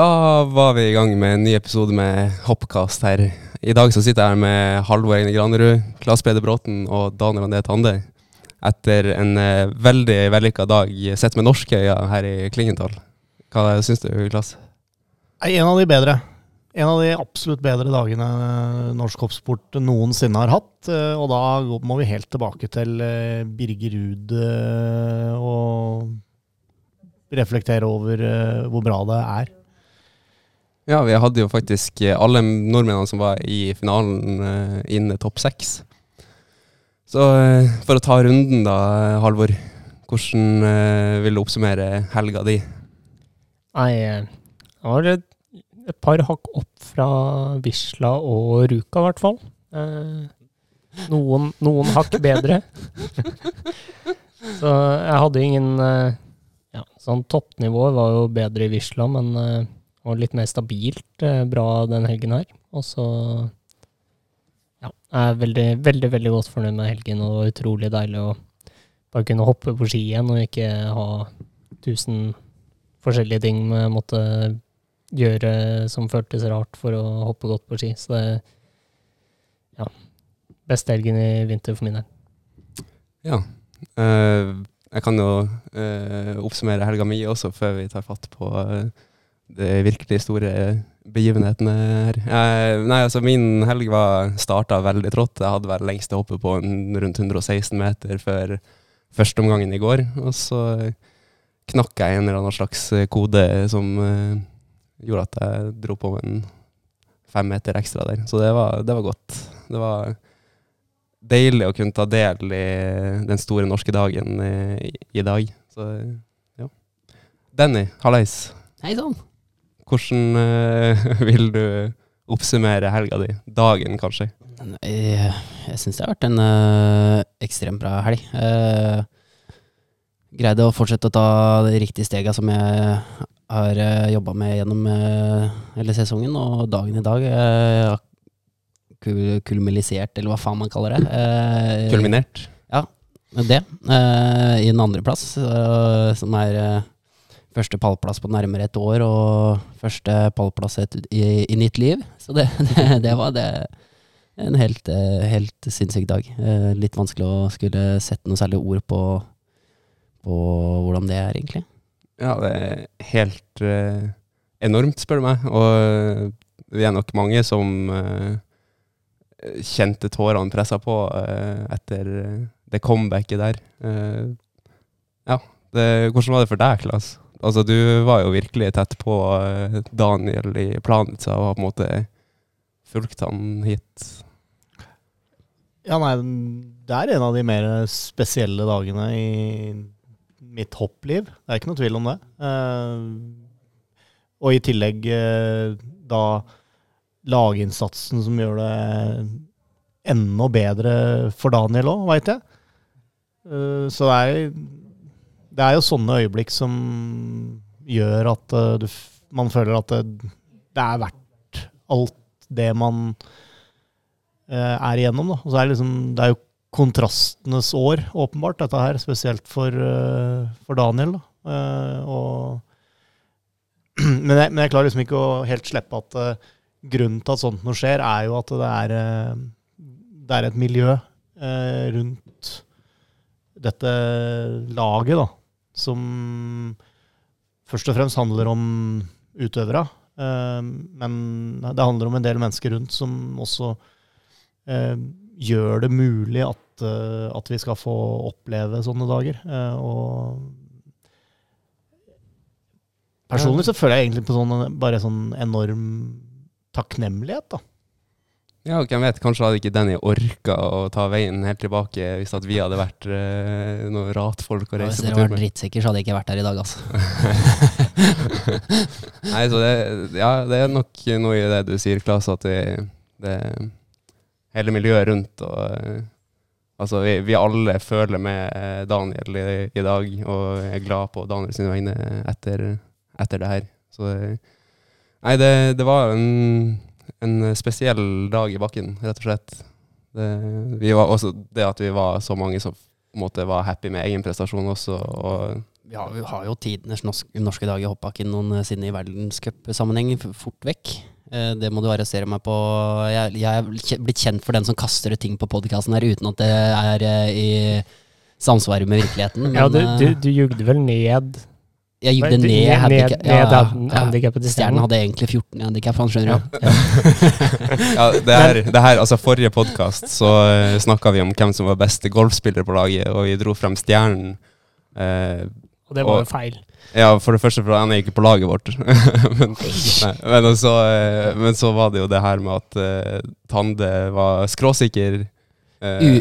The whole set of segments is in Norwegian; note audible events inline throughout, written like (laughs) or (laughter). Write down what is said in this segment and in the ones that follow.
Da var vi i gang med en ny episode med Hoppkast her. I dag så sitter jeg her med Halvor Eine Granerud, Klas Peder Bråten og Daniel André Tande. Etter en eh, veldig vellykka dag sett med norske øyne her i Klingenthal. Hva syns du, Klas? En av de bedre. En av de absolutt bedre dagene norsk hoppsport noensinne har hatt. eh, Og da må vi helt tilbake til eh, Birger Ruud eh, og reflektere over eh, hvor bra det er. Ja, vi hadde jo faktisk eh, alle nordmennene som var i finalen eh, inne topp seks. Så eh, for å ta runden da, Halvor. Hvordan vil du oppsummere helga di? Nei, jeg var et, et par hakk opp fra Visla og Ruka, i hvert fall. Eh, noen, noen hakk bedre. Så jeg hadde ingen ja, Sånn toppnivået var jo bedre i Visla, men eh, var litt mer stabilt eh, bra den helgen her. Og så ja, jeg er veldig, veldig, veldig godt fornøyd med helgen, og utrolig deilig å bare kunne hoppe på ski igjen og ikke ha tusen forskjellige ting jeg måtte gjøre som føltes rart for å hoppe godt på ski. Så det ja, beste helgen i vinter for min del. Ja. eh, jeg kan jo eh, oppsummere helga mi også, før vi tar fatt på eh, de virkelig store begivenhetene her. Eh, nei, altså Min helg var starta veldig trått. Jeg hadde vel lengste hoppet på en, rundt 116 meter før førsteomgangen i går. Og så knakk jeg en eller annen slags kode som eh, gjorde at jeg dro på en fem meter ekstra der. Så det var, det var godt. Det var deilig å kunne ta del i den store norske dagen i, i dag. Så ja. Danny, hallais. Hei sann. Hvordan eh, (laughs) vil du oppsummere helga di? Dagen, kanskje? Jeg, jeg syns det har vært en eh, ekstremt bra helg. Uh, greide å fortsette å ta de riktige stega som jeg har uh, jobba med gjennom uh, hele sesongen, og dagen i dag uh, kul kulminisert, eller hva faen man kaller det. Kulminert? Ja, det. I en andreplass, uh, som er første pallplass på nærmere et år, og første pallplass i, i nytt liv. Så det, (laughs) det, det var det. En helt, eh, helt sinnssyk dag. Eh, litt vanskelig å skulle sette noe særlig ord på, på hvordan det er, egentlig. Ja, det er helt eh, enormt, spør du meg. Og vi er nok mange som eh, kjente tårene pressa på eh, etter det comebacket der. Eh, ja, det, hvordan var det for deg, Klas? Altså, du var jo virkelig tett på eh, Daniel i Planica og har på en måte fulgt han hit. Ja, nei, det er en av de mer spesielle dagene i mitt hoppliv. Det er ikke noe tvil om det. Eh, og i tillegg eh, da laginnsatsen som gjør det enda bedre for Daniel òg, veit jeg. Så det er, det er jo sånne øyeblikk som gjør at eh, du, man føler at det, det er verdt alt det man eh, er igjennom. Da. Og så er det, liksom, det er jo kontrastenes år, åpenbart, dette her. Spesielt for, eh, for Daniel. Da. Eh, og, (clears throat) men, jeg, men jeg klarer liksom ikke å helt slippe at eh, grunnen til at sånt noe skjer, er jo at det er, eh, det er et miljø eh, rundt dette laget, da, som først og fremst handler om utøvere. Eh, men det handler om en del mennesker rundt som også eh, gjør det mulig at, eh, at vi skal få oppleve sånne dager. Og personlig så føler jeg egentlig på sånn, bare sånn enorm takknemlighet, da. Ja, hvem vet, kanskje hadde ikke Denny orka å ta veien helt tilbake hvis at vi hadde vært uh, noen ratfolk å Hvis reise dere på tur var drittsikker, så hadde jeg ikke vært her i dag, altså. (laughs) Nei, så det, ja, det er nok noe i det du sier, Klas, at det, det hele miljøet rundt og eh, Altså, vi, vi alle føler med eh, Daniel i, i dag, og er glad på Daniels vegne etter, etter det her. Så det- Nei, det, det var en, en spesiell dag i bakken, rett og slett. Det, vi var også, det at vi var så mange som på en måte var happy med egen prestasjon også, og Vi har, vi har jo tidenes norske, norske dag i hoppbakken noensinne i verdenscupsammenheng, fort vekk. Eh, Det må du arrestere meg på. Jeg, jeg er blitt kjent for den som kaster ut ting på podkasten her uten at det er eh, i samsvar med virkeligheten. Men Ja, du, du, eh, du jugde vel ned jeg Nei, det ned ned- handicap. ja, ned handicapet til Stjernen hadde egentlig 14 i handikap, han skjønner du. Ja, (laughs) det her, det her altså Forrige podkast så uh, snakka vi om hvem som var beste golfspiller på laget, og vi dro frem stjernen. Uh, Og det var Og- jo feil. ja, for det første, for han er ikke på laget vårt. (laughs) men, nei, men, så, uh, men så var det jo det her med at uh, Tande var skråsikker. Uh, eh, u,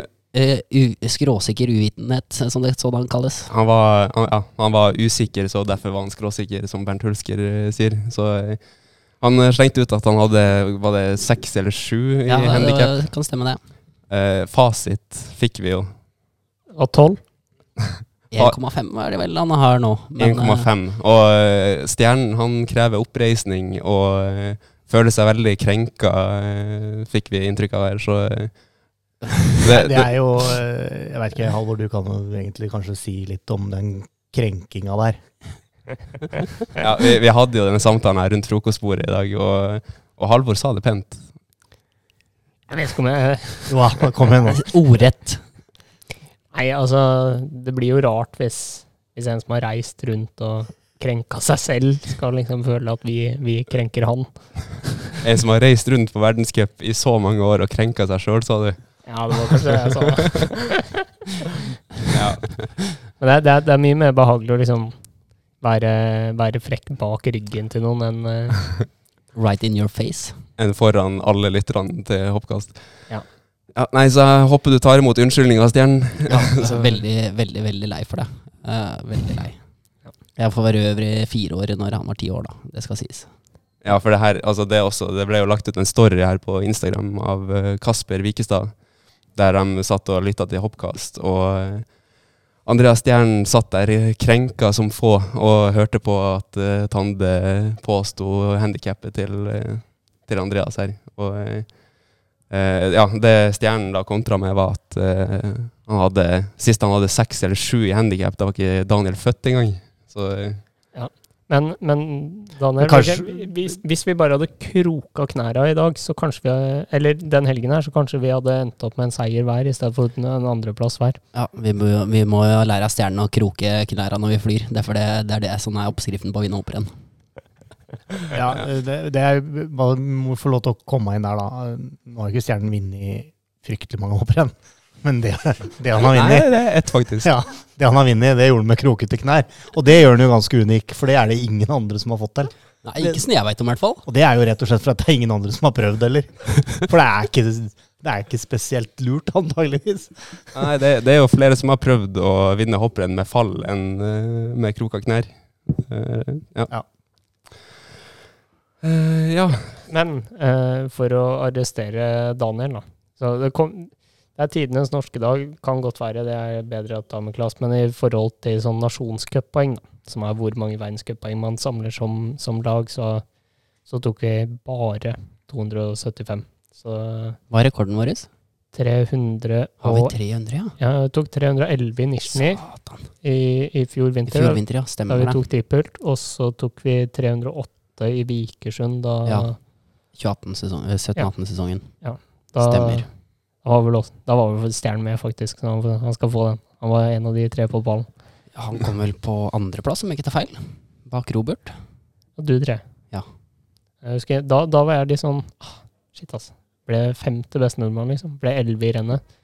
skråsikker uvitenhet, som det sådan kalles. han, var, han, ja, han var usikker, så derfor var han skråsikker, som Bernt Hulsker eh, sier. Så eh, han eh, slengte ut at han hadde var det seks eller sju i Ja, handikap. det kan stemme det. Eh, fasit fikk vi jo. Og tolv. (laughs) 1,5 er det vel han har nå. eh, 1,5. Og eh, stjernen han krever oppreisning og eh, føler seg veldig krenka, eh, fikk vi inntrykk av her. Så eh, (laughs) det, Det er jo eh, Jeg vet ikke, Halvor, du kan egentlig kanskje si litt om den krenkinga der. (laughs) ja, vi, vi hadde jo denne samtalen her rundt frokostbordet i dag, og, og Halvor sa det pent. Jeg vet ikke om jeg (laughs) Jo, kom igjen nå. Ordrett. Nei, altså, det blir jo rart hvis, hvis en som har reist rundt og krenka seg selv, skal liksom føle at vi, vi krenker han. En som har reist rundt på verdenscup i så mange år og krenka seg sjøl, sa du. Ja, det var kanskje det jeg sa. (laughs) Ja. Men det, er- det, er, det er mye mer behagelig å liksom være, være frekk bak ryggen til noen enn eh, (laughs) Right in your face. Enn foran alle lytterne til Hoppkast. Ja. Ja, nei, så jeg håper du tar imot unnskyldninga, Stjernen. Ja, (laughs) Så- veldig, veldig, veldig lei for det. Uh, veldig lei. Jeg får være øvre fire år når han var ti år, da. Det skal sies. Ja, for det her, altså det, også, det ble jo lagt ut en story her på Instagram av eh, Kasper Wikestad, der de satt og lytta til Hoppkast. Og eh, Andreas Stjernen satt der krenka som få og hørte på at uh, Tande påsto handikappet til, eh, til Andreas her. Og uh, ja, det Stjernen da kontra med, var at uh, han hadde, sist han hadde seks eller sju i handikap, da var ikke Daniel født engang. Så Men, men Daniel, Men kanskje- hvis, hvis vi bare hadde kroka knæra i dag, så kanskje vi Eller den helgen her, så kanskje vi hadde endt opp med en seier hver i stedet for en andreplass hver. Ja, vi må, vi må jo lære av stjernene å kroke knæra når vi flyr. Derfor det, det er det som er oppskriften på å vinne hopprenn. Ja, det, det er, må få lov til å komme inn der, da. Nå har ikke Stjernen vunnet fryktelig mange hopprenn, men det, det han har Nei, vunnet det er ett, faktisk. ja, det han har vunnet, det gjorde han med krokete knær. Og det gjør han jo ganske unik, for det er det ingen andre som har fått til. Nei, ikke som jeg veit om, i hvert fall. Og det er jo rett og slett for at det er ingen andre som har prøvd heller. For det er ikke, det er ikke spesielt lurt, antageligvis. Nei, det, det er jo flere som har prøvd å vinne hopprenn med fall enn eh, med kroka knær. Eh, ja. Ja. Uh, ja. Men uh, for å arrestere Daniel, da. Så det, kom, det er tidenes norske dag. Kan godt være det er bedre at dameklass, men i forhold til sånn nasjonscuppoeng, som er hvor mange verdenscuppoeng man samler som, som lag, så, så tok vi bare 275. Så Hva er rekorden vår? 300 Har vi 300, ja? Ja, vi tok 311 i Nizjnij i, i fjor I vinter. fjor da- vinter, ja. da vi tok tippelt. Og så tok vi 308 i Vikersund da, Ja. 2018-sesongen. da Stemmer. Da var vel, også, da var vel Stjernen med, faktisk. Så han, han skal få den. Han var en av de tre på ballen. Han kom vel på andreplass, om jeg ikke tar feil. Bak Robert. Og du tre. Ja. Jeg husker, da, da var jeg litt sånn ah, Shit, altså. Ble femte beste nordmann, liksom. Ble elleve i rennet.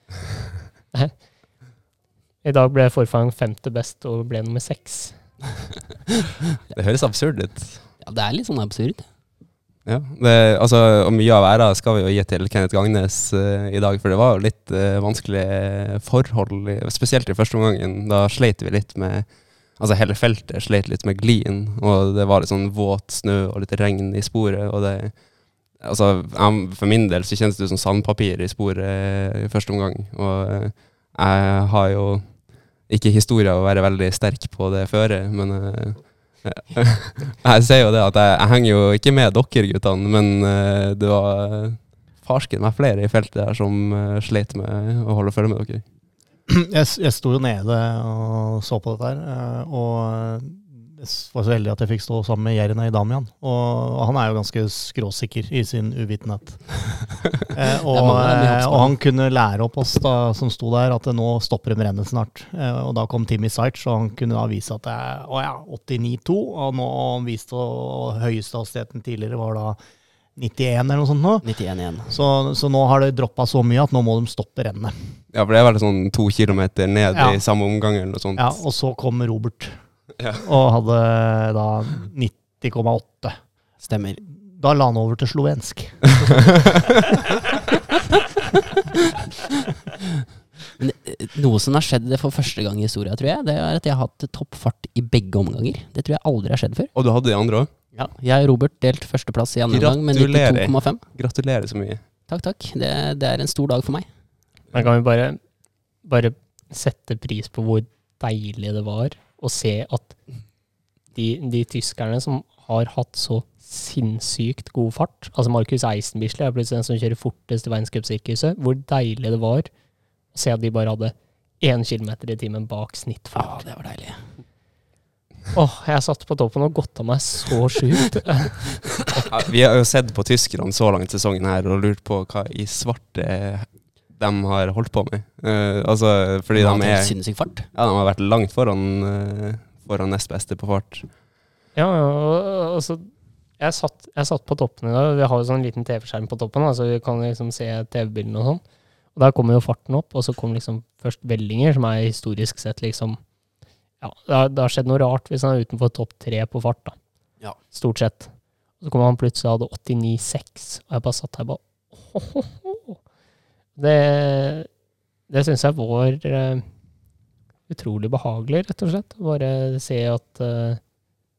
(laughs) I dag ble forfang femte best og ble nummer seks. (laughs) Det høres absurd ut. Ja, det er litt sånn absurd. Ja, det, altså, og mye av æra skal vi jo gi til Kenneth Gangnes uh, i dag, for det var jo litt uh, vanskelige forhold, spesielt i første omgangen. Da sleit vi litt med Altså hele feltet sleit litt med glien, og det var litt sånn våt snø og litt regn i sporet, og det Altså, for min del så kjennes det ut som sandpapir i sporet i første omgang, og eh, jeg har jo ikke historie av å være veldig sterk på det føret, men eh, (laughs) jeg ser jo det at jeg, jeg henger jo ikke med dere guttene, men eh, det var farsken meg flere i feltet der som uh, sleit med å holde følge med dere. (clears throat) jeg, jeg sto jo nede og så på dette her, eh, og jeg var så heldig at jeg fikk stå sammen med Jernej Damian. Og han er jo ganske skråsikker i sin uvitenhet. (laughs) Eh, og, eh, hoppsporene. og han kunne lære opp oss da, som sto der, at nå stopper de rennet snart. Eh, og da kom Timmy Sight, og han kunne da vise at det er å ja, 89,2. Og nå og han viste og høyeste hastigheten tidligere var da 91 eller noe sånt nå. 91 igjen. Så, så nå har det droppa så mye at nå må de stoppe rennet. Ja, for det er vel sånn to kilometer ned Ja. i samme omgang eller noe sånt. Ja, og så kom Robert Ja. og hadde da 90,8. Stemmer. Da la han over til slovensk. (laughs) Eh, noe som har skjedd for første gang i historia, tror jeg, det er at jeg har hatt toppfart i begge omganger. Det tror jeg aldri har skjedd før. Og du hadde de andre òg. Ja. Jeg og Robert delt førsteplass i andre omgang med Gratulerer. 92,5. Gratulerer så mye. Takk, takk. Det, det er en stor dag for meg. Men kan vi bare, bare sette pris på hvor deilig det var å se at de, de tyskerne som har hatt så sinnssykt god fart Altså Markus Eisenbichler er plutselig den som kjører fortest i verdenscupsirkuset. Hvor deilig det var å se at de bare hadde én kilometer i timen bak snittfart. Ja, det var deilig. Åh, jeg satt på toppen og godta meg så sjukt. (laughs) Ja, vi har jo sett på tyskerne så langt i sesongen her og lurt på hva i svarte de har holdt på med. Uh, altså, fordi de, de er Sinnssyk fart. Ja, de har vært langt foran, uh, foran nest beste på fart. Ja, altså, jeg satt, jeg satt på toppen i dag. Vi har jo sånn liten TV-skjerm på toppen, da, så vi kan liksom se TV-bildene og sånn. Og der kommer jo farten opp, og så kom liksom først Vellinger, som er historisk sett liksom Ja, det har, det har skjedd noe rart hvis han er utenfor topp tre på fart, da. Ja. Stort sett. Og så kommer han plutselig og hadde 89,6, og jeg bare satt her og bare (laughs) «Åhåhå». Det, det syns jeg var eh, utrolig behagelig, rett og slett. Bare se at eh,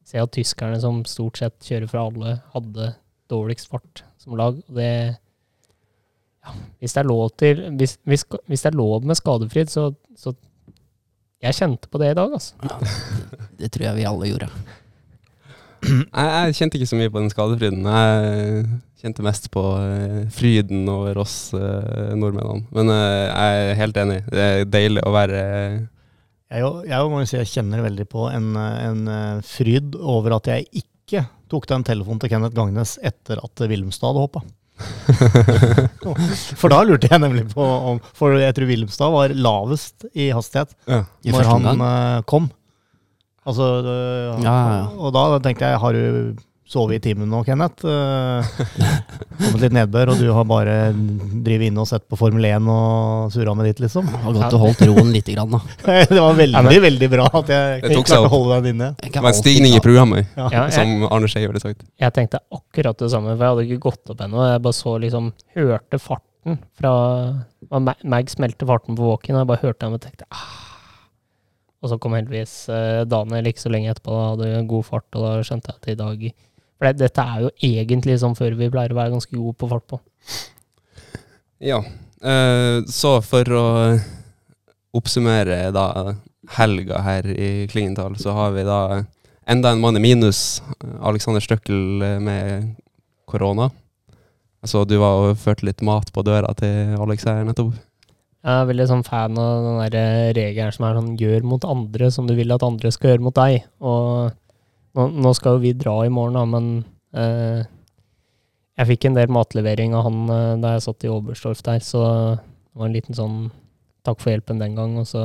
se at tyskerne som stort sett kjører fra alle, hadde dårligst fart som lag. Og det ja, Hvis det er lov til Hvis, hvis, hvis det er lov med skadefryd, så, så Jeg kjente på det i dag, altså. Det tror jeg vi alle gjorde. Jeg, jeg kjente ikke så mye på den skadefryden. Jeg kjente mest på eh, fryden over oss eh, nordmennene. Men eh, jeg er helt enig. Det er deilig å være Jeg, jeg må jo si jeg kjenner veldig på en, en fryd over at jeg ikke tok den telefonen til Kenneth Gangnes etter at Wilhelmstad hadde hoppa. (laughs) For da lurte jeg nemlig på om For jeg tror Wilhelmstad var lavest i hastighet ja. I når han omgang. eh, kom. Altså, Ja, ja, ja. Og da tenkte jeg, har du sovet i timen nå, Kenneth? Uh, kommet litt nedbør, og du har bare drevet inn og sett på Formel 1 og surra med ditt, liksom? Har godt å holde roen lite grann, da. (laughs) det var veldig, Ja, men- veldig bra at jeg Det tok klarte å holde den inne. Det var en stigning i programmet, Ja. (laughs) Ja, jeg, som Arne Skei ville sagt. jeg tenkte akkurat det samme, for jeg hadde ikke gått opp ennå. Jeg bare så liksom Hørte farten fra Mag smelte farten på walk-in, og jeg bare hørte den og tenkte ah. Og så kom heldigvis eh, Daniel ikke så lenge etterpå, da hadde god fart, og da skjønte jeg at i dag For det, dette er jo egentlig sånn før vi pleier å være ganske gode på fart på. Ja. eh, så for å oppsummere da helga her i Klingenthal, så har vi da enda en mann i minus. Alexander Støkkel eh, med korona. Så du var og førte litt mat på døra til Alex her nettopp. Jeg er veldig sånn fan av den eh, regelen som er sånn gjør mot andre som du vil at andre skal gjøre mot deg. Og nå, nå skal jo vi dra i morgen, da, men eh, jeg fikk en del matlevering av han eh, da jeg satt i Oberstdorf der, så det var en liten sånn takk for hjelpen den gang, og så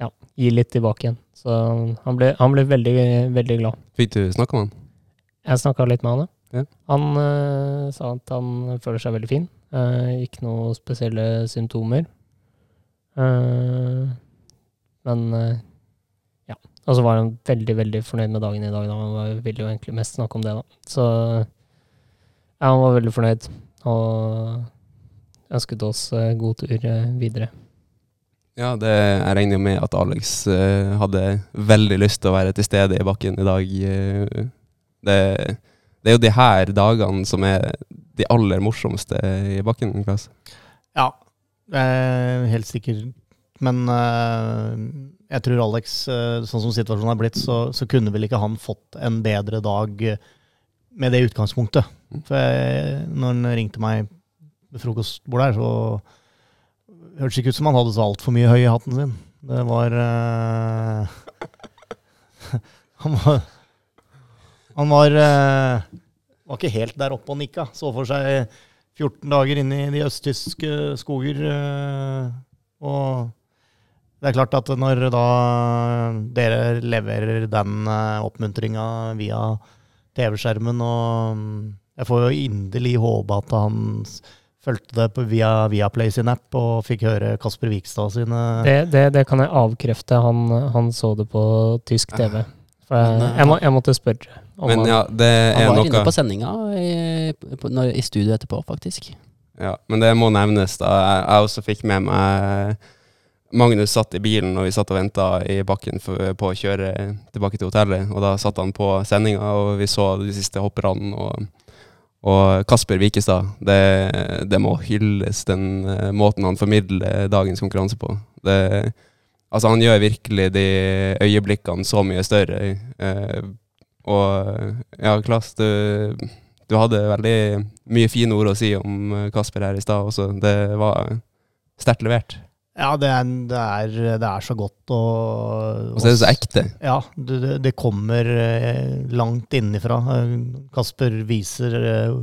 ja, gi litt tilbake igjen. Så han ble, han ble veldig, veldig glad. Fikk du snakka med han? Jeg snakka litt med han, Ja. Han eh, sa at han føler seg veldig fin. Eh, ikke noe spesielle symptomer. Eh, men eh, ja. Og så var han veldig, veldig fornøyd med dagen i dag. Da. Han ville jo egentlig mest snakke om det, da. Så ja, han var veldig fornøyd. Og ønsket oss eh, god tur eh, videre. Ja, det, jeg regner jo med at Alex uh, hadde veldig lyst til å være til stede i bakken i dag. det, det er jo de her dagene som er de aller morsomste i bakken. Klaus. Ja, eh, helt sikkert. Men eh, jeg tror Alex, eh, sånn som situasjonen er blitt, så, så kunne vel ikke han fått en bedre dag eh, med det utgangspunktet. For jeg, når han ringte meg ved frokostbordet her, så hørtes ikke ut som han hadde så altfor mye høy i hatten sin. Det var uh, (laughs) Han var Han var, uh, var ikke helt der oppe og nikka. Så for seg 14 dager inne i de østtyske skoger. uh, og det er klart at når da dere leverer den uh, oppmuntringa via TV-skjermen, og mm, jeg får jo inderlig håpe at han fulgte det på via Viaplay sin app og fikk høre Kasper Vikstad sine Det, det, det kan jeg avkrefte. Han, han så det på tysk TV. For jeg, eh, jeg, må, jeg måtte spørre. om Men ja, det er Han var noe inne på sendinga i, i studio etterpå, faktisk. Ja, men det må nevnes, da. Jeg, jeg også fikk med meg Magnus satt i bilen og vi satt og venta i bakken for, på å kjøre tilbake til hotellet. Og da satt han på sendinga, og vi så de siste hopperne. Og, og Kasper Wikestad, det, det må hylles, den eh, måten han formidler dagens konkurranse på. Det, altså, han gjør virkelig de øyeblikkene så mye større. Eh, og ja, Klas, du du hadde veldig mye fine ord å si om eh, Kasper her i stad også. Det var sterkt levert. Ja, det er, det er, det er så godt å Og så er det så ekte. Ja, det, det- kommer eh, langt innifra. Eh, Kasper viser eh,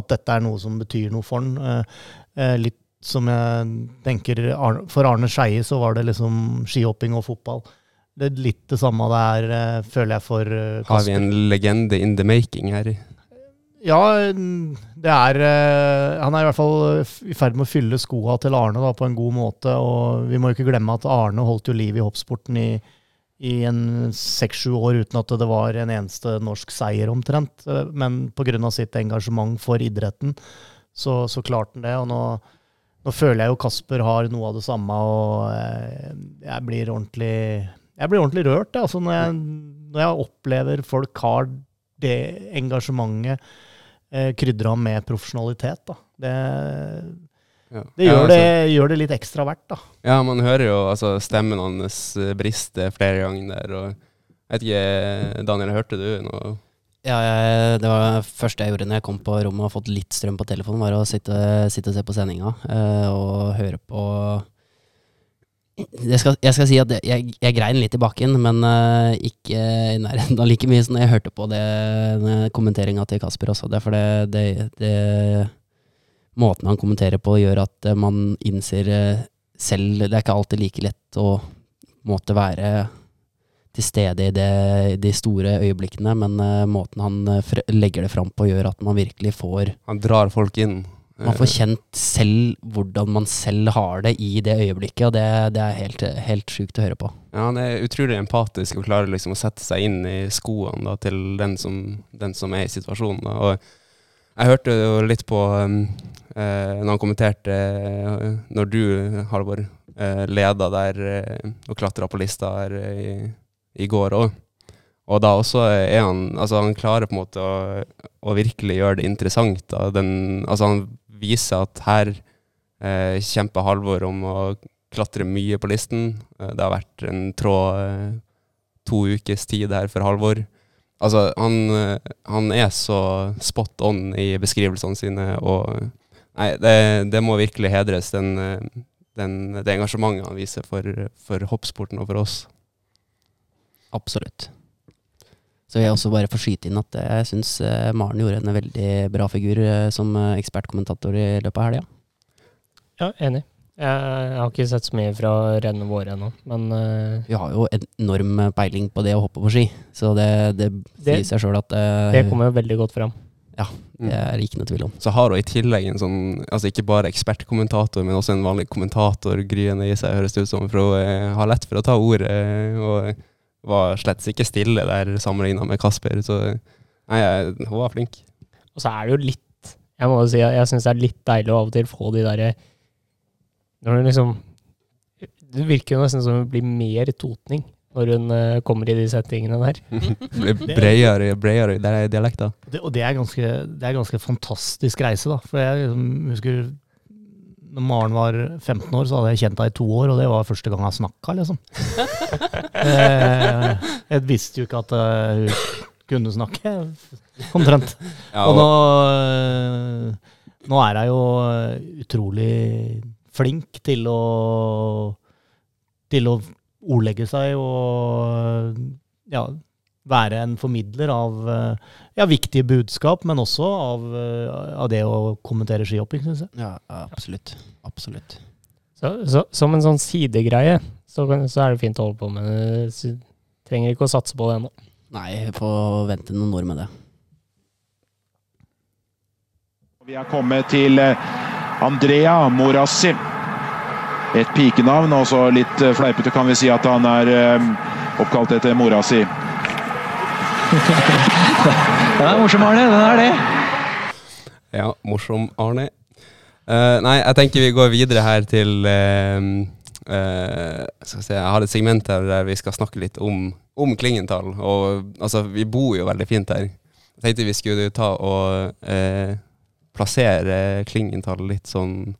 at dette er noe som betyr noe for han. Eh, Litt som jeg tenker For Arne Skeie så var det liksom skihopping og fotball. Det er litt det samme det er, føler jeg, for Kasper. Har vi en legende in the making her? Ja, det er eh, Han er i hvert fall i ferd med å fylle skoa til Arne da, på en god måte. Og vi må ikke glemme at Arne holdt jo liv i hoppsporten i, i en seks-sju år uten at det var en eneste norsk seier, omtrent. Eh, Men pga. sitt engasjement for idretten, så, så klarte han det. Og nå, nå føler jeg jo Kasper har noe av det samme, og eh, jeg blir ordentlig jeg blir ordentlig rørt altså, når, jeg, når jeg opplever folk har det engasjementet eh, krydra med profesjonalitet. Da. Det, Ja. det, Ja, gjør altså, det gjør det litt ekstra verdt, da. Ja, man hører jo altså, stemmen hans briste flere ganger der. Og jeg vet ikke, Daniel, hørte du noe? Ja, jeg, det var det første jeg gjorde når jeg kom på rommet og fått litt strøm på telefonen, var å sitte, sitte og se på sendinga eh, og høre på jeg skal, jeg skal si at jeg, jeg grein litt i bakken, men uh, ikke i nærheten av like mye som jeg hørte på det kommenteringa til Kasper også. Det er fordi det, det, Måten han kommenterer på, gjør at uh, man innser eh, selv Det er ikke alltid like lett å måtte være til stede i det, de store øyeblikkene, men måten han legger det fram på, gjør at man virkelig får Han drar folk inn. Man får kjent selv hvordan man selv har det i det øyeblikket, og det, det er helt, helt sjukt å høre på. Ja, Han er utrolig empatisk å klare liksom å sette seg inn i skoene da, til den som, den som er i situasjonen. Da. Og jeg hørte jo litt på um, eh, når han kommenterte eh, når du, Halvor, eh, leda der eh, og klatra på lista her eh, i, i går òg. Og da også er han Altså, han klarer på en måte å, å virkelig gjøre det interessant. Da. Den, altså, han viser at her eh, kjemper Halvor om å klatre mye på listen. Eh, Det har vært en tråd eh, to ukes tid her for Halvor. Altså, han, eh, han er så spot on i beskrivelsene sine, og Nei, det, det må virkelig hedres, den, den, det engasjementet han viser for, for hoppsporten og for oss. Absolutt. Så vil jeg også bare få skyte inn at jeg syns eh, Maren gjorde en veldig bra figur eh, som eh, ekspertkommentator i løpet av helga. Ja, enig. Jeg, jeg har ikke sett så mye fra rennet våre ennå, men eh, Vi har jo enorm peiling på det å hoppe på ski, så det, det Det- sier seg sjøl at uh, det kommer jo veldig godt fram. Ja, det er det ikke noe tvil om. Så har hun i tillegg en sånn, altså ikke bare ekspertkommentator, men også en vanlig kommentator gryende i seg, høres det ut som. For hun eh, har lett for å ta ordet, eh, og var slett ikke stille der sammenligna med Kasper. Så nei, jeg- hun var flink. Og så er det jo litt Jeg må jo si jeg syns det er litt deilig å av og til få de derre Når du liksom Det virker jo nesten som hun blir mer totning når hun eh, kommer i de settingene der. (laughs) Blir bredere, bredere i de- dialekter. Det, og det er, ganske, det er ganske fantastisk reise, da. For jeg liksom, husker når Maren var 15 år, så hadde jeg kjent henne i to år, og det var første gang jeg snakka, liksom. (laughs) Eh, jeg visste jo ikke at eh, hun kunne snakke, omtrent. Ja, Og nå, og, eh, nå er hun jo utrolig flink til å til å ordlegge seg og ja, være en formidler av eh, ja, viktige budskap, men også av, eh, av det å kommentere skihopping, syns jeg. Ja, absolutt. Absolutt. Så, så, som en sånn sidegreie, så, så er det fint å holde på med. Så Trenger ikke å satse på det ennå. Nei, vi får vente noen år med det. Vi er kommet til eh, Andrea Morassi. Et pikenavn, og så litt eh, fleipete kan vi si at han er oppkalt etter mora si. (laughs) Den er morsom, Arne. Den er det. Ja, morsom Arne. Uh, nei, jeg tenker vi går videre her til uh, uh, skal se, Jeg har et segment her der vi skal snakke litt om, om Klingenthal. Og altså, vi bor jo veldig fint her. Jeg tenkte vi skulle ta og plassere Klingenthal litt sånn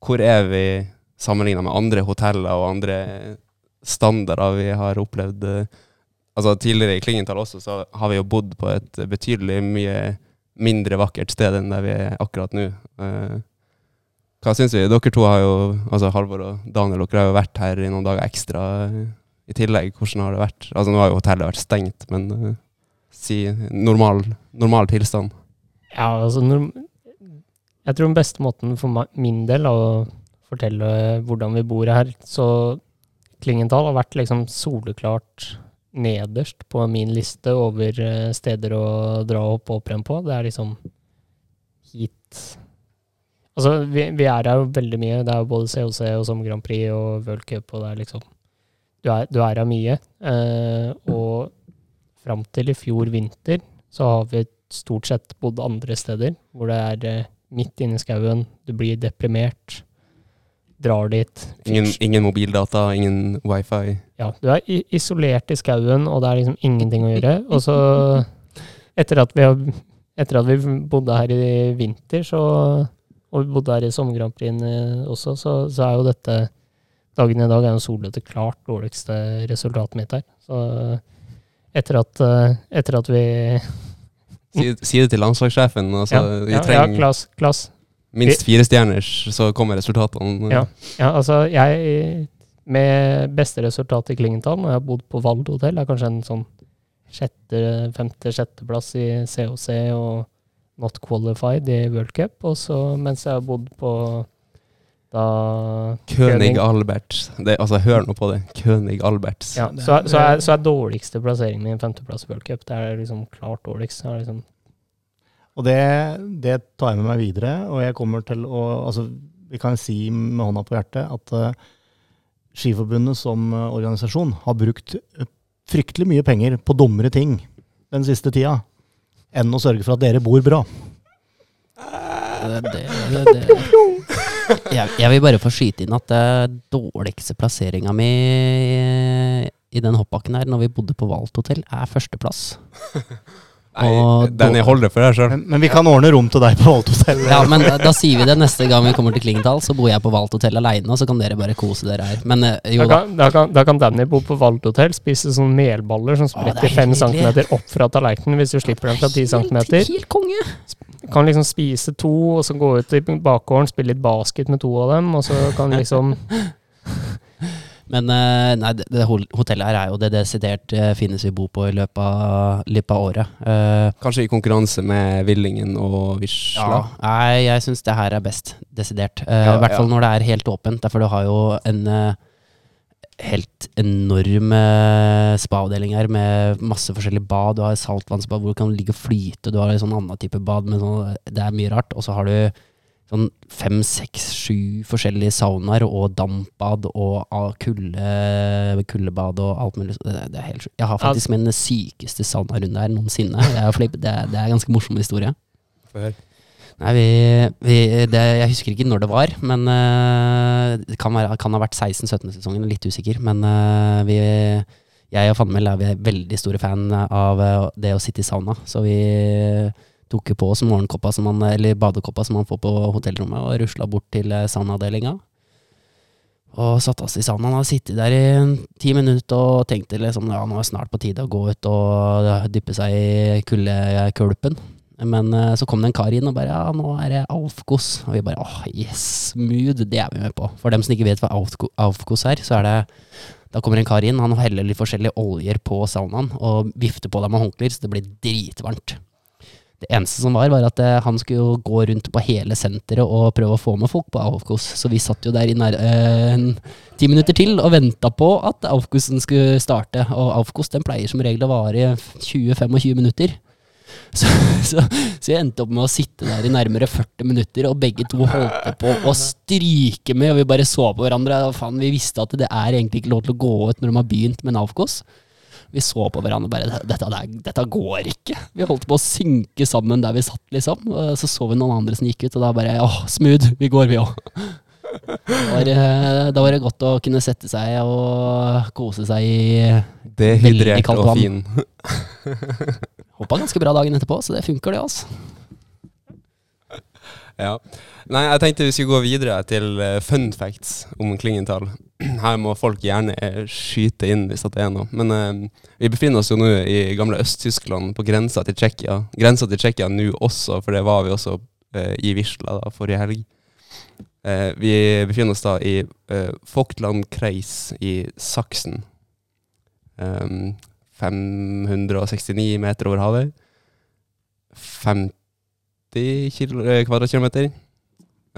Hvor er vi sammenligna med andre hoteller og andre standarder vi har opplevd? eh, altså Tidligere i Klingenthal også, så har vi jo bodd på et betydelig mye mindre vakkert sted enn der vi er akkurat nå. Eh, hva syns vi? Dere to har jo, altså Halvor og Daniel, dere har jo vært her i noen dager ekstra eh, i tillegg. Hvordan har det vært? Altså Nå har jo hotellet vært stengt, men eh, si normal, normal tilstand. Ja, altså Jeg tror den beste måten for min del å fortelle hvordan vi bor her, så Klingenthal har vært liksom soleklart nederst på min liste over eh, steder å dra og hoppe på. Det er liksom hit Altså, vi, vi er her veldig mye. Det er jo både COC og som Grand Prix og World Cup, og det er liksom Du er, du er her mye. Eh, og fram til i fjor vinter så har vi stort sett bodd andre steder, hvor det er eh, midt inne i skauen, du blir deprimert, drar dit. Ingen, ingen mobildata, ingen wifi. Ja, du er isolert i skauen, og det er liksom ingenting å gjøre. Og så, (laughs) etter at vi, har, etter at vi bodde her i vinter, så, og vi bodde her i Sommer Grand Prix eh, også, så, så er jo dette Dagen i dag er jo solet det klart dårligste resultatet mitt her. Så etter at, eh, etter at vi Si, si det til landslagssjefen. Altså, Ja, vi ja, ja, trenger klass, klass. Minst fire stjerners, så kommer resultatene. Ja. Ja, altså jeg Med beste resultat i Klingenthal, når jeg har bodd på Vald hotell, er kanskje en sånn sjette, femte, sjetteplass i COC og not qualified i World Cup. Og så mens jeg har bodd på da König Alberts. Det, altså, hør nå på det. König Alberts. Ja, så, så, er, så er dårligste plasseringen min femteplass i World Cup. Det er liksom klart dårligst. Det er liksom, Og det, det tar jeg med meg videre, og jeg kommer til å Altså, vi kan si med hånda på hjertet at uh, Skiforbundet som eh, organisasjon har brukt eh, fryktelig mye penger på dummere ting den siste tida enn å sørge for at dere bor bra. Det, det, det. Jeg, jeg vil bare få skyte inn at det dårligste plasseringa mi i den hoppbakken her, når vi bodde på Valt hotell, er førsteplass. Nei, Og den jeg holder for deg sjøl. Men, men vi kan ordne rom til deg på Valt hotell. Ja, men da, da sier vi det neste gang vi kommer til Klingenthal, så bor jeg på Valt hotell aleine, og så kan dere bare kose dere her. Men eh, jo da. kan, da, kan, da kan Danny bo på Valt hotell, spise sånne melballer som er spretter 5 cm opp fra tallerkenen hvis du slipper dem fra 10 cm. Helt konge! Kan liksom spise to, og så gå ut i bakgården, spille litt basket med to av dem, og så kan liksom (laughs) Men eh, nei, det, det hotellet her er jo det desidert eh, fineste vi bor på i løpet av, løpet av året. Uh, Kanskje i konkurranse med Villingen og Visla. Ja, nei, jeg syns det her er best, desidert. Uh, Ja, I hvert fall ja. når det er helt åpent. Derfor du har jo en uh, helt enorm spa-avdeling her med masse forskjellige bad. Du har saltvannsbad hvor du kan ligge og flyte, du har en sånn annen type bad. men sånn, det er mye rart. Og så har du sånn fem, seks, sju forskjellige saunaer og dampbad og kulde, kuldebad og alt mulig. Det, det er helt sjukt. Jeg har faktisk min sykeste saunarunde her noensinne. Det, er- det er en ganske morsom historie. Få. Nei, vi, vi det, Jeg husker ikke når det var, men eh, det kan, være, kan ha vært 16-17-sesongen, litt usikker. Men eh, vi, jeg og Fannmel er veldig store fan av eh, det å sitte i sauna. Så vi tok på oss morgenkoppa som man, eller badekoppa som man får på hotellrommet, og rusla bort til sandavdelinga. Og satte oss i saunaen og sittet der i ti minutter og tenkte liksom ja, nå er det snart på tide å gå ut og dyppe seg i kuldekulpen. Men eh, så kom det en kar inn og bare ja, nå er det Alfkos. Og vi bare åh, yes, smooth, det er vi med på. For dem som ikke vet hva Alfkos er, så er det da kommer en kar inn, han heller litt forskjellige oljer på saunaen og vifter på deg med håndklær, så det blir dritvarmt. Det eneste som var, var at eh, han skulle gå rundt på hele senteret og prøve å få med folk på Aufkos. Så vi satt jo der i nær, eh, en ti minutter til og venta på at Aufkosen skulle starte. Og Aufkos den pleier som regel å vare 20-25 minutter. (laughs) Så, så, så jeg endte opp med å sitte der i nærmere 40 minutter, og begge to holdt på å stryke med, og vi bare så på hverandre. Og faen, vi visste at det er egentlig ikke lov til å gå ut når de har begynt med Navkos. Vi så på hverandre og bare dette, dette går ikke. Vi holdt på å synke sammen der vi satt, liksom. Så så vi noen andre som gikk ut, og da bare åh, smooth, vi går, vi òg. Da var det godt å kunne sette seg og kose seg i veldig kaldt og vann. fin. (laughs) Hoppa ganske bra dagen etterpå, så det funker, det, altså. Ja. Nei, jeg tenkte vi skulle gå videre til eh, fun facts om Klingenthal. (clears throat) Her må folk gjerne eh, skyte inn hvis det er noe. Men eh, vi befinner oss jo nå i gamle Øst-Tyskland, på grensa til Tsjekkia. Grensa til Tsjekkia nå også, for det var vi også eh, i Wisla da, forrige helg. Eh, vi befinner oss da i eh, Falkland Kreis i Saksen. Um, 569 meter over havet. 50 eh, kvadratkilometer.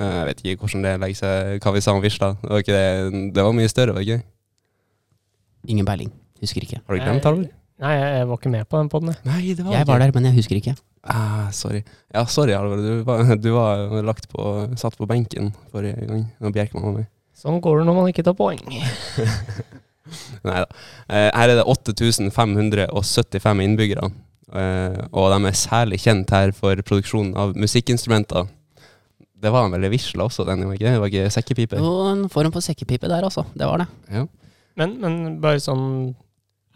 Eh, jeg vet ikke hvordan det legger seg, hva vi sa om Visla. Det var, ikke det, det var mye større, var det ikke? Ingen peiling. Husker ikke. Har du glemt, Halvor? Nei, jeg var ikke med på den podden, jeg. Nei, det Jeg var der, men jeg husker ikke. Ah, sorry. Ja, sorry, Halvor. Du var, (laughs) du var lagt på, satt på benken forrige gang når Bjerkman var med. Sånn går det når man ikke tar poeng. (laughs) (laughs) Nei da. Eh, her er det 8575 innbyggere. Eh, og de er særlig kjent her for produksjonen av musikkinstrumenter. Det var vel i Wisla også, den, var ikke det? Det var ikke sekkepipe? Jo, en form for sekkepipe der, altså. Det var det. Ja. Men, men bare sånn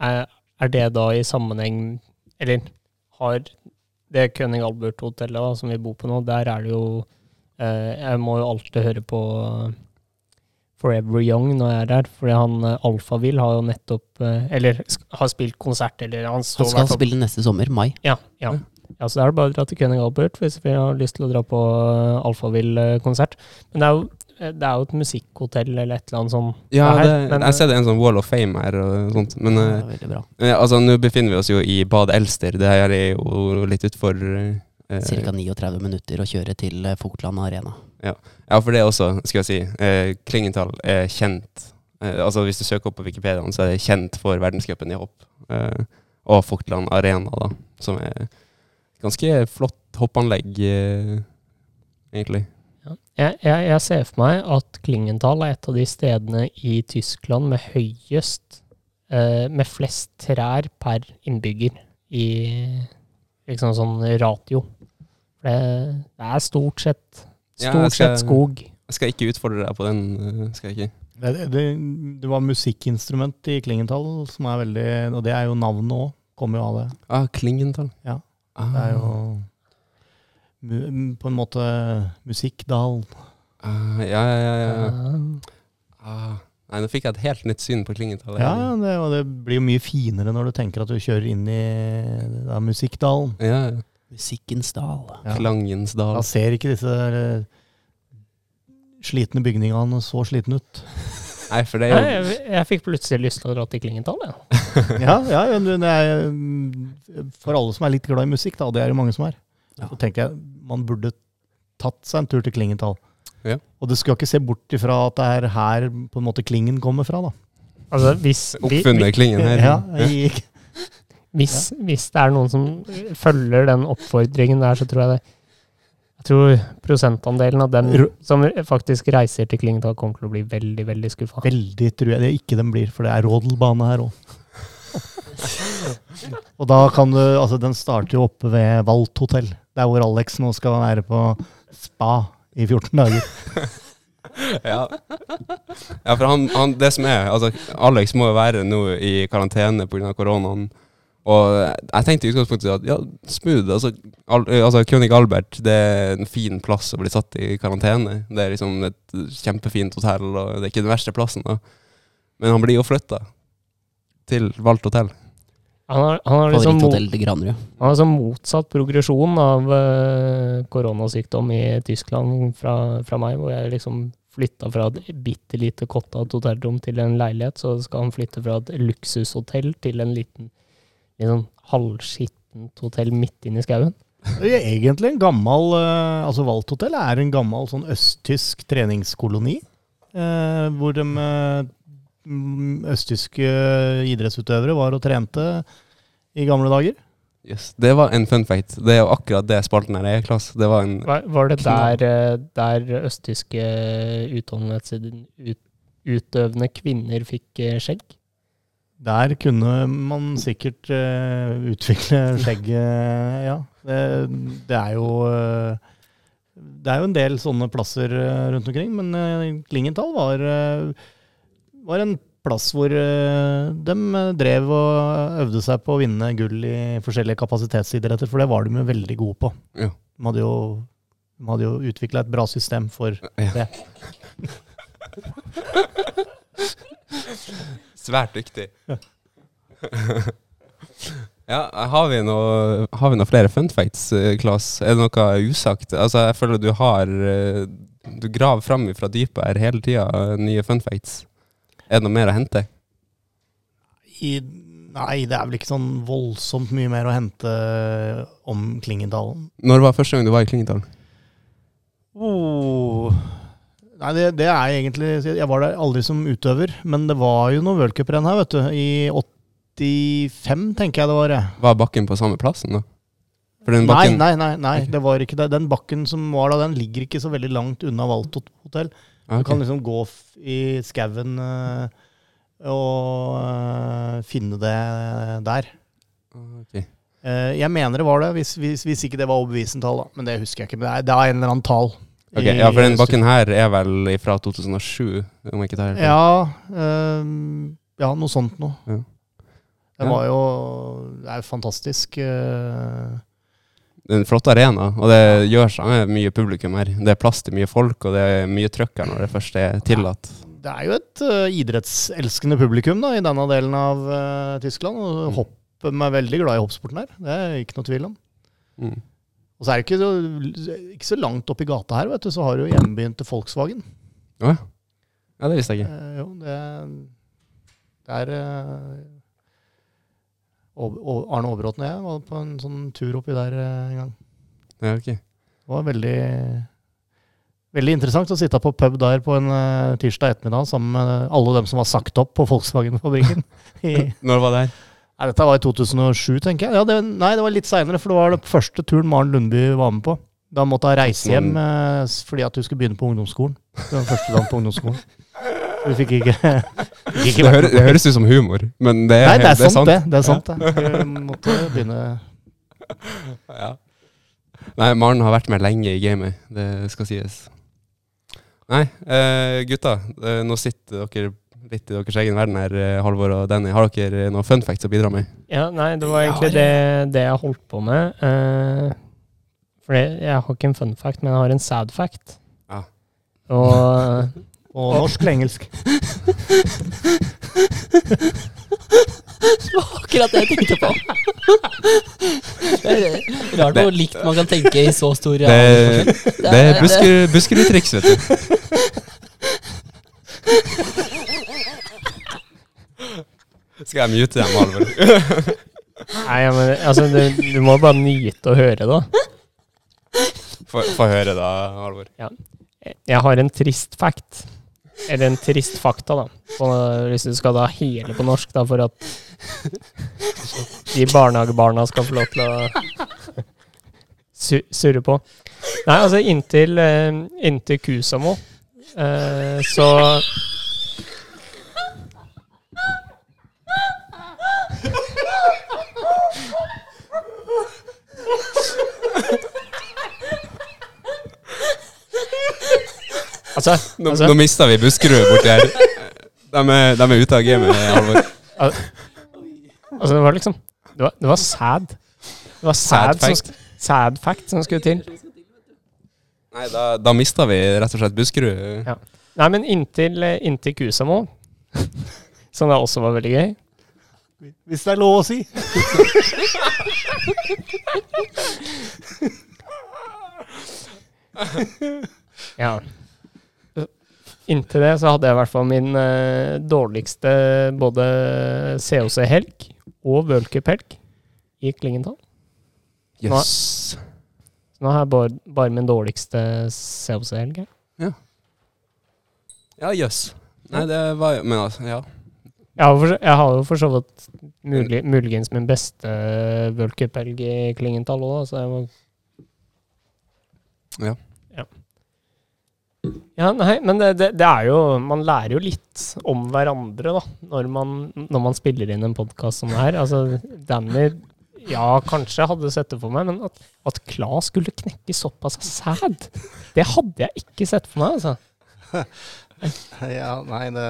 er, er det da i sammenheng Eller har det König Albert-hotellet som vi bor på nå, der er det jo eh, Jeg må jo alltid høre på Forever Young når jeg er der, fordi han eh, Alphaville har jo nettopp eh, Eller har spilt konsert, eller han står Han skal spille neste sommer, mai. Ja, ja. Ja, så er det bare å dra til König Albert hvis vi har lyst til å dra på uh, Alphaville-konsert. Men det er, jo, eh, det er jo et musikkhotell eller et eller annet sånt. Ja, her, det, men, jeg ser det er en sånn Wall of Fame her og sånt. Men Det eh, er ja, altså, nå befinner vi oss jo i Bad Elster. Det her er jo litt utfor eh, Ca. 39 minutter å kjøre til Foktland Arena. Ja, for det også, skal jeg si, eh, Klingenthal er kjent eh, Altså Hvis du søker opp på Wikipedia, så er det kjent for verdenscupen i hopp. Eh, og Foktland Arena, da, som er ganske flott hoppanlegg, eh, egentlig. Ja. Jeg, jeg, jeg ser for meg at Klingenthal er et av de stedene i Tyskland med høyest eh, Med flest trær per innbygger i liksom sånn ratio. For det, det er stort sett Ja, Stort jeg skal- sett skog. Jeg skal ikke utfordre deg på den. eh, skal jeg ikke. Det, det, det var musikkinstrument i Klingenthal, som er veldig Og det er jo navnet òg. Kommer jo av det. Ah, Klingenthal. Ja, Ah, Det er jo mu, på en måte Musikkdal. ah, Ja, ja, ja. ja. Ja. Ah. Nei, nå fikk jeg et helt nytt syn på klingetallet. Ja, ja, det, og det blir jo mye finere når du tenker at du kjører inn i da, Musikkdalen. ja, ja. Musikkens dal. Ja. Klangens dal. Da ser ikke disse eh, slitne bygningene så slitne ut. Nei, for det er jo jeg, jeg fikk plutselig lyst til å dra til Klingenthal. (laughs) Ja. Ja, ja er mm, for alle som er litt glad i musikk, da, og det er det mange som er, Ja. så tenker jeg man burde tatt seg en tur til Klingenthal. Ja. Og du skal ikke se bort ifra at det er her på en måte klingen kommer fra, da. Altså, hvis, vi, vi, oppfunnet klingen her. Ja, i, (laughs) hvis, hvis det er noen som følger den oppfordringen der, så tror jeg det Jeg tror prosentandelen av dem som faktisk reiser til Klingenthal, kommer til å bli veldig, veldig skuffa. veldig tror jeg det ikke den blir, for det er rådelbane her òg. (laughs) og da kan du Altså, den starter jo oppe ved Valt hotell. er hvor Alex nå skal være på spa i 14 dager. (laughs) Ja. ja, for han, han, det som er altså, Alex må jo være nå i karantene pga. koronaen. Og jeg tenkte i utgangspunktet at ja, smooth. Altså, Al, altså König Albert det er en fin plass å bli satt i karantene. Det er liksom et kjempefint hotell, og det er ikke den verste plassen. da. Men han blir jo flytta til valgt hotell. Han har, han har liksom mot, han har sånn motsatt progresjon av uh, koronasykdom i Tyskland fra, fra meg, hvor jeg liksom flytta fra et bitte lite kotta hotellrom til en leilighet, så skal han flytte fra et luksushotell til en liten litt sånn halvskittent hotell midt inne i skauen. Det er egentlig en gammel eh, Altså Valthotell er en gammel sånn østtysk treningskoloni. eh, hvor de eh, østtyske idrettsutøvere var og trente i gamle dager. Yes. Det var en fun fact. Det er jo akkurat det spalten her er, Klas. Det var en Var, var det der, eh, der østtyske utøvende kvinner fikk skjegg? Der kunne man sikkert uh, utvikle (laughs) skjegg, eh, ja. Det, det er jo uh, Det er jo en del sånne plasser eh, rundt omkring, men uh, Klingenthal var, var en plass hvor de drev og øvde seg på å vinne gull i forskjellige kapasitetsidretter, for det var de jo veldig gode på. Ja. De hadde jo, de hadde jo utvikla et bra system for ja. det. (laughs) (laughs) Svært dyktig. (laughs) ja, har vi noe, har vi noe flere fun facts, eh, Klas? Er det noe usagt? Altså, jeg føler du har eh, Du graver fram fra dypet her hele tida nye fun facts. Er det noe mer å hente? I, nei, det er vel ikke sånn voldsomt mye mer å hente om Klingendalen. Når var første gang du var i Klingendalen? Oh. Nei, det, det er egentlig Jeg var der aldri som utøver, men det var jo noe worldcuprenn her, vet du. I 85, tenker jeg det var. Var bakken på samme plassen, da? Den Nei, bakken nei, nei, okay. det var ikke det. Den bakken som var da, den ligger ikke så veldig langt unna Valtot hotell. Du kan liksom gå i skauen eh, og eh, finne det der. Okay. ok. Eh, jeg mener det var det, hvis, hvis, hvis ikke det var overbevisende tall, da. Men det husker jeg ikke. Men det er, det er en eller annen tall. Ok, Ja, for den bakken her er vel fra 2007, om jeg ikke tar helt feil. Ja, ehm, ja, noe sånt noe. Ja. Det var jo Det er jo fantastisk. eh, Det er en flott arena, og det gjør seg med mye publikum her. Det er plass til mye folk, og det er mye trøkk her når det først er tillatt. Det er jo et uh, idrettselskende publikum da, i denne delen av uh, Tyskland. Og hopp, de er veldig glad i hoppsporten her. Det er ikke noe tvil om. Mm. Og så er det ikke så, ikke så langt opp i gata her, vet du, så har du hjembyen til Volkswagen. Ja. Ja, det visste jeg ikke. Eh, jo, det, det er eh, Arne Overbråten og jeg var på en sånn tur oppi der eh, en gang. Ja, ok. Det var veldig, veldig interessant å sitte på pub der på en eh, tirsdag ettermiddag sammen med alle dem som var sagt opp på Volkswagen-fabrikken. (laughs) Når var det her? Nei, dette var i 2007, tenker jeg. Ja, det, nei, det var litt seinere, for det var den første turen Maren Lundby var med på. Da måtte hun reise hjem eh, fordi at hun skulle begynne på ungdomsskolen. Det var første dagen på ungdomsskolen. Vi fikk ikke, (laughs) fikk ikke Det, høres, det høres ut som humor, men det er, Nei, det er sant, det. Det er sant, det. Vi måtte begynne (laughs) Ja. Nei, Maren har vært med lenge i gamet, det skal sies. Nei, eh, gutta. Eh, nå sitter dere litt i deres egen verden her, eh, Halvor og Danny. Har dere noen fun facts å bidra med? Ja, nei, det var egentlig det, det jeg holdt på med. Uh, for jeg har ikke en fun fact, men jeg har en sad fact. Ja. Og (laughs) og norsk eller engelsk. (laughs) Det var akkurat det jeg tenkte på. Det er rart hvor likt man kan tenke i så stor Det, det er busker, Buskerud-triks, vet du. (laughs) Skal jeg mute dem, Halvor? (laughs) Nei, men altså, du, du må bare nyte å høre da. Få høre da, Halvor. Jeg har en trist fact. Eller en trist fakta, da. Så hvis du skal da hele på norsk, da, for at de barnehagebarna skal få lov til å surre på. Nei, altså inntil, eh, inntil Kusamo, eh, så Altså, Nå, altså nå mista vi Buskerud borti her. De er, de er ute av gamet, Halvor. Altså, det var liksom Det var, det var sad. Det var sad, Sad fact. Som, sad fact som skulle til. Nei, da, da mista vi rett og slett Buskerud. Ja. Nei, men inntil, eh, inntil Kusamo, (laughs) som da også var veldig gøy, Hvis det er lov å si. (laughs) Ja. Inntil det så hadde jeg i hvert fall min eh, dårligste både COC-helg og worldcup-helg i Klingenthal. Jøss. Så nå har jeg bare, bare min dårligste COC-helg. her. Ja, jøss. Nei, det var jo Men altså, ja. Jeg har, for, jeg har jo for så vidt mulig, muligens min beste worldcup-helg i Klingenthal òg, så jeg må Ja. ja. Ja, nei, men det, det, det er jo Man lærer jo litt om hverandre, da, når man, når man spiller inn en podkast som det her. Altså, Danny ja, kanskje hadde sett det for meg, men at, at Klas skulle knekke såpass sæd, det hadde jeg ikke sett for meg, altså. (laughs) Ja, nei, det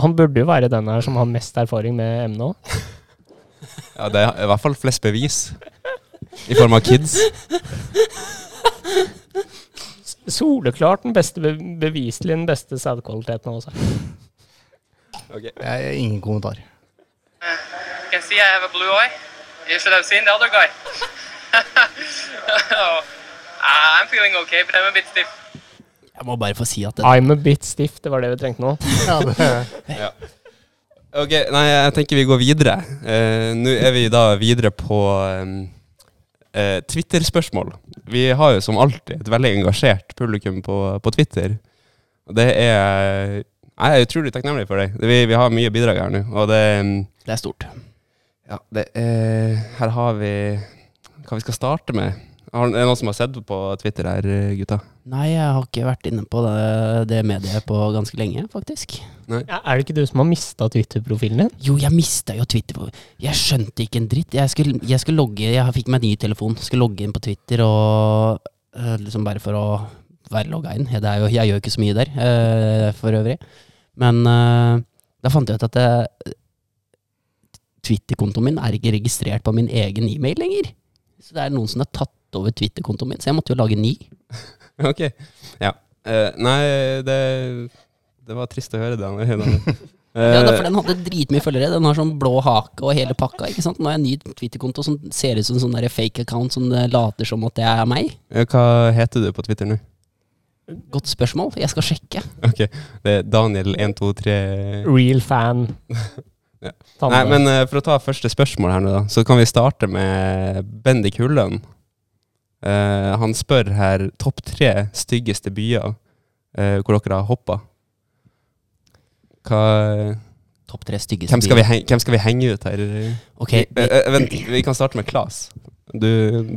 Han, burde jo være den her som har mest erfaring med emnet òg. (laughs) ja, det er i hvert fall flest bevis. I form av kids. Soleklart den beste, be beviselig den beste sædkvaliteten også. Ok. Jeg har ingen kommentar. You can see I have a blue eye. You should have seen the other guy. (laughs) oh, I'm feeling okay, but I'm a bit stiff. Jeg må bare få si at det, I'm a bit stiff, det var det vi trengte nå. (laughs) Ja, det, (laughs) Ok, nei, jeg tenker vi går videre. Uh, Nå er vi da videre på um, uh, Twitter-spørsmål. Vi har jo som alltid et veldig engasjert publikum på, på Twitter. Og det er Jeg er utrolig takknemlig for det. Vi, vi har mye bidrag her nå, og det um, det er stort. Ja, det er Her har vi hva vi skal starte med. Har, er det noen som har sett på Twitter her, gutta? Nei, jeg har ikke vært inne på det, det mediet på ganske lenge, faktisk. Ja, er det ikke du som har mista Twitter-profilen din? Jo, jeg mista jo Twitter. på- Jeg skjønte ikke en dritt. Jeg skulle, jeg skulle logge Jeg fikk meg ny telefon. Skulle logge inn på Twitter og eh, liksom bare for å være logga inn. Det er jo, jeg gjør ikke så mye der, uh, for øvrig. Men uh, da fant jeg ut at Twitter-kontoen min er ikke registrert på min egen e-mail lenger. Så det er noen som har tatt over Twitter-kontoen min, så jeg måtte jo lage ny. (laughs) Ok. Ja. Eh, nei, det, det var trist å høre (laughs) det. Ja, da, for Den hadde dritmye følgere. Den har sånn blå hake og hele pakka. ikke sant? Nå har jeg en ny Twitter-konto som ser ut som sånn der fake account som later som at det er meg. hva heter du på Twitter nå? Godt spørsmål. Jeg skal sjekke. Ok, det er Daniel123 Real fan. (laughs) Ja. Nei, men uh, for å ta første spørsmål her nå, da, så kan vi starte med Bendik Hullen. Eh, han spør her topp tre styggeste byer eh, hvor dere har hoppa. Hva, Topp tre styggeste hvem, skal henge, hvem skal vi henge ut her? Ok, Vi, eh, eh, vent, vi kan starte med Klas. Du,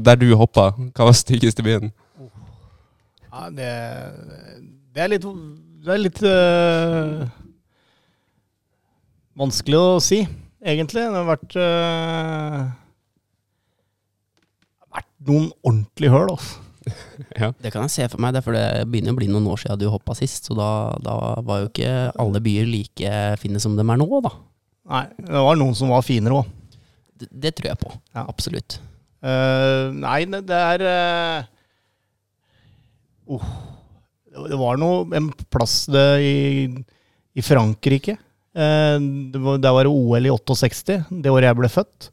der du hoppa, hva var styggeste byen? ja, det, det er litt Det er litt øh, vanskelig å si, egentlig. Det har vært øh, vært noen ordentlige høl, altså. (laughs) Det kan jeg se for meg, det er for det begynner å bli noen år siden du hoppa sist. Så da, da var jo ikke alle byer like fine som de er nå, da. Nei, det var noen som var finere òg. Det, det tror jeg på. Ja. Absolutt. Uh, nei, det, det er uh, oh, Det var noe en plass det i, i Frankrike. Uh, det var, der var det OL i 68, det året jeg ble født.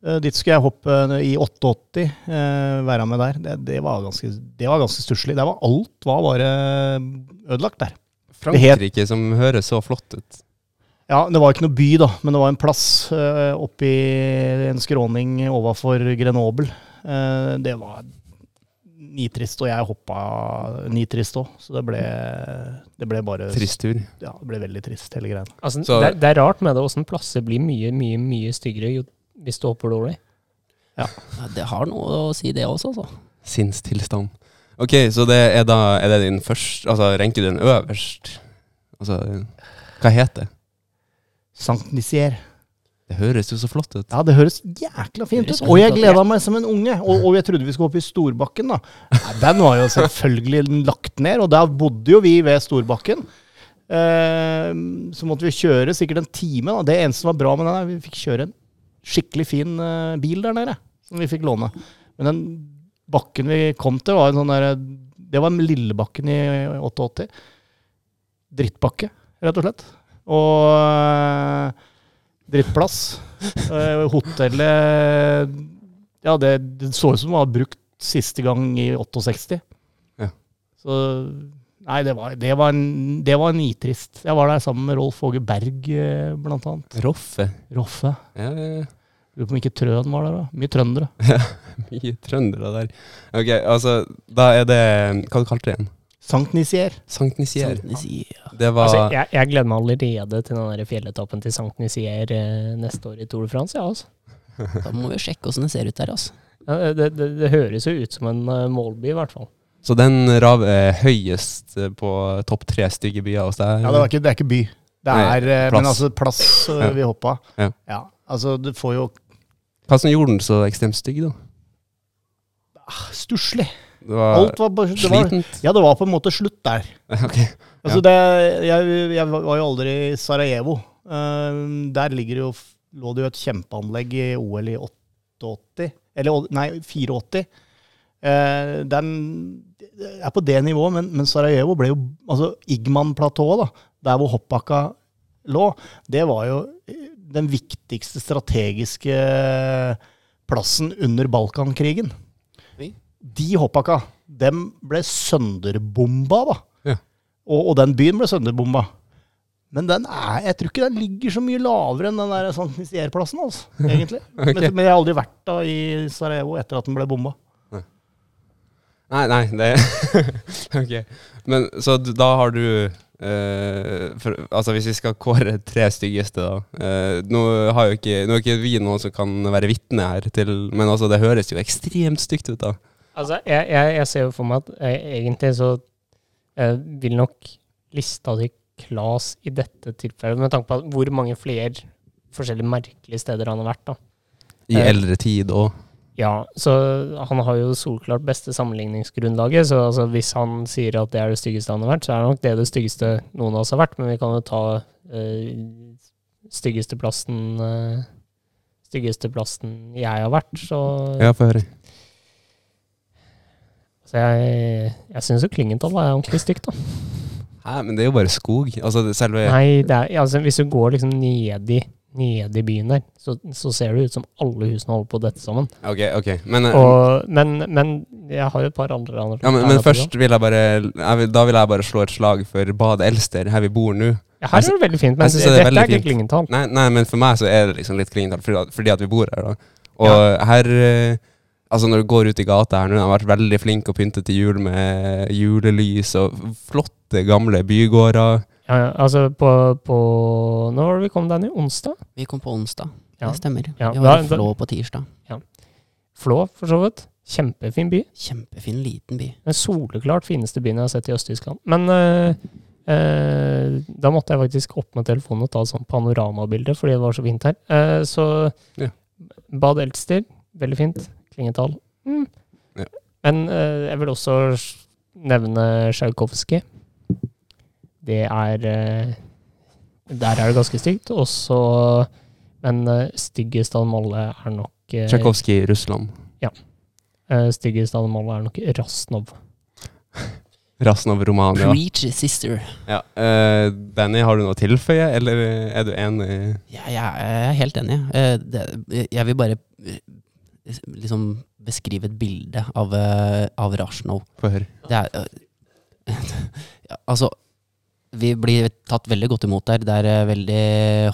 Eh, dit skulle jeg hoppe i 88, eh, være med der. Det, det var ganske, det var ganske stusslig. Det var Alt var bare ødelagt der. Frankrike, som høres så flott ut. Ja, det var ikke noe by, da, men det var en plass uh, oppi en skråning overfor Grenoble. Uh, det var nitrist, og jeg hoppa nitrist òg, så det ble, det ble bare Trist tur. Ja, det ble veldig trist, hele greia. Altså, det, er- det er rart med det åssen plasser blir mye, mye mye styggere jo, hvis du hopper dårlig. Ja, det har noe å si, det også, altså. Sinnstilstand. Ok, så det er da Er det din første Altså, ranker du den øverst? Altså, hva heter det? Sankt Nisier. Det høres jo så flott ut. Ja, det høres jækla fint Høres ut. Og jeg gleda meg som en unge. Og, og jeg trodde vi skulle hoppe i Storbakken, da. Nei, den var jo selvfølgelig lagt ned, og der bodde jo vi ved Storbakken. Eh, så måtte vi kjøre sikkert en time. Da. Det eneste som var bra med den, er vi fikk kjøre en skikkelig fin eh, bil der nede, som vi fikk låne. Men den bakken vi kom til, var en sånn der Det var Lillebakken i 88. Drittbakke, rett og slett. Og eh, drittplass. Eh, hotellet Ja, det, det så ut som det var brukt siste gang i 68. Ja. Så Nei, det var, det var, en, det var nitrist. Jeg var der sammen med Rolf Åge Berg, eh, blant annet. Roffe. Roffe. Ja, ja, ja. Lurer på om ikke Trøen var der, da. Mye trøndere. (laughs) Ja, Mye trøndere der. Ok, altså, da er det Hva kalte du det igjen? Sankt Nisier. Sankt Nisier. Sankt ja. Det var Altså, jeg, jeg gleder meg allerede til den der fjelletappen til Sankt Nisier eh, neste år i Tour de France. Ja, altså. (laughs) Da må vi sjekke åssen det ser ut der, altså. ja, det, det, det høres jo ut som en eh, målby, i hvert fall. Så den rav er høyest eh, på topp tre stygge byer hos deg? Ja, det, var ikke, det er ikke by. Det er Nei, plass. Men altså plass eh, Ja. vi hoppa. Ja. Altså, du får jo Hva som gjorde den så ekstremt stygg, da? ah, stusslig. Det var Alt var bare det var, slitent? Ja, det var på en måte slutt der. (laughs) Ok. Altså det, jeg, jeg var jo aldri i Sarajevo. Eh, der ligger jo, lå det jo et kjempeanlegg i OL i 88, eller nei, 84. Uh, den er på det nivået, men, men Sarajevo ble jo Altså Igman-platået, der hvor hoppbakka lå, det var jo den viktigste strategiske plassen under Balkankrigen. De hoppbakka, dem ble sønderbomba, da. Ja. Og, og den byen ble sønderbomba. Men den er, jeg tror ikke den ligger så mye lavere enn den der Sankt Nisier-plassen, altså, (laughs) egentlig. Ok. men, men jeg har aldri vært da i Sarajevo etter at den ble bomba. Nei, nei, det (laughs) Ok. Men så da har du eh, for, Altså, hvis vi skal kåre tre styggeste, da eh, Nå har jo ikke Nå er ikke vi noen som kan være vitne her til Men altså, det høres jo ekstremt stygt ut, da. Altså, jeg, jeg, jeg ser jo for meg at jeg, egentlig så eh, vil nok lista til Klas i dette tilfellet, med tanke på hvor mange flere forskjellige merkelige steder han har vært, da. I Eh. eldre tid òg. Ja, så han har jo solklart beste sammenligningsgrunnlaget, så altså, hvis han sier at det er det styggeste han har vært, så er det nok det det styggeste noen av oss har vært, men vi kan jo ta øh, styggeste plassen eh, styggeste plassen jeg har vært, så, Ja, få høre. så jeg, jeg syns jo Klingenthal er ordentlig stygt, da. Hæ, men det er jo bare skog. Altså, selve Nei, det er, altså, hvis du går liksom ned i, ned i byen der, så, så ser det ut som alle husene holder på å dette sammen. Ok, ok. Men, eh, Og, men, men jeg har et par andre andre ja, men, men først vil jeg bare jeg vil, Da vil jeg bare slå et slag for Bad Elster, her vi bor nå. Ja, her er det veldig fint, men det er dette er ikke. Klingenthal. Nei, nei, men for meg så er det liksom litt Klingenthal, fordi, at- fordi at vi bor her, da. Og her eh, Altså, når du går ut i gata her nå, de har vært veldig flinke å pynte til jul med julelys og flotte, gamle bygårder. Ja, ja, altså på, på Når var det vi kom, Danny? Onsdag? Vi kom på onsdag. Ja. Det stemmer. Ja, Vi var i Flå på tirsdag. Flå, for så vidt. Kjempefin by. Kjempefin, liten by. Den soleklart fineste byen jeg har sett i Øst-Tyskland. Men eh, eh, da måtte jeg faktisk opp med telefonen og ta et sånt panoramabilde, fordi det var så fint her. Eh, så Ja. Bad Elster, veldig fint. Klingetall. Mm. Ja. Men eh, jeg vil også nevne Tsjajkovskij. Det er eh, Der er det ganske stygt. Også, men uh, styggest av dem alle er nok uh, Tsjajkovskij i Russland. Styggest av dem alle er nok Rasnov. (laughs) Rasnov Romania. Preach, sister. Ja. uh, Danny, har du noe å tilføye, eller er du enig? Ja, jeg er helt enig. Uh, det, jeg vil bare eh, liksom beskrive et bilde av, eh, av Rasnov. Få høre. Det er eh, (laughs) ja, Altså, vi blir tatt veldig godt imot der. Det er eh, veldig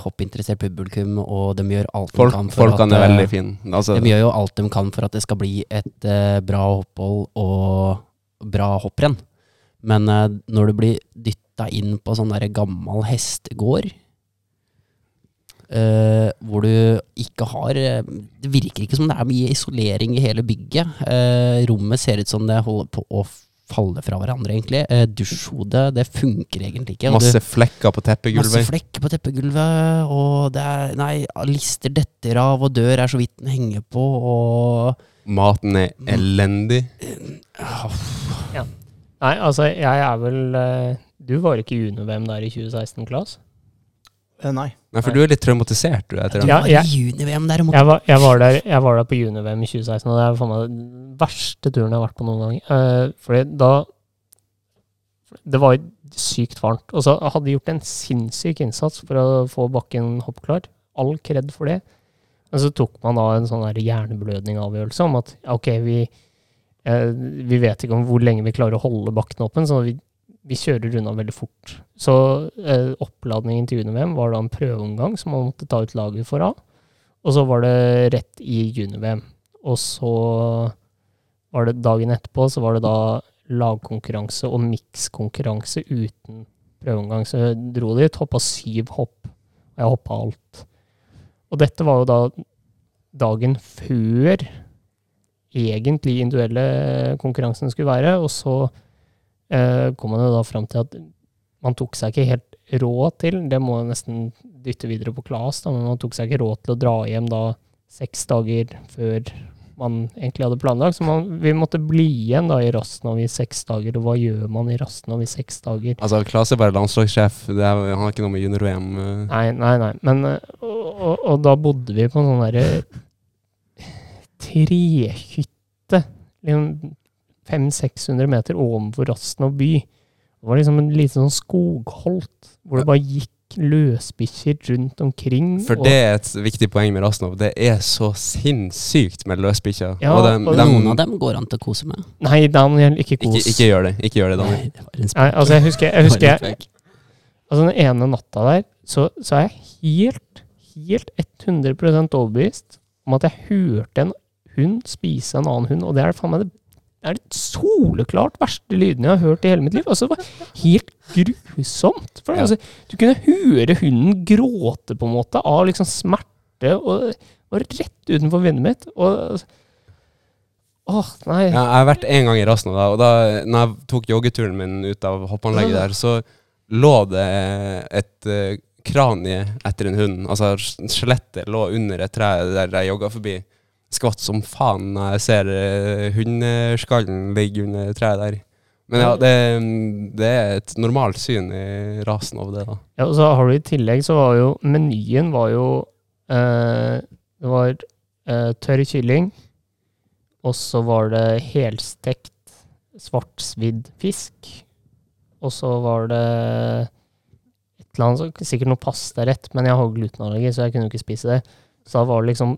hoppinteressert publikum, og de gjør alt Folk, de kan for at er eh, veldig fine. Altså, De gjør jo alt de kan for at det skal bli et uh, bra opphold og bra hopprenn. Men uh, når du blir dytta inn på sånn der gammel hestegård, uh, hvor du ikke har eh, Det virker ikke som det er mye isolering i hele bygget. Eh, rommet ser ut som det holder på å falle fra hverandre, egentlig. Eh, dusjhodet, det funker egentlig ikke. masse flekker på Masse teppegulvet. flekker på teppegulvet, og det er Nei, lister detter av, og dør er så vidt den henger på, og Maten er elendig. Ja. Nei, altså, jeg er vel eh, Du var ikke junior-VM der i 2016, Klas? Eh, nei. Nei, for du er litt traumatisert, du, etter Du den. Ja, jeg- i juni-VM derimot. Jeg var, jeg var, der, jeg var der på junior-VM i 2016, og det er for meg den verste turen jeg har vært på noen gang. Uh, fordi da Det var sykt varmt. Og så hadde de gjort en sinnssyk innsats for å få bakken hoppklar. all kred for det. Men så tok man da en sånn der hjerneblødning-avgjørelse om at ok, vi, uh, vi vet ikke om hvor lenge vi klarer å holde bakken åpen, så vi, vi kjører unna veldig fort. Så eh, oppladningen til juni-VM var da en prøveomgang som man måtte ta ut laget for av. Og så var det rett i juni-VM. Og så var det dagen etterpå, så var det da lagkonkurranse og mikskonkurranse uten prøveomgang. Så jeg dro dit, hoppa syv hopp. Og jeg hoppa alt. Og dette var jo da dagen før egentlig individuelle konkurransen skulle være. Og så kom man jo da fram til at man tok seg ikke helt råd til, det må jeg nesten dytte videre på Klas, da, men man tok seg ikke råd til å dra hjem da seks dager før man egentlig hadde planlagt. Så man, vi måtte bli igjen da i Rastnov i seks dager. Og hva gjør man i Rastnov i seks dager? Altså, Klas er bare landslagssjef. Er, han har ikke noe med junior-VM eh. Nei, nei, nei. Men, eh, og, og, og da bodde vi på en sånn derre trehytte. Liksom 500-600 meter ovenfor Rastnov by. Det var liksom en liten sånn skogholt, hvor det bare gikk løsbikkjer rundt omkring. For det er et viktig poeng med Rasnov. Det er så sinnssykt med løsbikkjer. Ja, og dem- og dem- Noen av dem går an til å kose med. Nei, Daniel, ikke ikke, kos. ikke gjør det. Ikke gjør det, Daniel. Nei, det Nei, altså, jeg husker, jeg husker spøk. Altså, den ene natta der, så, så er jeg helt, helt 100 overbevist om at jeg hørte en hund spise en annen hund, og det er faen meg det er det soleklart verste lydene jeg har hørt i hele mitt liv. Altså, det var helt grusomt. For altså, du kunne høre hunden gråte, på en måte, av liksom smerte, og det var rett utenfor vinduet mitt. Og Åh, Åh, nei. Ja, jeg har vært en gang i Rasna, da, og da når jeg tok joggeturen min ut av hoppanlegget der, så lå det et uh, kranie etter en hund. Altså skjelettet lå under et tre der jeg jogga forbi. Skvatt som faen når jeg ser uh, hundeskallen ligge under treet der. Men ja, det, det er et normalt syn i rasen over det, da. Ja, og så har du i tillegg så var jo menyen var jo eh, Det var eh, tørr kylling, og så var det helstekt svartsvidd fisk, og så var det et eller annet, sikkert noe pastarett, men jeg har glutenallergi, så jeg kunne jo ikke spise det. Så da var det liksom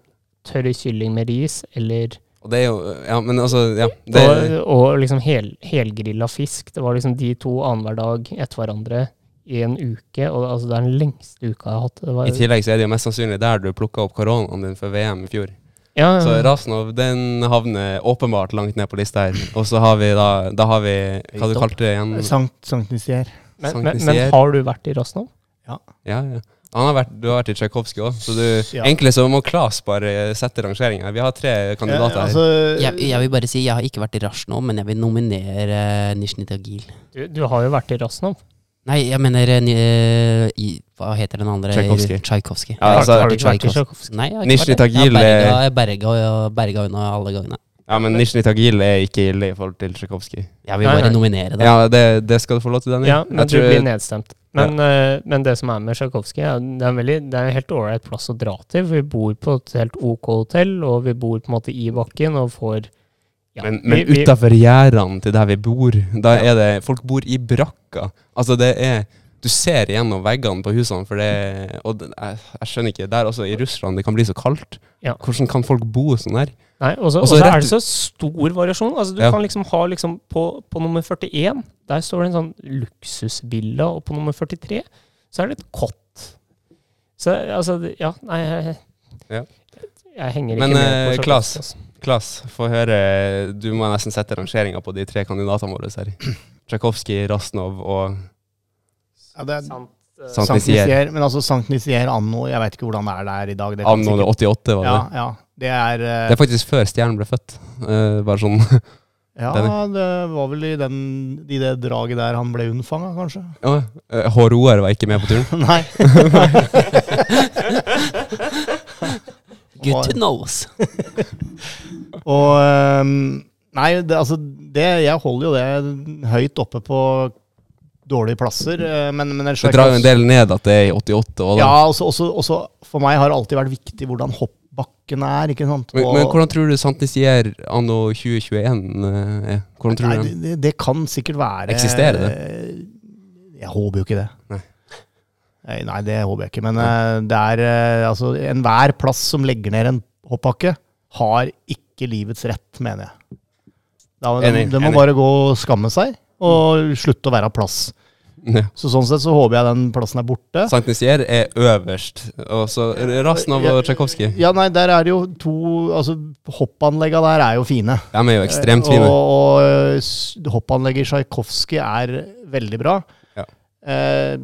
tørr kylling med ris, eller Og det er jo Ja, men altså, ja. Det, og, og liksom hel, helgrilla fisk. Det var liksom de to annenhver dag etter hverandre i en uke. Og altså, det er den lengste uka jeg har hatt. Det var, I tillegg så er det jo mest sannsynlig der du plukka opp koronaen din for VM i fjor. ja, Så ja. Rasnov den havner åpenbart langt ned på lista her. Og så har vi da Da har vi Hva du kalte det igjen? Sankt, Sankt Nisier. men, men, men har du vært i Rasnov? Ja, ja. Han har vært, du har vært i Tsjajkovskij òg, så du Ja. Egentlig så må Klas bare sette rangeringa. Vi har tre kandidater Ja, her. altså, Jeg, jeg vil bare si, jeg har ikke vært i Rasjnov, men jeg vil nominere uh, Nizjnij Tagil. Du, du har jo vært i Rasjnov. Nei, jeg mener uh, eh, i, Hva heter den andre? Tsjajkovskij. Ja, altså, har, har du ikke vært i Tsjajkovskij. Nizjnij. Tagil, Jeg eh, berga, berga, berga unna alle gangene. Ja, men Nizjnij Tagil er ikke ille i forhold til Tsjajkovskij. Ja, vi bare nei. nominere det. Ja, det, det skal du få lov til, Daniel. Ja, men du tror- blir nedstemt. Men, eh, men det som er med Tsjajkovskij, ja, det er en veldig, det er en helt ålreit plass å dra til. for Vi bor på et helt OK hotell, og vi bor på en måte i bakken og får ja, Men, men utafor gjerdene til der vi bor, da er det Folk bor i brakka. Altså, det er Du ser gjennom veggene på husene, for det Og jeg, jeg skjønner ikke Der også, i Russland, det kan bli så kaldt. Ja. Hvordan kan folk bo sånn her? Nei, og så er det så stor variasjon. Altså, du Ja. kan liksom ha liksom på, på nummer 41, der står det en sånn luksusvilla, og på nummer 43 så er det et kott. Så altså, ja, nei jeg, Ja. jeg henger ikke Men, med Men på Klas. Altså. Klas, få høre Du må nesten sette rangeringa på de tre kandidatene våre her. (clears throat) Tsjajkovskij, Rasnov og ja, det er eh, Sant Sankt Nisier. Men altså Sankt Nisier anno, jeg vet ikke hvordan det er der i dag. Det Anno sikkert- 88, var det. Ja, ja. Det er, uh, Det er faktisk før stjernen ble født. Uh, bare sånn (laughs) ja, det var vel i, den, i det draget der han ble unnfanga, kanskje? ja, uh, HRO-er var ikke med på turen. (laughs) Nei. (laughs) Good to knows. Og um, Nei, det, altså det, jeg holder jo det høyt oppe på dårlige plasser. eh, Men, men Det drar jo en del ned at det er i 88 òg, da. Ja, også, også, også for meg har det alltid vært viktig hvordan hoppbakken er. ikke sant? Men, Og- men hvordan tror du Santisier anno 2021 eh, er? Hvordan tror Nei, du det, det? kan sikkert være Eksisterer det? Jeg håper jo ikke det. Nei. Nei, det håper jeg ikke. Men uh, det er uh, altså enhver plass som legger ned en hoppbakke, har ikke livets rett, mener jeg. Da, de, de må bare gå og skamme seg, og slutte å være plass. Ja. Så sånn sett så håper jeg den plassen er borte. Sankt Nisier er øverst, og så Rasnov og Tsjajkovskij. Ja, nei, der er det jo to Altså, hoppanlegga der er jo fine. De er jo ekstremt fine. Og, og eh, hoppanlegget i Tsjajkovskij er veldig bra. Ja. Eh,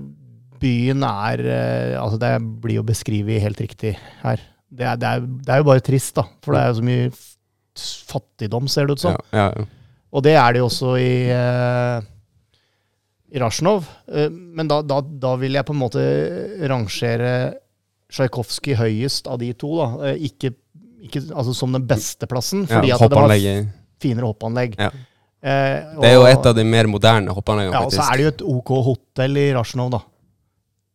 byen er eh, Altså, det blir jo beskrevet helt riktig her. Det er, det, er, det er jo bare trist, da. For det er jo så mye fattigdom, ser det ut som. Ja, ja, ja. Og det er det jo også i, eh, i Rasjnov. Eh, men da, da, da vil jeg på en måte rangere Tsjajkovskij høyest av de to. da. Eh, ikke, ikke altså som den beste plassen, fordi ja at det var finere hoppanlegg. Ja. Eh, Det er jo et av de mer moderne hoppanleggene, Ja, og så er det jo et OK hotell i Rasjnov, da.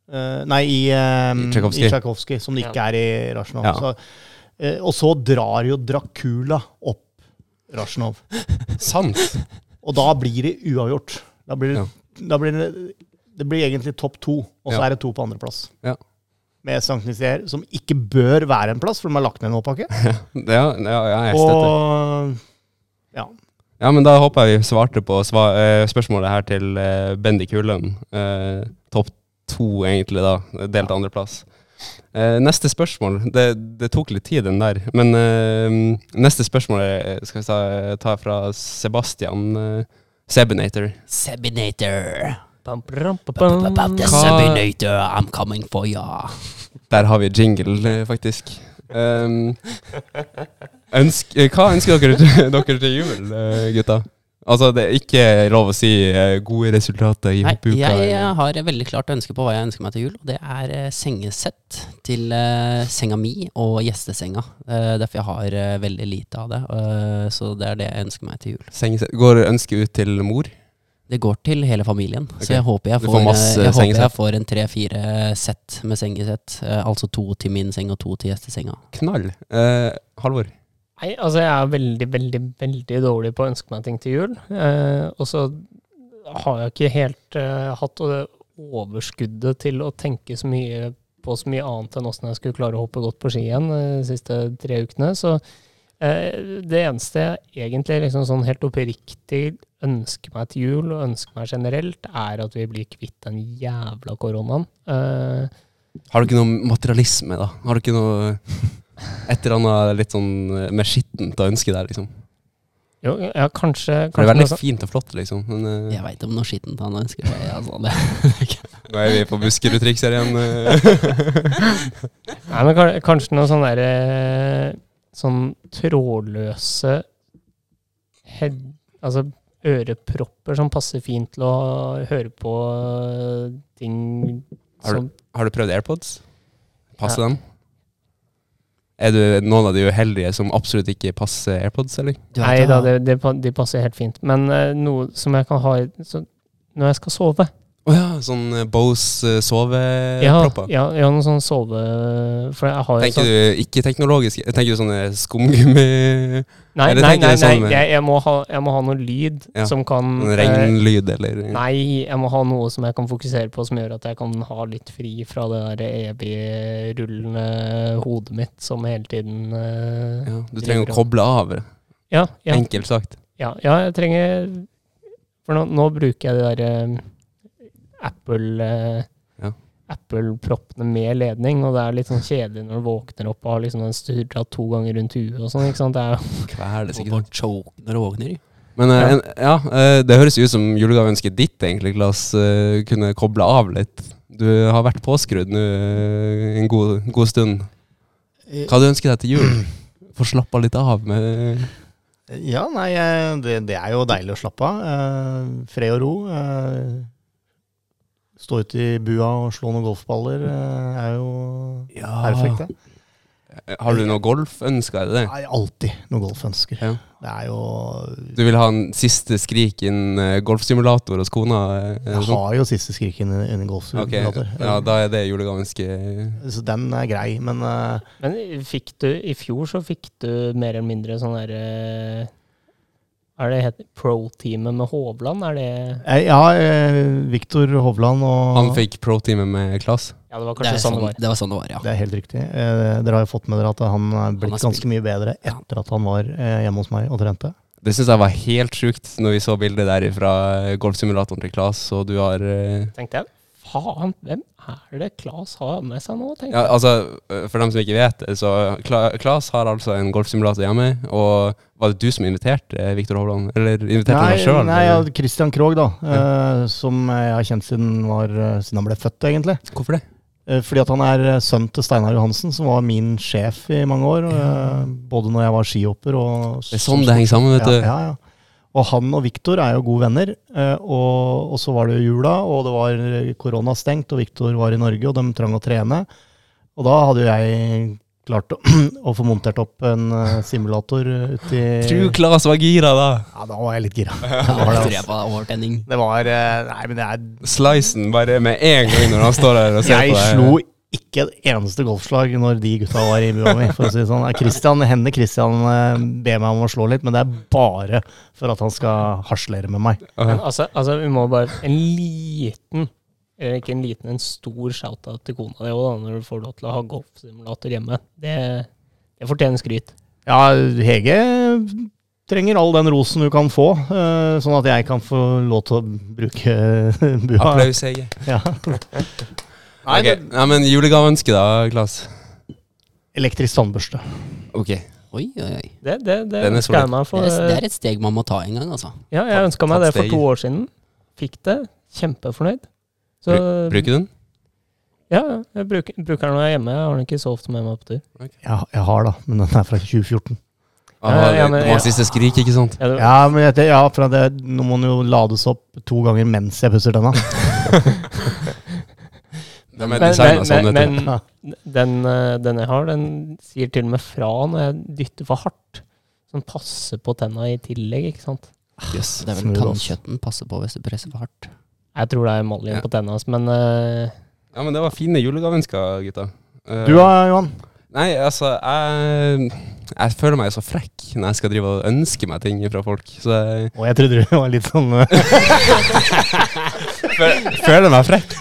Eh, nei, i, eh, I Tsjajkovskij. som det ikke er i Rasjnov. Ja. Så, eh, og så drar jo Dracula opp Rasjnov. Sant! Og da blir det uavgjort. Da blir det, da blir det, det blir egentlig topp to, og så Ja. er det to på andreplass. Ja. Med Sankt Nizier, som ikke bør være en plass, for de har lagt ned en hoppbakke. (laughs) Det, ja, ja, ja, jeg støtter. Og ja. Ja, men da håper jeg vi svarte på sva eh, spørsmålet her til uh, Bendik Hullum. Eh, Topp to, egentlig, da. Delt andreplass. Uh, neste spørsmål det, det tok litt tid, den der. Men eh, neste spørsmål er, skal vi ta, ta fra Sebastian eh, Sebinator. Sebinator. Bam, bam, bam, bam. the Sebinator, I'm coming for ya. Der har vi jingle, eh, faktisk. Um, ønsk, eh, hva ønsker dere, til- (laughs) dere til jul, eh, gutta? Altså, det er ikke lov å si eh, gode resultater i Nei, hoppuka. jeg eller- har et veldig klart ønske på hva jeg ønsker meg til jul. og Det er eh, sengesett til eh, senga mi og gjestesenga. Derfor jeg har veldig lite av det. så det er det jeg ønsker meg til jul. Sengesett. Går ønsket ut til mor? Det går til hele familien. Okay. Så jeg håper jeg får, får jeg, håper jeg får en tre-fire sett med sengesett. altså to til min seng og to til gjestesenga. Knall. Eh, Halvor? Nei, altså jeg er veldig, veldig, veldig dårlig på å ønske meg ting til jul. Eh, og så har jeg ikke helt eh, hatt det overskuddet til å tenke så mye på så mye annet enn åssen jeg skulle klare å hoppe godt på ski igjen eh, de siste tre ukene. Så eh, det eneste jeg egentlig liksom sånn helt oppriktig ønsker meg til jul, og ønsker meg generelt, er at vi blir kvitt den jævla koronaen. Eh, Har du ikke noe materialisme, da? Har du ikke noe et eller annet litt sånn med mer skittent å ønske der, liksom? jo, ja, kanskje, For det er kanskje veldig fint og flott, liksom. Men uh, Jeg veit om noe skittent han ønsker seg. (laughs) Altså, det. nå er vi på Buskerud-triks her igjen. (laughs) Nei, men kanskje noe sånn derre Sånn trådløse head, Altså ørepropper som passer fint til å høre på ting ting Har du- Har du prøvd AirPods? Passer Ja. dem? Er du noen av de uheldige som absolutt ikke passer AirPods, eller? Nei da, det, det, de passer helt fint. Men uh, noe som jeg kan ha i så, når jeg skal sove Å ja, sånn eh, Bose eh, Ja, sovepropper. ja, ja noen sånn sove... Tenker sånn du ikke teknologisk? Tenker du sånne skumgummi Nei, nei, nei, nei, sånn nei jeg, jeg, må ha, jeg må ha noe lyd Ja, som kan eh, regnlyd, eller Nei, jeg må ha noe som jeg kan fokusere på, som gjør at jeg kan ha litt fri fra det der evig rullende hodet mitt som hele tiden uh, ja, Du trenger å koble av, ja, ja, enkelt sagt. ja, ja, jeg trenger For nå, nå bruker jeg de der eh, Apple eh, Ja. Apple-proppene med ledning, og det er litt sånn kjedelig når du våkner opp og har liksom den sturra to ganger rundt huet og sånn. ikke sant? Det er jo Kveles, Du ikke sant? choke når du våkner. Men eh, Ja. en, ja, eh, det høres jo ut som julegaveønsket ditt, egentlig, Klas. kunne koble av litt. Du har vært påskrudd nå en god, god stund. Hva du ønsker deg til jul? (clears throat) Få slappa litt av med Ja, nei, det, det er jo deilig å slappe av. Fred og ro. Eh, stå ute i bua og slå noen golfballer eh, er jo perfekt, det. Har du noe golfønsker? Er det det? Nei, alltid noe golfønsker. Ja. Det er jo Du vil ha en siste skrik innen eh, golfsimulator hos kona? eh, Jeg har jo siste skrik innen golfsimulator. golfsimulator. ja, da er det julegaveønsket. Så den er grei, men uh... Men fikk du, i fjor så fikk du mer eller mindre sånn derre Hva er det heter? Pro-teamet med Hovland? Er det Ja, eh, Viktor Hovland og Han fikk pro-teamet med Klas. Ja, det var Det, kanskje sånn det sånn, var. det var sånn det var, ja. Det er helt riktig. Eh, dere har jo fått med dere at han er blitt han ganske mye bedre etter at han var eh, hjemme hos meg og trente. Det syns jeg var helt sjukt når vi så bildet der fra golfsimulatoren til Klas, og du har eh, Tenkte jeg, faen, hvem er det Klas har med seg nå? Ja, altså, for dem som ikke vet så Kla Klas har altså en golfsimulator hjemme, og var det du som inviterte eh, Viktor Hovland? Eller inviterte Nei, deg sjøl? nei ja, Christian Krogh, da. Eh, som jeg har kjent siden, var, eh, siden han ble født, egentlig. Hvorfor det? Eh, fordi at han er eh, sønn til Steinar Johansen, som var min sjef i mange år. eh, både når jeg var skihopper og Det er sånn det henger sammen, vet du. ja, ja. Og han og Viktor er jo gode venner. og, og så var det jula, og det var korona koronastengt, og Viktor var i Norge, og de trang å trene. Og da hadde jo jeg klart å, (clears throat) å få montert opp en eh, simulator uti Tror Klas var gira da! Ja, da var jeg litt gira. Ja, (laughs) Det var det, altså. jeg. Det var eh, Nei, men det er Slicen bare med en gang når han står der og ser Jeg på deg. slo ikke et eneste golfslag når de gutta var i bua mi, for å si det sånn. Christian, Henne Christian eh, ber meg om å slå litt, men det er bare for at han skal harselere med meg. Men altså, altså, vi må bare En liten eller ikke en liten, en stor shout-out til kona di òg, når du får lov til å ha golfsimulator hjemme. Det, det fortjener skryt. Ja, Hege trenger all den rosen du kan få, eh, sånn at jeg kan få lov til å bruke (laughs) bua. Applaus, Hege. Ja. (laughs) Ok, ja, men julegaveønske da, Klas? Elektrisk tannbørste. Ok. Oi, oi, oi. Det, det, det er ønsker jeg solid. meg Det er, det er et steg man må ta en gang, altså. Ja, jeg ønska meg det for to år siden. Fikk det. Kjempefornøyd. Så, Bruker du den? Ja, jeg bruker, bruker den når jeg er hjemme. Jeg har den ikke så ofte med meg på tur. Okay. jeg har da, men den er fra 2014. Ah, Ja, ja, det men- ha siste skrik, ikke sant? Ja, men jeg, ja, for det, nå må den jo lades opp to ganger mens jeg pusser tenna. (laughs) De er Men, sånn, men, men den, eh, den jeg har, den sier til og med fra når jeg dytter for hardt. Den passer på tenna i tillegg, ikke sant. Yes. Det er vel tannkjøtten passer på hvis du presser for hardt. Jeg tror det er emaljen Ja. på tenna hans, men uh... Ja, men det var fine julegaveønsker, gutta. Uh, Du da, Johan? Nei, altså, jeg, jeg føler meg så frekk når jeg skal drive og ønske meg ting fra folk. Så jeg og jeg trodde du var litt sånn føler, fø- føler meg frekk.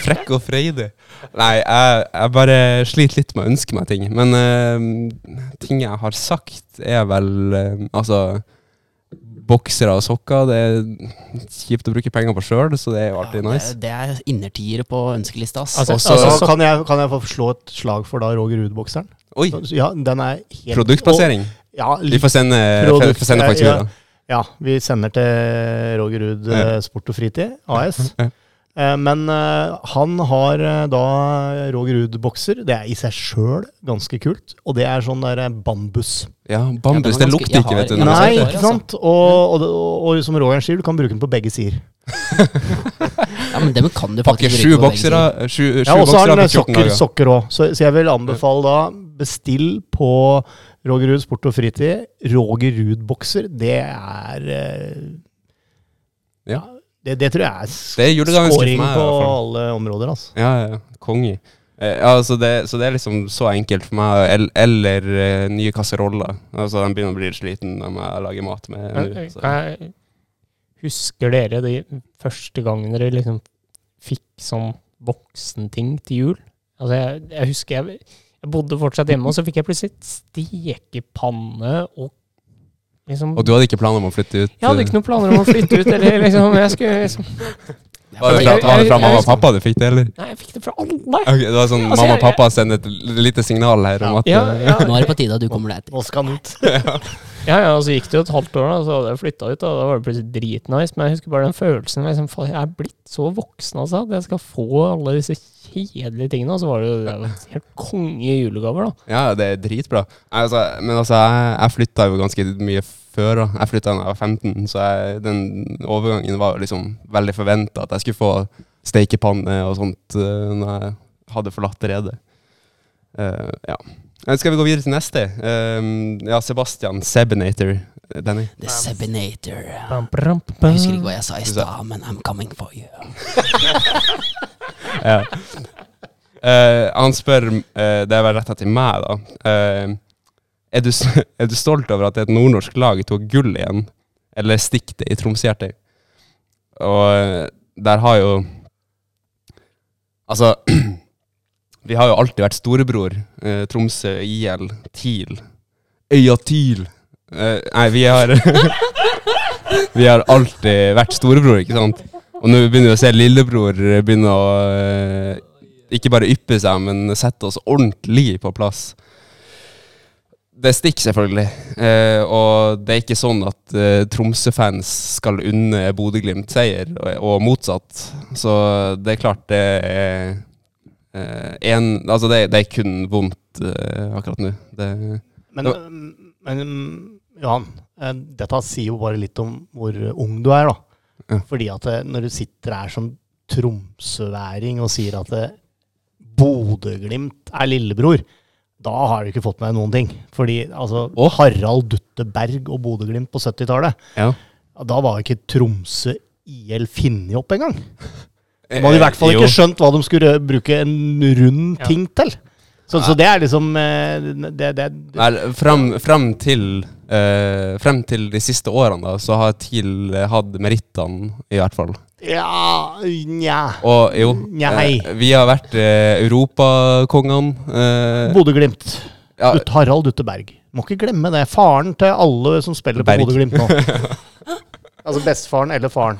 Frekk og freidig. Nei, jeg, jeg bare sliter litt med å ønske meg ting. Men uh, ting jeg har sagt, er vel uh, Altså Boksere og sokker, det er kjipt å bruke penger på sjøl, så det er jo alltid nice. Det, det er innertiere på ønskelista. Altså, Også- altså, Så så, kan jeg, kan jeg få slå et slag for da Roger Ruud-bokseren? Oi! Ja, den er helt Produktplassering. Og, ja, Vi får sende, Produkt- sende faktura. ja, vi sender til Roger Ruud Ja. eh, Sport og Fritid AS. Ja. Eh, Men eh, han har eh, da Roger Ruud-bokser. Det er i seg sjøl ganske kult. Og det er sånn der bambus. Ja, Ja, bambus, den det lukter ikke, vet du. Ja, Nei, ikke sant? Og, og, og, og som Roger sier, du kan bruke den på begge sider. Ja, men dem kan du Pakke faktisk sju bruke på begge sider. sju, sju Ja, og så har han den sokker, sokker òg. Så, så jeg vil anbefale da bestill på Roger Ruud Sport og Fritid. Roger Ruud-bokser, det er eh, Ja. Det, det tror jeg er, Det er scoring meg, på alle områder. Altså. Ja, ja. Konge. Eh, altså det, så det er liksom så enkelt for meg. Eller, Eller uh, nye kasseroller. Altså, de begynner å bli sliten når jeg lager mat med. Jeg Husker dere de første gangen dere liksom fikk sånn voksenting til jul? Altså, jeg, jeg husker jeg, jeg bodde fortsatt hjemme, og så fikk jeg plutselig stekepanne og liksom Og du hadde ikke planer om å flytte ut? Jeg hadde ikke noen planer om å flytte ut, eller liksom Jeg skulle liksom Var det fra, var det fra mamma og pappa du fikk det, eller? Nei, jeg fikk det fra alle! Okay, det var sånn Altså, mamma og pappa sender et lite signal her om at Ja, eh, ja, Nå er det på tide at du kommer deg etter. Nå skal han ut. (laughs) ja, ja, og så gikk det jo et halvt år, da, så hadde jeg flytta ut, og da var det plutselig dritnice. Men jeg husker bare den følelsen liksom, faen, Jeg er blitt så voksen, altså, at jeg skal få alle disse kjedelige tingene. Og så var det jo det var helt konge julegaver, da. Ja, det er dritbra. Altså, men altså, jeg, jeg flytta jo ganske mye før. Da. Jeg flytta da jeg var 15, så jeg, den overgangen var liksom veldig forventa. At jeg skulle få stekepanne og sånt uh, når jeg hadde forlatt redet. Uh, ja. Eh, Skal vi gå videre til neste? Um, ja, Sebastian Sebinator. Eh, Denny. The Sebinator. Bam, bam, bam. Jeg husker ikke hva jeg sa i stad, men I'm coming for you. (laughs) Ja. uh, han spør, uh, det er vel retta til meg, da. Eh, er, du, (laughs) er du stolt over at et nordnorsk lag tok gull igjen? Eller stikk det i Tromsøhjertet? Og eh, der har jo Altså (clears throat) Vi har jo alltid vært storebror. Eh, Tromsø, IL, TIL. Øya TIL. Eh, nei, vi har (laughs) Vi har alltid vært storebror, ikke sant? Og nå begynner vi å se lillebror begynne å eh, ikke bare yppe seg, men sette oss ordentlig på plass. Det stikker selvfølgelig. Eh, og det er ikke sånn at eh, Tromsø-fans skal unne Bodø-Glimt seier, og, og motsatt. Så det er klart det er eh, en, Altså, det, det er kun vondt eh, akkurat nå. Det, Men, men Johan, eh, dette sier jo bare litt om hvor ung du er, da. Ja. Fordi at eh, når du sitter her som tromsøværing og sier at eh, Bodø-Glimt er lillebror, da har du ikke fått med deg noen ting. Fordi altså, Harald Dutte Berg og Bodø-Glimt på 70-tallet, ja. da var jo ikke Tromsø IL funnet opp engang. De hadde i hvert fall Eh, ikke skjønt hva de skulle bruke en rund Ja. ting til. Så, så det er liksom eh, det, det, Nei, frem, frem, til, eh, frem til de siste årene da, så har TIL hatt merittene, i hvert fall. Ja Nja. Og jo, Nei. eh, vi har vært eh, europakongene. Eh, Bodø-Glimt. ja, Ut- Harald Dutte Berg. Må ikke glemme det. Faren til alle som spiller på Berg. Bodø-Glimt nå. (laughs) altså bestefaren eller faren.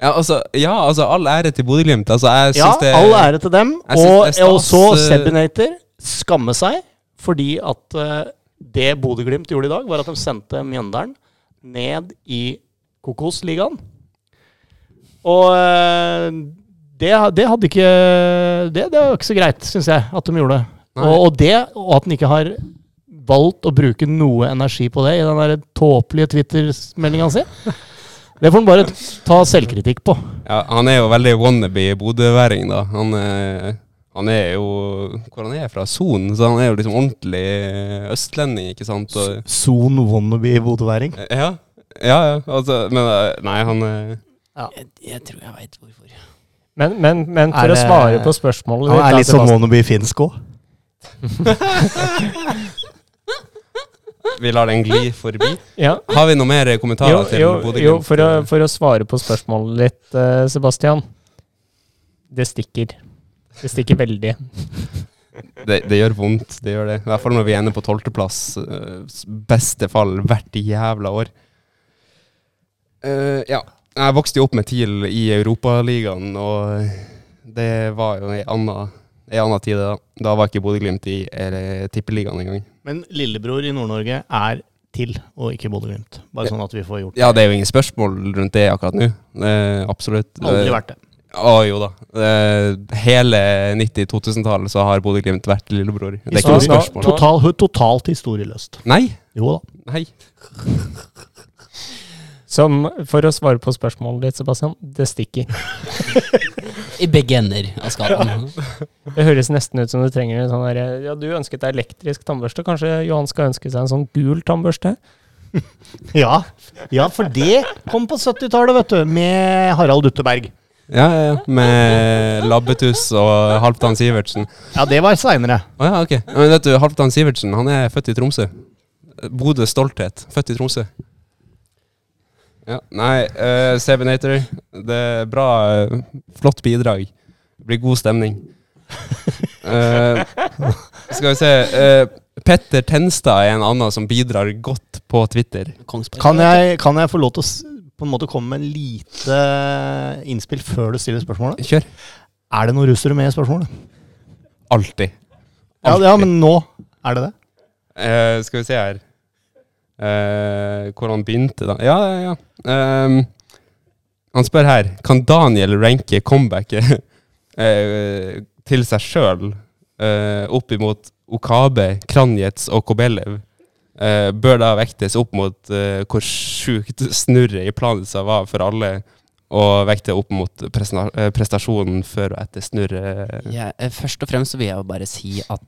ja, altså, ja, altså all ære til Bodø-Glimt. Altså, jeg Ja, syns det all ære til dem. jeg synes Og, det er og så eh, Sebinator skamme seg fordi at eh, det Bodø-Glimt gjorde i dag, var at de sendte Mjøndalen ned i Kokosligaen. Og eh, det, det hadde ikke Det, det var ikke så greit, syns jeg, at de gjorde det. Og, og det, og at de ikke har valgt å bruke noe energi på det i den der tåpelige Twitter-meldinga si. (laughs) Det får han bare ta selvkritikk på. ja, Han er jo veldig wannabe bodøværing, da. Han, eh, han er jo Hvor han er fra? Son, så han er jo liksom ordentlig østlending, ikke sant? Son wannabe bodøværing. ja, ja, ja. Altså, men eh, nei, han eh, Jeg, jeg tror jeg veit hvorfor. Men, men, men for det, å svare på spørsmålet Han ditt, er litt sånn Sebastian. wannabe finsk òg. (laughs) Vi lar den gli forbi. Ja. Har vi noe mer kommentarer Jo, til jo, Bodø-Glimt? jo for, å, for å svare på spørsmålet ditt, uh, Sebastian. Det stikker. Det stikker veldig. (laughs) Det, det gjør vondt, det gjør det. I hvert fall når vi ender på tolvteplass. Uh, beste fall hvert jævla år. Uh, ja. Jeg vokste jo opp med TIL i Europaligaen, og det var jo ei anna, anna tid. Da Da var ikke Bodø-Glimt i tippeligaen engang. Men lillebror i Nord-Norge er til, og ikke Bodø-Glimt. Bare sånn at vi får gjort det. Ja, det er jo ingen spørsmål rundt det akkurat nå. Eh, absolutt. Aldri vært det. Å jo da. Eh, hele 90-2000-tallet så har Bodø-Glimt vært lillebror. Det er ikke noe spørsmål. Total, totalt historieløst. Nei. Jo da. Nei. (laughs) Som, for å svare på spørsmålet ditt, Sebastian, det stikker. (laughs) I begge ender av skalaen. Det høres nesten ut som du trenger en sånn derre Ja, du ønsket deg elektrisk tannbørste. Kanskje Johan skal ønske seg en sånn gul tannbørste? (laughs) Ja. ja, for det kom på 70-tallet, vet du. Med Harald Dutteberg. Ja, ja, ja. Med Labbetuss og Halvdan Sivertsen. Ja, det var seinere. Å ja, ok. Men vet du, Halvdan Sivertsen han er født i Tromsø. Bodøs stolthet. Født i Tromsø. Ja, Nei, uh, Sebinator, det er bra. Uh, flott bidrag. Det blir god stemning. uh, (laughs) skal vi se eh, Petter Tenstad er en annen som bidrar godt på Twitter. Kan jeg, kan jeg få lov til å på en måte komme med en lite innspill før du stiller spørsmålet? Kjør. Er det noen russere med i spørsmålet? Alltid. Ja, ja, men nå er det det. Uh, skal vi se her Eh, Hvor han begynte, da. Ja, ja, ja. Um, han spør her Kan Daniel ranke comebacket (laughs) eh, til seg sjøl eh, opp imot Okabe, Kranjets og Kobelev? Eh, bør da vektes opp mot hvor sjukt snurret i Planica var for alle, og vekte opp mot prestasjonen før og etter snurret? Ja, eh, først og fremst vil jeg jo bare si at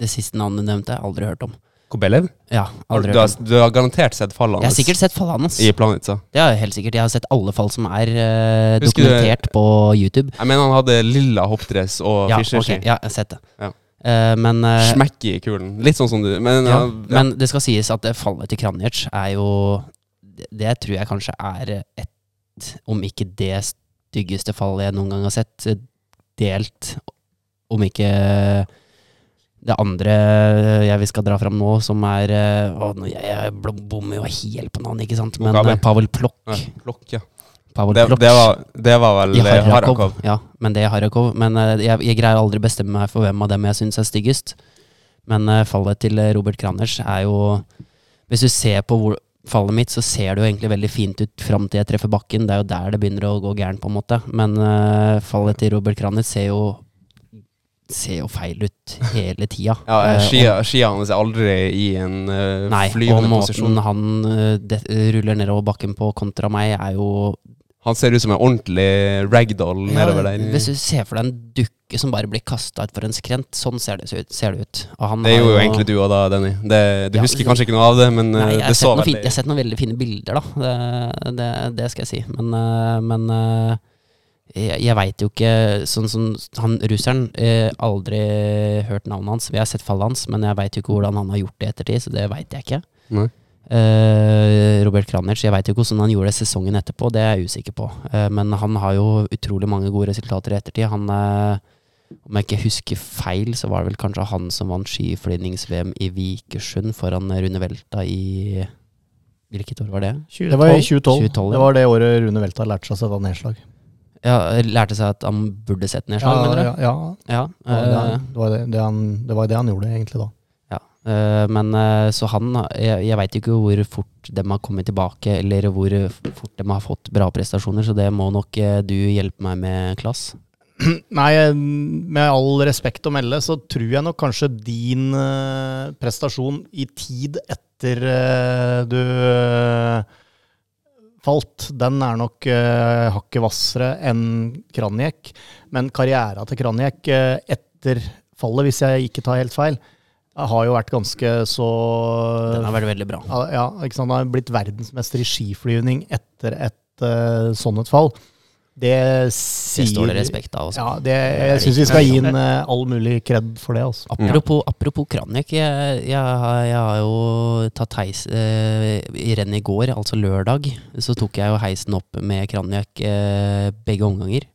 det siste navnet du nevnte, aldri hørt om. Kobelev? Ja, Du aldri har, du har garantert sett fallet Jeg har sikkert sett fallet hans. i Planica. Det har jeg helt sikkert. Jeg har sett alle fall som er uh, dokumentert du- på YouTube. Jeg mener han hadde lilla hoppdress og Ja, fischerski. Okay, ja, jeg har sett det. Ja. Uh, men, uh, Smekk i kulen. Litt sånn som du Men, ja, ja, ja. men det skal sies at det fallet til Kranjic er jo det, det tror jeg kanskje er et, om ikke det styggeste fallet jeg noen gang har sett. Delt, om ikke det andre jeg vi skal dra fram nå, som er eh, å, Jeg, jeg bommer jo helt på navnet, ikke sant? Men Mugabe. eh, Pavel Plokk. Ja, Plokk, ja. Pavel Det, Plokk det, var, det var vel eh, Harakov. Harakov. Ja, men det er Harakov. Men eh, jeg, jeg greier aldri bestemme meg for hvem av dem jeg syns er styggest. Men eh, fallet til eh, Robert Kraners er jo Hvis du ser på hvor, fallet mitt, så ser det jo egentlig veldig fint ut fram til jeg treffer bakken. Det er jo der det begynner å gå gærent, på en måte. Men eh, fallet til Robert Kraners ser jo Ser jo feil ut hele tida. Ja, Eh, og- skia, skia hans er aldri i en uh, Nei, og måten posisjon. han eh, det, ruller nedover bakken på kontra meg, er jo Han ser ut som en ordentlig ragdoll nedover der. Hvis du ser for deg en dukke som bare blir kasta utfor en skrent, sånn ser det, ut- ser det ut. Det er jo, jo egentlig du og da, Denny. Det, du Ja, husker kanskje ikke noe av det, men eh, Nei, det så veldig fin, jeg har sett noen veldig fine bilder, da. Det, skal jeg si. Men, eh, men eh, jeg, jeg veit jo ikke Sånn som han russeren eh, Aldri hørt navnet hans. Vi har sett fallet hans, men jeg veit jo ikke hvordan han har gjort det i ettertid, så det veit jeg ikke. Nei. Eh, Robert Kranich, jeg veit jo ikke hvordan han gjorde det sesongen etterpå, det er jeg usikker på. Eh, men han har jo utrolig mange gode resultater i ettertid. Han eh, om jeg ikke husker feil, så var det vel kanskje han som vant skiflygnings-VM i Vikersund foran Rune Velta i Hvilket år var det? Det var i 2012. 2012, ja. Det var det året Rune Velta lærte seg å sette nedslag. Ja, lærte seg at han burde sett nedslag, Ja, mener du? ja, ja. Ja. Det var det, eh, han, det, var det, han, det var det han gjorde, egentlig, da. ja. eh, men eh, så han Jeg, jeg veit ikke hvor fort de har kommet tilbake, eller hvor fort de har fått bra prestasjoner, så det må nok eh, du hjelpe meg med, Klass. (clears throat) Nei, med all respekt å melde, så tror jeg nok kanskje din eh, prestasjon i tid etter eh, du eh, falt, den er nok uh, hakket hvassere enn Kranjek. Men karriera til Kranjek eh, etter fallet, hvis jeg ikke tar helt feil, har jo vært ganske så Den har vært veldig bra. Ja, ja, ikke sant? Han har blitt verdensmester i skiflyvning etter et uh, sånt et fall. Det Det står det respekt av. Altså. Ja, det, jeg syns vi skal gi den eh, all mulig kred for det. Altså. Apropos, apropos Kranjek, jeg, jeg, har- jeg har jo tatt heis eh, I renn i går, altså lørdag, så tok jeg jo heisen opp med Kranjek eh, begge omganger.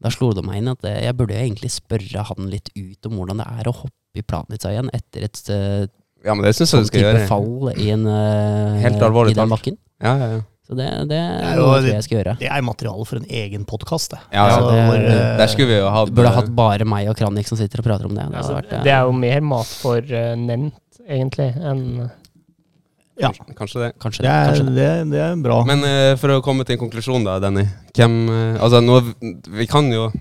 Da slo det meg inn at eh, jeg burde egentlig spørre han litt ut om hvordan det er å hoppe i Planica igjen etter et eh, Ja, men det synes jeg du skal gjøre. fall i, en, eh, Helt alvorlig i den bakken. Ja, ja, ja. Så det, det er er jo- noe jeg skal gjøre. Det er materiale for en egen podkast, det. Ja, Altså, det- hvor, eh, Der skulle vi jo hatt Burde hatt bare meg og Kranik som sitter og prater om det. Det, Altså, vært, eh, det er jo mer mat for uh, nevnt, egentlig, enn ja, Kanskje det. kanskje det det. er, Kanskje det. det, det er bra. Men uh, for å komme til en konklusjon, da, Denny. Hvem uh, Altså, nå Vi kan jo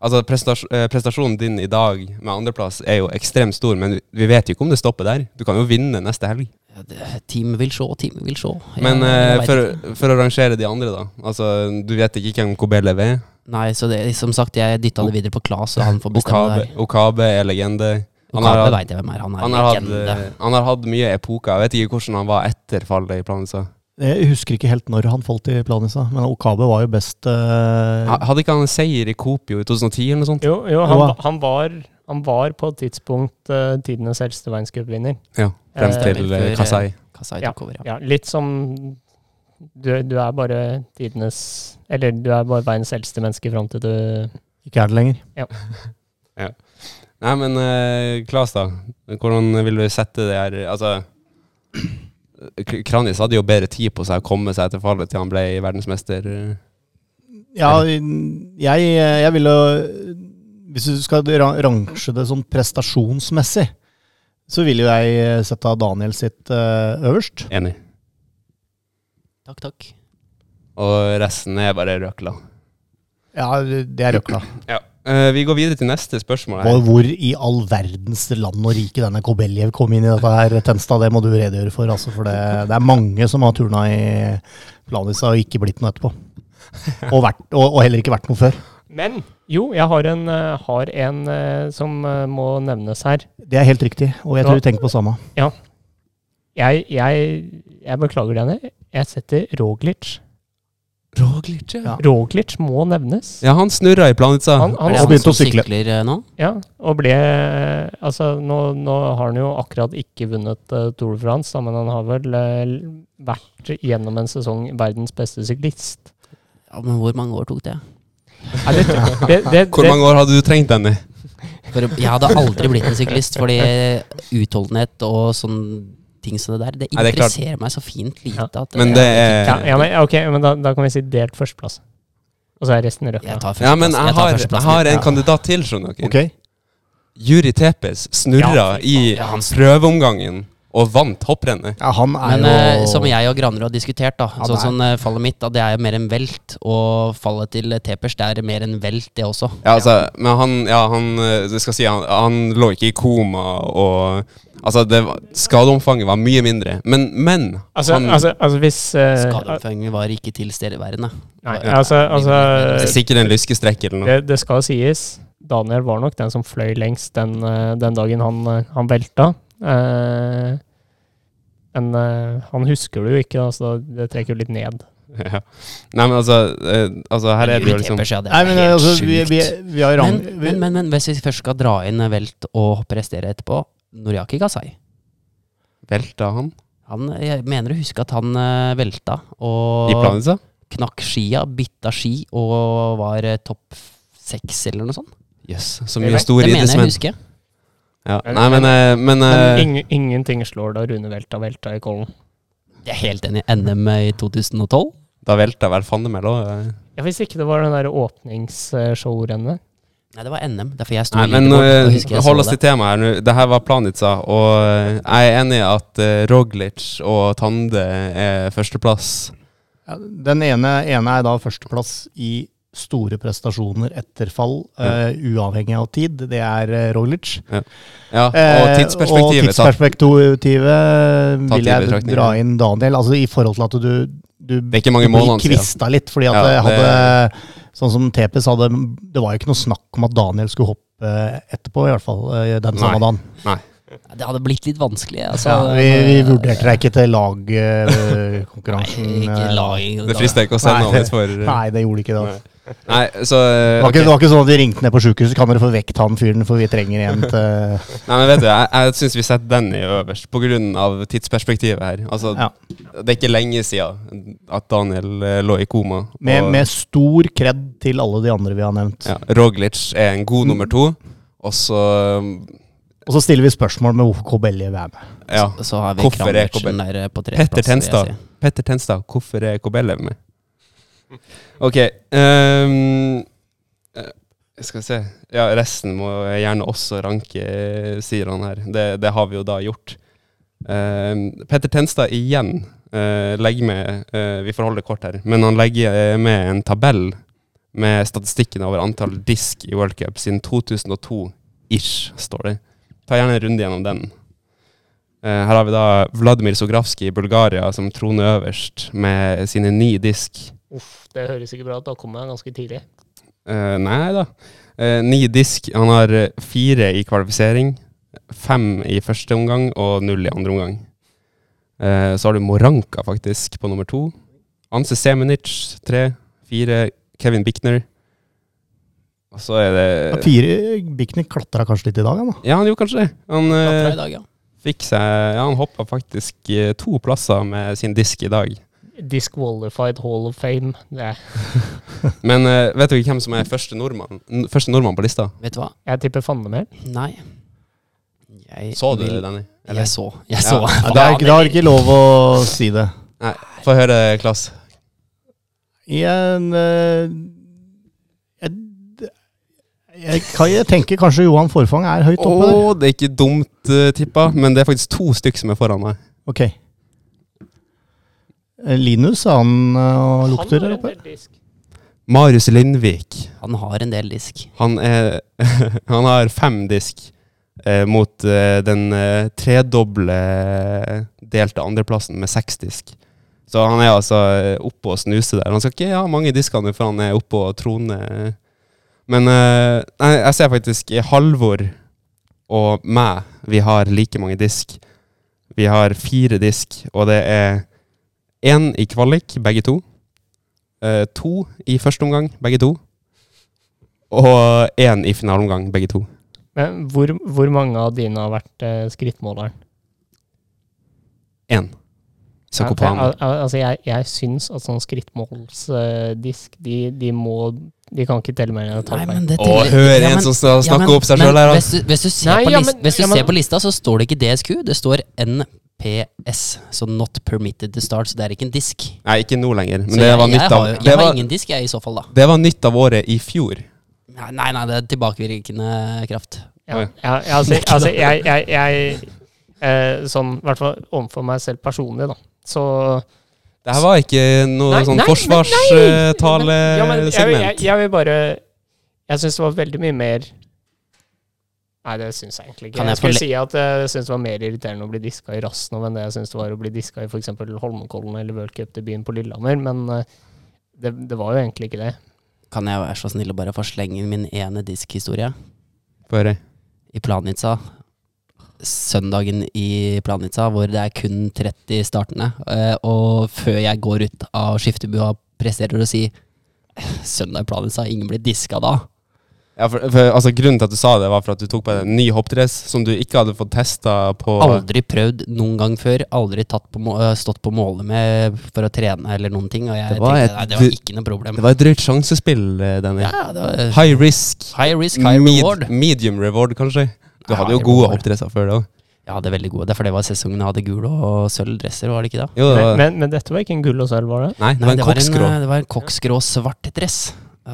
Altså, prestas eh, prestasjonen din i dag med andreplass er jo ekstremt stor, men vi vet jo ikke om det stopper der. Du kan jo vinne neste helg. Ja, Teamet vil se, teamet vil se. Jeg- Men eh, for, for å rangere de andre, da. Altså, du vet ikke hvem Kobelev er? Nei, så det, som sagt, jeg dytta det videre på Klas, og han får bestemme Okabe. Okabe er legende. Han har, hatt- jeg hvem er. Han er han, har hatt, eh, han har hatt mye epoker. Jeg vet ikke hvordan han var etter fallet i Planica. Jeg husker ikke helt når han falt i Planica, men Okabe var jo best uh... Hadde ikke han en seier i Kopio i 2010 eller noe sånt? Jo, jo han, han, var, han var på et tidspunkt uh, tidenes eldste verdenscupvinner. Ja, frem Eh, til uh, Kasai. Kasai Ja. tok over, ja. Ja, litt som du, du er bare tidenes Eller du er bare verdens eldste menneske fram til du Ikke er det lenger. (laughs) Nei, men uh, Klas, da. Hvordan vil du sette det her Altså Kranis hadde jo bedre tid på seg å komme seg etter fallet til han ble verdensmester. Ja, jeg, jeg ville Hvis du skal ra- range det sånn prestasjonsmessig, så ville jo jeg sette Daniel sitt eh, øverst. Enig. Takk, takk. Og resten er bare røkla. Ja, det er røkla. Ja. Eh, vi går videre til neste spørsmål. Her. hvor i all verdens land og rike denne Kobeljev kom inn i dette her, Tenstad, det må du redegjøre for. Altså, for det, det er mange som har turna i Planica og ikke blitt noe etterpå. Og, vært, og, og heller ikke vært noe før. Men jo, jeg har en, eh, har en eh, som må nevnes her. Det er helt riktig, og jeg tror du tenker på samme. Jeg, jeg, jeg beklager denne. Jeg setter Roglic. Roglic, ja. Roglic må nevnes. Ja, han snurra i Planica. Han- han- han begynte som å sykle. sykler nå? Ja, og ble Altså, nå, nå har han jo akkurat ikke vunnet uh, Tour de France, da, men han har vel uh, vært gjennom en sesong verdens beste syklist. Ja, men hvor mange år tok det? Ja, det, det, det, Hvor mange år hadde du trengt den i? Jeg hadde aldri blitt en syklist, fordi utholdenhet og sånn ting som det der, det Nei, det interesserer meg så fint lite Ja. at Men det er ja, ja, men, ok, men da, da kan vi si delt førsteplass. Og så er resten rødt. Ja, men jeg, jeg har, jeg har en Ja. kandidat til, skjønner dere. Okay. Juri Tepes snurra Ja, i prøveomgangen og vant hopprennet. Ja, han er Men jo eh, som jeg og Granerud har diskutert, da, Ja, sånn er- som eh, fallet mitt, da, det er jo mer en velt. Og fallet til Tepers, det er mer en velt, det også. Ja, altså, men han, ja, han, eh, det skal si, han, han lå ikke i koma og Altså, det var, skadeomfanget var mye mindre. Men, men Altså, han, altså, altså hvis eh, Skadeomfanget var ikke tilstedeværende. Nei, altså, altså er sikkert en lyskestrekk eller noe. det, det skal sies. Daniel var nok den som fløy lengst den, eh, den dagen han, eh, han velta. Eh, men eh, han husker det jo ikke, da, så det trekker jo litt ned. (laughs) Ja. Nei, men altså, eh, altså Her er det jo liksom ja, det Nei, er men helt altså, vi, sjukt. vi, vi har. Men, men, men, men hvis vi først skal dra inn velt og prestere etterpå Noriaki Gasai Velta han han, Jeg mener å huske at han velta og i Planica? knakk skia, bytta ski og var topp seks eller noe sånt. Jøss, så Det mye store det mener jeg å idrettsmenn. Ja. Nei, men, eh, men Men eh, ing, ingenting slår da Rune velta velta i Kollen. Jeg er helt enig. NM i 2012. da velta vel fanne òg. eh. Ja, Hvis ikke det var den der åpningsshowrennet. Nei, det var NM. Derfor jeg sto Nei, men jeg hold oss til det. temaet her nå. Det her var Planica, og jeg er enig i at Roglic og Tande er førsteplass. ja, den ene, ene er da førsteplass i store prestasjoner etter fall, eh, uavhengig av tid. Det er uh, Roglic. Ja, og tidsperspektivet. tidsperspektivet. og tidsperspektivet vil jeg dra inn Daniel. Altså I forhold til at du, du Det er ikke mange blir kvista litt. Fordi at Ja, det det- hadde Sånn som Tepes hadde Det var jo ikke noe snakk om at Daniel skulle hoppe etterpå, i hvert fall eh, den samme Nei. dagen. Det hadde blitt litt vanskelig. Altså, Ja, vi, vi vurderte deg ikke til Nei, lagkonkurransen. ikke lag, Det frister ikke å sende Nei, for uh, Nei, det gjorde ikke det. Altså. Nei, så Det eh, var, ikke, det var ikke sånn at vi ringte ned på sjukehuset. Kan dere få vekt han fyren, for vi trenger en til Nei, men vet du, jeg, jeg syns vi setter den i øverst, av tidsperspektivet her. Altså, Ja. Det er ikke lenge siden at Daniel eh, lå i koma. med, og- med stor kred til alle de andre vi har nevnt. ja, Roglic er en god nummer to, og så Og så stiller vi spørsmål med hvorfor Kobelli er med. Ja. Så, så har vi Hvorfor er Krammertsen Kobel- Petter Tenstad. si. Petter Tenstad, hvorfor er Kobelli med? Ok. eh, skal vi se Ja, resten må gjerne også ranke, eh, sier han her. Det, det har vi jo da gjort. Um, Petter Tenstad igjen uh, legger med uh, Vi får holde det kort her, men han legger med en tabell med statistikken over antall disk i World Cup siden 2002-ish, står det. Ta gjerne en runde gjennom den. Her har vi da Vladimir Sografskij i Bulgaria som troner øverst med sine ni disk. Uff, det høres ikke bra ut. Da kommer jeg ganske tidlig. Eh, nei da. Eh, ni disk. Han har eh, fire i kvalifisering, fem i første omgang og null i andre omgang. Eh, så har du Moranka faktisk på nummer to. Anse Semenic tre, fire. Kevin Bickner. Og så er det Ja, Fire Bickner klatra kanskje litt i dag, han da. Ja, han gjorde kanskje det. Han eh, Klatra i dag, ja. fikk seg Ja, han hoppa faktisk eh, to plasser med sin disk i dag. Disqualified Hall of Fame. Det (laughs) Men uh, vet dere hvem som er første nordmann, første nordmann på lista? Vet du hva? jeg tipper Fandemel. Nei. Jeg Så du vil- det, Danny? Eller? Jeg så. Jeg så. Ja. (laughs) Ja, det, er, det er ikke lov å si det. Nei, få høre, Klass. Igjen en eh, jeg, jeg, kan- jeg tenker kanskje Johan Forfang er høyt oppe der. det er ikke dumt uh, tippa, men det er faktisk to stykk som er foran meg. Ok. Eh, Linus, er han eh, og lukter her oppe? en del disk. Marius Lindvik. Han har en del disk. Han, er, (laughs) han har fem disk eh, mot eh, den eh, tredoble delte andreplassen med seks disk. Så han er altså eh, oppe og snuser der. Han skal ikke ha mange disker for han er oppe og troner. Men eh, nei, jeg ser faktisk Halvor og meg, vi har like mange disk. Vi har fire disk, og det er én i kvalik, begge to. Eh, to i første omgang, begge to. Og én i finaleomgang, begge to. Men hvor, hvor mange av dine har vært eh, skrittmåleren? Én. Ja, al- al- altså jeg, jeg syns at sånn skrittmålsdisk, de, de må de kan ikke telle mer enn et halvt Å, hør en som snakker ja, men- opp seg men sjøl her, da. Hvis du, hvis du, ser, Nei, på, ja, men- hvis du ja, men- ser på lista, så står det ikke DSQ, det står NPS. Så not permitted to start, så det er ikke en disk. Nei, ikke nå lenger. Men Så det jeg, var nytt av har, jeg har var, ingen disk, jeg, i så fall, da. det var nytt av året i fjor. Nei, nei, nei, det er tilbakevirkende kraft. Ja, ja, ja, altså, (laughs) altså jeg, jeg, jeg eh, Sånn, i hvert fall overfor meg selv personlig, da. Så Det her var ikke noe Nei, sånn men ja, jeg, jeg, jeg vil bare Jeg syns det var veldig mye mer Nei, det syns jeg egentlig ikke. Kan Jeg, jeg skulle si at jeg syns det var mer irriterende å bli diska i Rasnov enn det jeg syns det var å bli diska i f.eks. Holmenkollen eller World Cup-debuten på Lillehammer, men eh, det, det var jo egentlig ikke det. Kan jeg være så snill å bare få slenge min ene diskhistorie? Få høre. I Planica. Søndagen i Planica, hvor det er kun 30 startende. eh, Og før jeg går ut av skiftebua, presterer å si Søndag i Planica, ingen blir diska da. Ja, for, for, altså, grunnen til at du sa det, var for at du tok på deg en ny hoppdress som du ikke hadde fått testa på Aldri prøvd noen gang før. Aldri tatt på, må- øh, stått på målet med for å trene eller noen ting. Og jeg Det tenkte et nei, det var ikke noe problem. Det var et drøyt sjansespill, eh, ja, det var High risk, high risk, high med- reward. medium reward, kanskje. Du Ja, hadde jo gode hoppdresser før det òg. Jeg hadde veldig gode. Det er fordi det var sesongen jeg hadde gul og sølvdresser, var det ikke da? Jo, det Men, var, men, men dette var ikke en gull og sølv, var det? nei, det Nei, var en koksgrå. En, det var en koksgrå svart dress.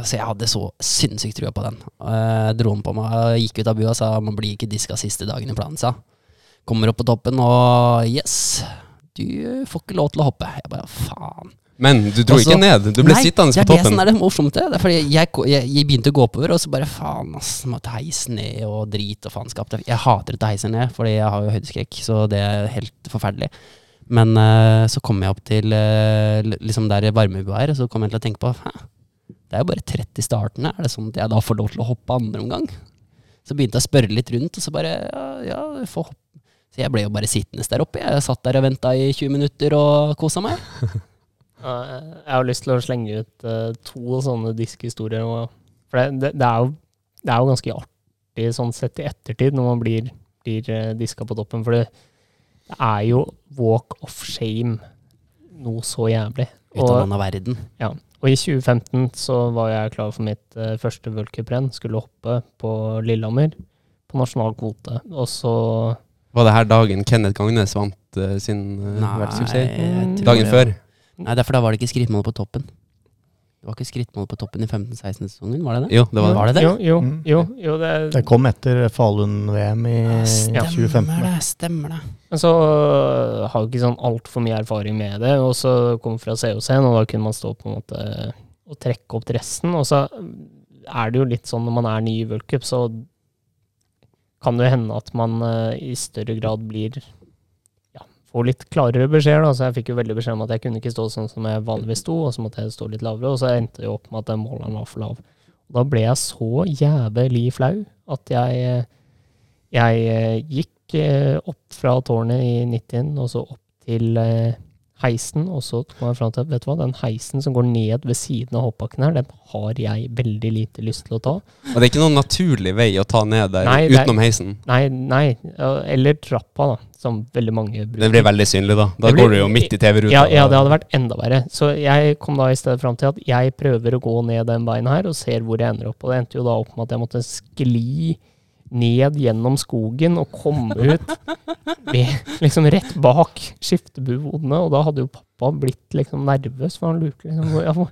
Så jeg hadde så sinnssykt trua på den. Jeg dro den på meg, gikk ut av bua og sa man blir ikke diska siste dagen i planen, sa. Kommer opp på toppen og yes, du får ikke lov til å hoppe. Jeg bare faen. Men du dro Også, ikke ned. Du ble Nei, sittende det er på det som er det morsomt. Det er fordi jeg, jeg, jeg begynte å gå oppover, og så bare faen, ass. Måtte heise ned og drit og faenskap. Jeg hater å heise ned, fordi jeg har jo høydeskrekk, så det er helt forferdelig. Men uh, så kom jeg opp til uh, liksom der varmebua er, og så kom jeg til å tenke på Hæ, det er jo bare 30 startende, Er det sånn at jeg da får lov til å hoppe andre omgang? Så begynte jeg å spørre litt rundt, og så bare Ja, ja får hoppe. Så jeg ble jo bare sittende der oppe. Jeg satt der og venta i 20 minutter og kosa meg. (laughs) Jeg har lyst til å slenge ut eh, to sånne diskhistorier. For det, det, det, er jo, det er jo ganske artig sånn sett i ettertid når man blir, blir uh, diska på toppen. For det, det er jo walk of shame noe så jævlig. Ut av verden. verden. Og i 2015 så var jeg klar for mitt eh, første worldcuprenn. Skulle hoppe på Lillehammer på nasjonal kvote. Og så Var det her dagen Kenneth Gangnes vant eh, sin uh, Nei, verdenssuksess? jeg tror Dagen det før? Nei, derfor da var det ikke skrittmål på toppen. Det var ikke skrittmål på toppen i 15-16-sesongen, var det det? Jo, det var det. Var det det? Jo, jo, Mm. jo, jo det, Det kom etter Falun-VM i Stemmer 2015. det, stemmer det. Men så uh, har jo ikke sånn altfor mye erfaring med det, og så kom fra COC-en, og da kunne man stå på en måte og trekke opp dressen. Og så er det jo litt sånn når man er ny i World Cup, så kan det jo hende at man uh, i større grad blir får litt klarere beskjeder. Så jeg fikk jo veldig beskjed om at jeg kunne ikke stå sånn som jeg vanligvis sto, og så måtte jeg stå litt lavere, og så endte det opp med at den måleren var for lav. Og da ble jeg så jævlig flau at jeg, jeg gikk eh, opp fra tårnet i 90 og så opp til eh, heisen, og så kom jeg fram til vet du hva, den heisen som går ned ved siden av hoppbakken her, den har jeg veldig lite lyst til å ta. Og det er ikke noen naturlig vei å ta ned der Nei, utenom er- heisen. Nei, nei, eller trappa, da, som veldig mange bruker. Det blir veldig synlig, da. Da blir- går du jo midt i TV-ruta. Ja, ja, det hadde vært enda verre. Så jeg kom da i stedet fram til at jeg prøver å gå ned den veien her, og ser hvor jeg ender opp. Og det endte jo da opp med at jeg måtte skli ned gjennom skogen og komme ut ved, liksom rett bak skiftebudene. Og da hadde jo pappa blitt liksom nervøs, for han lurte liksom ja, hvor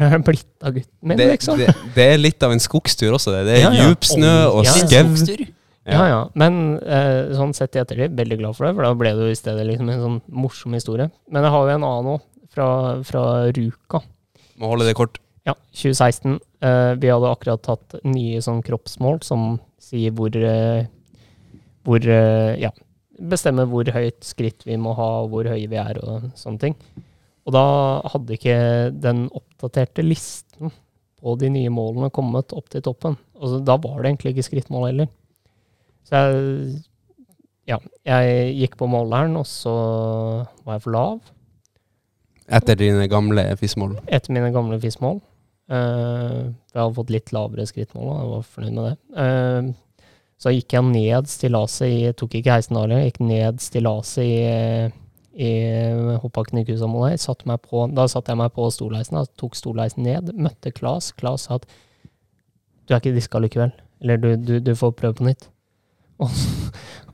er det blitt av gutten min, det, liksom? det, det er litt av en skogstur også, det. Det er Ja, ja. djupsnø og Ja, skau. Ja, ja. Men eh, sånn sett i ettertid, veldig glad for det, for da ble det jo i stedet liksom en sånn morsom historie. Men jeg har jo en annen òg, fra, fra Ruka. Må holde det kort. Ja, 2016. Eh, vi hadde akkurat tatt nye sånn kroppsmål som sier hvor eh, Hvor eh, Ja, bestemmer hvor høyt skritt vi må ha, hvor høye vi er, og sånne ting. Og da hadde ikke den oppdaterte listen på de nye målene kommet opp til toppen. Og så, da var det egentlig ikke skrittmål heller. Så jeg Ja, jeg gikk på måleren, og så var jeg for lav Etter dine gamle FIS-mål. etter mine gamle FIS-mål. Eh, jeg hadde fått litt lavere skrittmål, og jeg var fornøyd med det. Uh, så gikk jeg ned stillaset i Tok ikke heisen da gikk ned stillaset i, i hoppbakken i Kusamålet. Satt på- Da satte jeg meg på stolheisen, da, tok stolheisen ned, møtte Klas. Klas sa at du er ikke diska likevel. Eller du, du, du får prøve på nytt. (laughs) Og,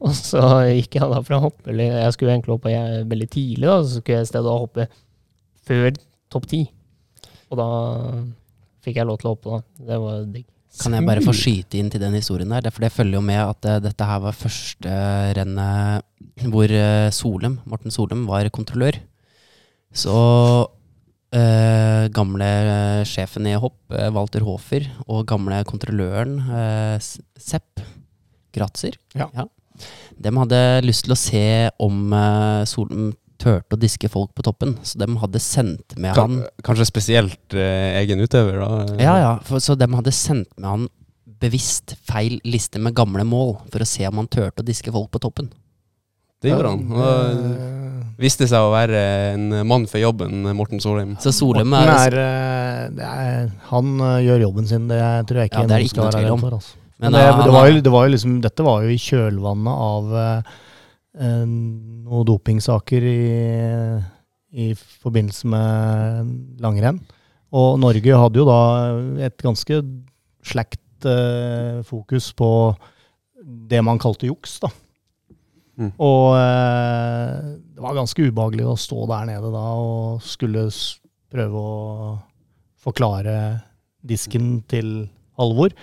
og så gikk jeg da fra å hoppe Jeg skulle egentlig hoppe veldig tidlig, da, så skulle jeg i stedet hoppe før topp ti. Og da fikk jeg lov til å hoppe, da. Det var digg. Kan jeg bare få skyte inn til den historien der? Er For det følger jo med at uh, dette her var første rennet hvor uh, Solem, Morten Solem var kontrollør. Så eh, gamle eh, sjefen i hopp, eh, Walter Hofer, og gamle kontrolløren eh, Sepp Gratzer, Ja. de hadde lyst til å se om eh, Solem turte å diske folk på toppen. Så de hadde sendt med han kanskje spesielt eh, egen utøver, da. ja, ja, for, så de hadde sendt med han bevisst feil liste med gamle mål, for å se om han turte å diske folk på toppen. Det gjorde han. Og viste seg å være en mann for jobben, Morten Solheim. Så Solheim Morten er, er, eh, det er Han eh, gjør jobben sin, det tror jeg ikke Ja, det er noen ikke noe skal være redd for. Altså. Men, Men det, det, var jo, det var jo liksom, dette var jo i kjølvannet av eh, eh, noen dopingsaker i, i forbindelse med langrenn. Og Norge hadde jo da et ganske slakt eh, fokus på det man kalte juks, da. Mm. Og eh, det var ganske ubehagelig å stå der nede da og skulle prøve å forklare disken til Halvor.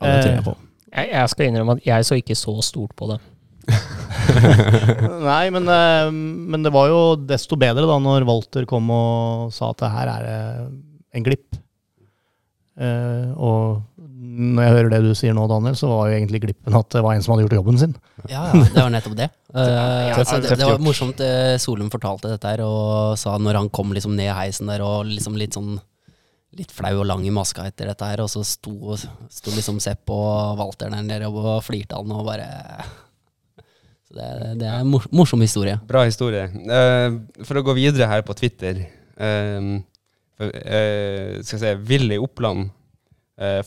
ja, det tror jeg på. Jeg, jeg skal innrømme at jeg så ikke så stort på det. (laughs) Nei, men, eh, men det var jo desto bedre da når Walter kom og sa at det her er det en glipp. Eh, og når jeg hører det du sier nå, Daniel, så var jo egentlig glippen at det var en som hadde gjort jobben sin. Ja, ja, det var nettopp det. (laughs) Eh, Ja, altså, det, det var morsomt. eh, Solum fortalte dette her, og sa når han kom liksom ned heisen der og liksom litt sånn Litt flau og lang i maska etter dette her, og så sto, sto liksom Sepp og Walter der nede og flirte han og bare Så det, det er en mor morsom historie. Bra historie. Uh, for å gå videre her på Twitter uh, eh, Skal jeg si Willy Oppland,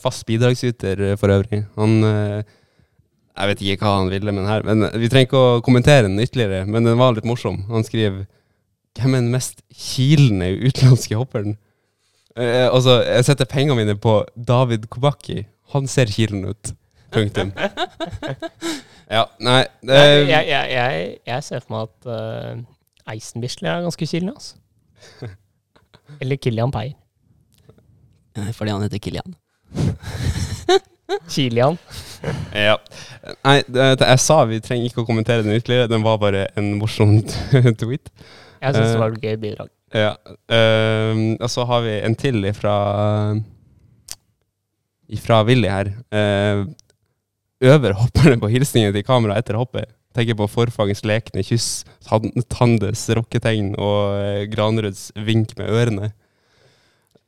fast bidragsyter for øvrig. Han Jeg vet ikke hva han ville med den her, men vi trenger ikke å kommentere den ytterligere. Men den var litt morsom. Han skriver Hvem er den mest kilende utenlandske hopperen? Altså, jeg setter pengene mine på David Kobaki. Han ser kilen ut. Punktum. (laughs) ja, nei Nei, eh, jeg, jeg, jeg, jeg ser for meg at uh, Eisenbichler er ganske kilende, altså. (laughs) Eller Kilian eh, Fordi han heter Kilian. (laughs) Kilian. Ja. Nei, det, det, jeg sa vi trenger ikke å kommentere den ytterligere. Den var bare en morsom tweet. Jeg syns det Eh, var et gøy bidrag. Ja. Uh, og så har vi en til ifra Ifra Willy her. Uh, øver hopperne på hilsninger til kamera etter hoppet. Tenker på forfangens lekne kyss, Tan- Tandes rocketegn og Granruds vink med ørene.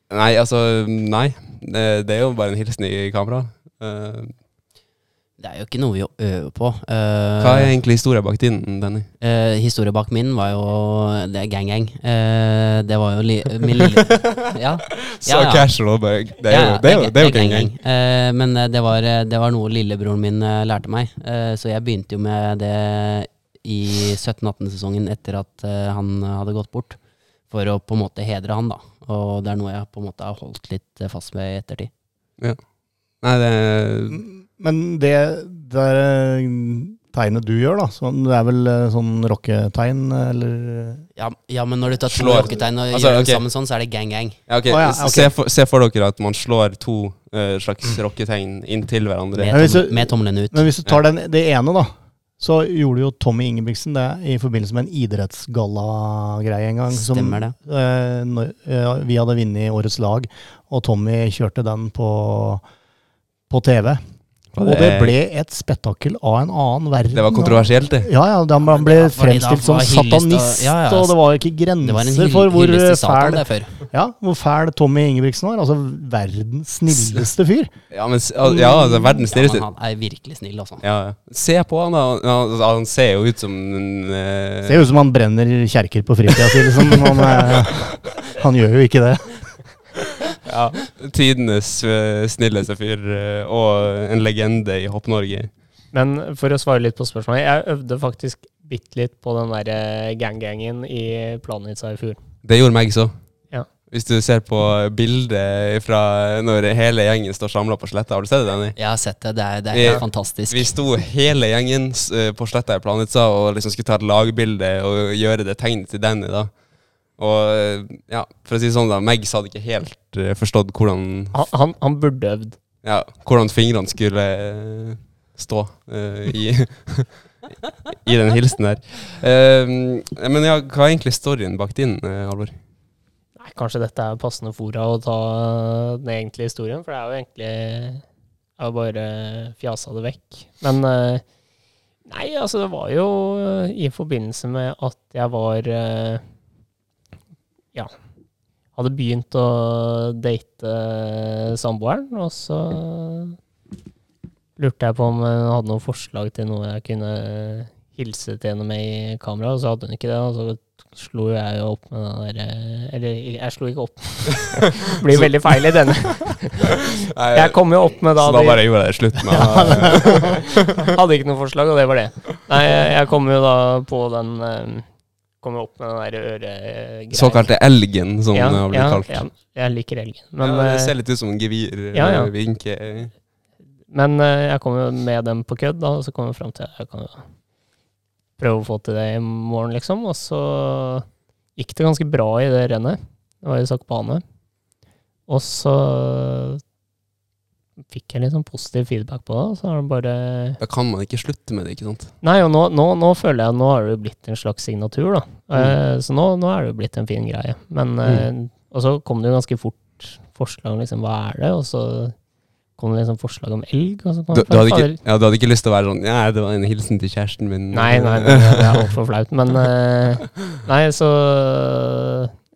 Nei, altså Nei. Det, det er jo bare en hilsen i kamera. Eh, Det er jo ikke noe vi øver på. Uh, hva er egentlig historien bak din, Denny? Uh, historien bak min var jo Det er gang-gang. Uh, det var jo li, min lille (laughs) Ja. Så Ja, ja. casual. Bare, det er Ja, jo, ja, det er jo, det er jo gang, gang-gang. Eh, men eh, det var, eh, det var noe lillebroren min eh, lærte meg. Eh, så jeg begynte jo med det i 17-18-sesongen etter at eh, han hadde gått bort. For å på en måte hedre han, da. Og det er noe jeg på en måte har holdt litt eh, fast med i ettertid. Nei, det Men det der eh, tegnet du gjør, da, det er vel eh, sånn rocketegn, eller Ja, ja, men når du tar to rocketegn og Altså, gjør okay. dem sammen sånn, så er det gang-gang. Ja, okay. oh, ja, okay. Se, for, se for dere at man slår to uh, slags rocketegn inntil hverandre. Med, tom, du- med tommelen ut. Men hvis du tar den, det ene, da, så gjorde jo Tommy Ingebrigtsen det i forbindelse med en idrettsgallagreie en gang. som, Stemmer det. eh, når, eh, vi hadde vunnet Årets lag, og Tommy kjørte den på, på TV. Og Og det ble et spetakkel av en annen verden. det var kontroversielt, det. Ja, ja, man ble Ja, fremstilt som satanist, ja, ja, og det var ikke grenser hyll, for hvor fæl, ja, hvor fæl Tommy Ingebrigtsen var. Altså verdens snilleste fyr. Ja, men ja, altså, verdens Ja, men snilleste. han er virkelig snill, altså. Ja, ja. Se på han, da. Ja, altså, Han ser jo ut som en uh... Ser ut som han brenner kjerker på fritida si, liksom. Han, eh, han gjør jo ikke det. (laughs) ja, tidenes eh, snilleste fyr, eh, og en legende i Hopp-Norge. Men for å svare litt på spørsmålet. Jeg øvde faktisk bitte litt på den derre gang-gangen i Planica i fjor. Det gjorde meg så. Ja. Hvis du ser på bildet fra når hele gjengen står samla på sletta, har du sett det? Danny? Jeg har sett det. Det er, det er Vi- helt fantastisk. Vi sto hele gjengen eh, på sletta i Planica og liksom skulle ta et lagbilde og gjøre det tegnet til Danny. da. Og eh, ja, for å si det sånn, da, Megs hadde ikke helt eh, forstått hvordan, Han, han, han burde øvd. ja, hvordan fingrene skulle eh, stå eh, i, (laughs) i den hilsen der. Eh, men ja, hva er egentlig storyen bak din, uh, Halvor? Nei, kanskje dette er passende fora å ta den egentlige historien, for det er jo egentlig Jeg har bare fjasa det vekk. Men eh, Nei, altså, det var jo eh, i forbindelse med at jeg var eh, Ja. Hadde begynt å date samboeren, og så lurte jeg på om hun hadde noen forslag til noe jeg kunne hilse til henne med i kamera, og så hadde hun ikke det. Og så slo jeg jo opp med den derre Eller jeg slo ikke opp. (laughs) Blir veldig feil i denne. (laughs) Jeg kom jo opp med da Så da bare gjorde jeg det slutt med (laughs) Hadde ikke noe forslag, og det var det. Nei, jeg jeg kom jo da på den eh, Kom opp med den der øregreia. Såkalte elgen, som ja, det har blitt ja, kalt. Ja, jeg liker elgen. Men, ja, det eh, ser litt ut som en gevir. ja, ja. eh, Vinke. men eh, jeg kom jo med dem på kødd, da, og så kom jeg fram til at jeg kan jo prøve å få til det i morgen, liksom. Og så gikk det ganske bra i det rennet. Det var i bane. Og så fikk jeg litt sånn positiv feedback på det. Så har det bare Da kan man ikke slutte med det, ikke sant? Nei, og nå, nå, nå føler jeg at nå har det blitt en slags signatur, da. Eh, så nå, nå er det jo blitt en fin greie. Men eh, Og så kom det jo ganske fort forslag om liksom, hva er det, og så kom det liksom forslag om elg. Du, du, hadde ikke, ja, du hadde ikke lyst til å være sånn Ja, det var en hilsen til kjæresten min. Nei, nei, nei, det er altfor flaut. Men eh, Nei, så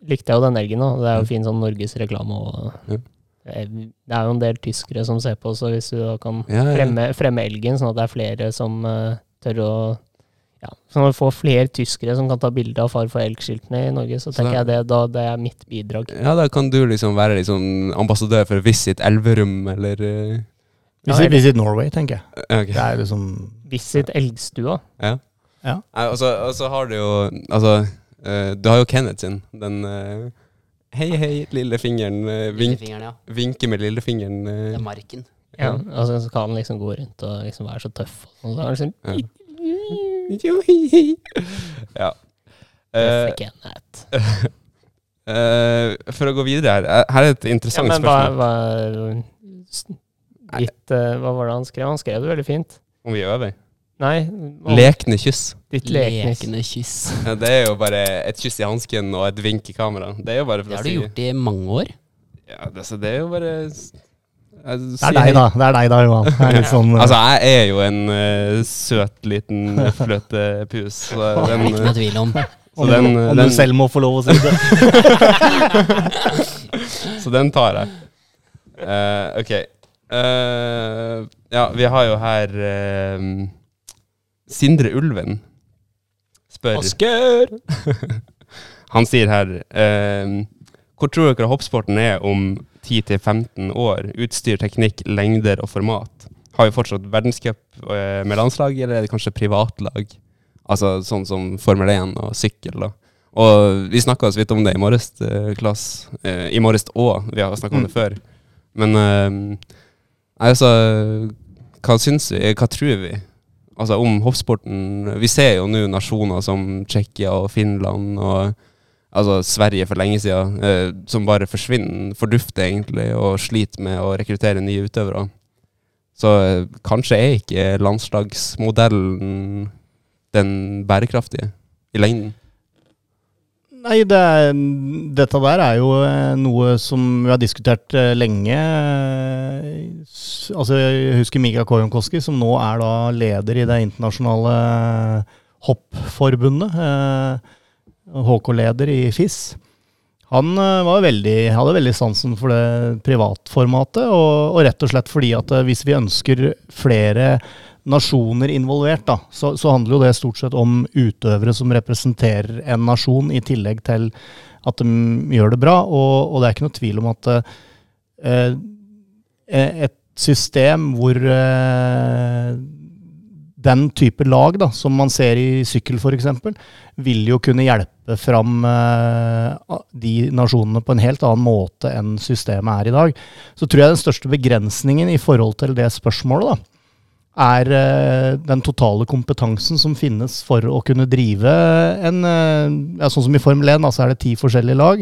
likte jeg jo den elgen, da. Det er jo fin sånn Norges reklame og Det er jo en del tyskere som ser på, så hvis du da kan Ja, ja. fremme, fremme elgen, sånn at det er flere som uh, tør å ja, Sånn at vi får flere tyskere som kan ta bilde av far for elg-skiltene i Norge, så Så tenker jeg det, da, det er mitt bidrag. Ja, da kan du liksom være liksom ambassadør for Visit Elverum, eller uh... Visit, Visit Norway, tenker jeg. Okay. Det er liksom Visit Elgstua. Ja. Og så har du jo Altså, uh, du har jo Kenneth sin. Den eh, Hei, hei, lillefingeren. Uh, vink, Lillefingeren, ja. vinke med lillefingeren. Det eh. er marken. Ja, altså, så kan han liksom gå rundt og liksom være så tøff. Og så er han sånn Ja. (laughs) Ja. Eh, Kenneth. (laughs) eh, for å gå videre her eh, Her er et Ja, interessant men spørsmål. hva, hva, litt, uh, hva var det han skrev? Han skrev det veldig fint. Om vi øver. Nei, om Lekne kyss. ditt lekne Lekende kyss. Ja, det er jo bare et kyss i hansken og et vink i kamera. Det er jo bare for Det å har du gjort i mange år. Ja, det, så det er jo bare Det er deg, da. Det er deg da, Johan. Det er litt sånn, (laughs) Altså, jeg er jo en uh, søt liten (laughs) fløtepus. Så den, Ikke noe tvil om. Og den, om den, du selv må få lov å si det. (laughs) så den tar jeg. Uh, ok. Eh, ja, vi har jo her eh, Sindre Ulven spør Asker! (laughs) Han sier her eh, Hvor tror dere hoppsporten er om 10-15 år? Utstyr, teknikk, lengder og format. Har vi fortsatt verdenscup eh, med landslag, eller er det kanskje privatlag? Altså sånn som Formel 1 og sykkel, da. Og vi snakka så vidt om det i morges, Klas. Eh, I morges òg, vi har snakka om det før. Men eh, altså Hva syns vi? Hva tror vi? Altså om hoppsporten Vi ser jo nå nasjoner som Tsjekkia og Finland og altså Sverige for lenge siden, eh, som bare forsvinner, fordufter egentlig, og sliter med å rekruttere nye utøvere. Så eh, kanskje er ikke landslagsmodellen den bærekraftige i lengden. Nei, det dette der er jo eh, noe som vi har diskutert eh, lenge. Eh, Altså, jeg husker Mika Kojonkoski, som nå er da leder i det internasjonale hoppforbundet. eh, HK-leder i FIS. Han eh, veldig, hadde veldig sansen for det privatformatet, og, og rett og slett fordi at eh, hvis vi ønsker flere nasjoner involvert, da, så, så handler jo det stort sett om utøvere som representerer en nasjon, i tillegg til at de gjør det bra. Og, og det er ikke noe tvil om at eh, et system hvor eh, den type lag da, som man ser i sykkel f.eks., vil jo kunne hjelpe fram eh, de nasjonene på en helt annen måte enn systemet er i dag. Så tror jeg den største begrensningen i forhold til det spørsmålet da, er eh, den totale kompetansen som finnes for å kunne drive en eh, ja, Sånn som i Formel 1, da, så er det ti forskjellige lag.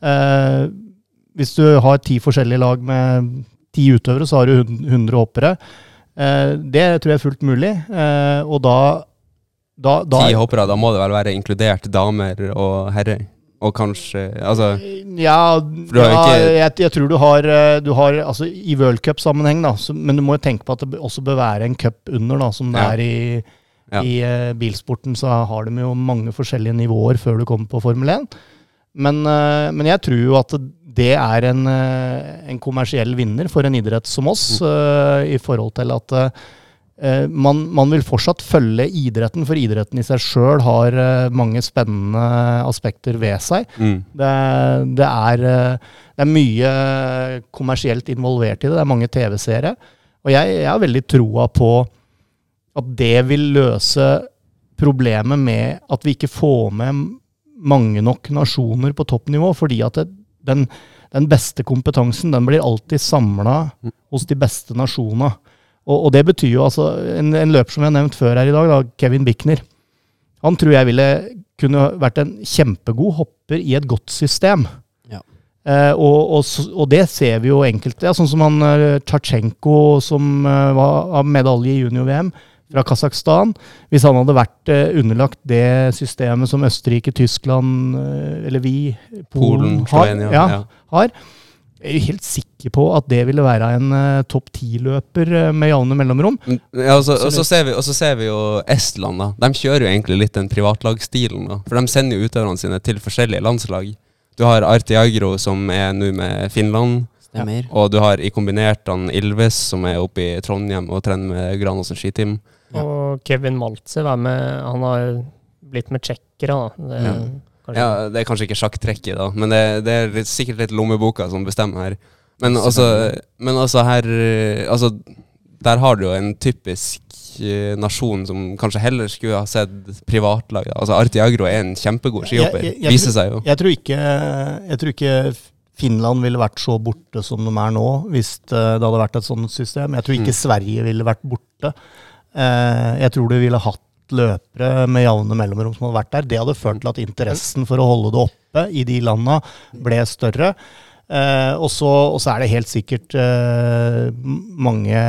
Eh, hvis du har ti forskjellige lag med ti utøvere, så har du 100 hoppere. Eh, det tror jeg er fullt mulig. Eh, og da Ti hoppere, da må det vel være inkludert damer og herrer? Og kanskje Altså Ja, ja jeg, jeg tror du har, eh, du har altså, I worldcup-sammenheng, da. Så, men du må jo tenke på at det også bør være en cup under, da, som det Ja. er i, Ja. i uh, bilsporten. Så har de jo mange forskjellige nivåer før du kommer på Formel 1. Men, uh, men jeg tror jo at det er en, uh, en kommersiell vinner for en idrett som oss, eh, i forhold til at man, man vil fortsatt følge idretten, for idretten i seg sjøl har eh, mange spennende aspekter ved seg. mm. Det, det, er, eh, det er mye kommersielt involvert i det. Det er mange TV-seere. Og jeg, jeg har veldig troa på at det vil løse problemet med at vi ikke får med mange nok nasjoner på toppnivå. Fordi at det, den, den beste kompetansen den blir alltid samla hos de beste nasjonene. Og, og det betyr jo altså En, en løper som vi har nevnt før her i dag, da, Kevin Bickner. Han tror jeg ville kunne vært en kjempegod hopper i et godt system. Ja. Eh, og, og, og det ser vi jo enkelte. Ja, sånn som han Tsjatsjenko, som uh, var, av medalje i junior-VM fra Kasakhstan. Hvis han hadde vært uh, underlagt det systemet som Østerrike, Tyskland, uh, eller vi, Polen, har, Slovenia. Ja. har, jeg er jo helt sikker på at det ville være en uh, topp ti-løper uh, med jevne mellomrom. Ja, og så- og så ser, vi- og så ser vi jo Estland, da. De kjører jo egentlig litt den privatlagstilen. da. For de sender jo utøverne sine til forskjellige landslag. Du har Artiagro, som er nå med Finland. Stemmer. Og du har i kombinert han Ilves, som er oppe i Trondheim og trener med Granåsen skiteam. Ja. Og Kevin er med Han har blitt med tsjekkere, da. Det, Ja. Kanskje- Ja, Det er kanskje ikke sjakktrekket, da, men det, det er litt, sikkert litt lommeboka som bestemmer her. Men altså, men altså her eh, Altså, der har du jo en typisk eh, nasjon som kanskje heller skulle ha sett privatlag. da. Altså Artiagro er en kjempegod skihopper, viser seg jo. Jeg tror ikke, jeg tror ikke Finland ville vært så borte som de er nå, hvis det, det hadde vært et sånt system. Jeg tror ikke Mm. Sverige ville vært borte. Eh, jeg tror du ville hatt løpere med jevne mellomrom som hadde vært der. Det hadde ført til at interessen for å holde det oppe i de landa ble større. Eh, og, så, og så er det helt sikkert eh, mange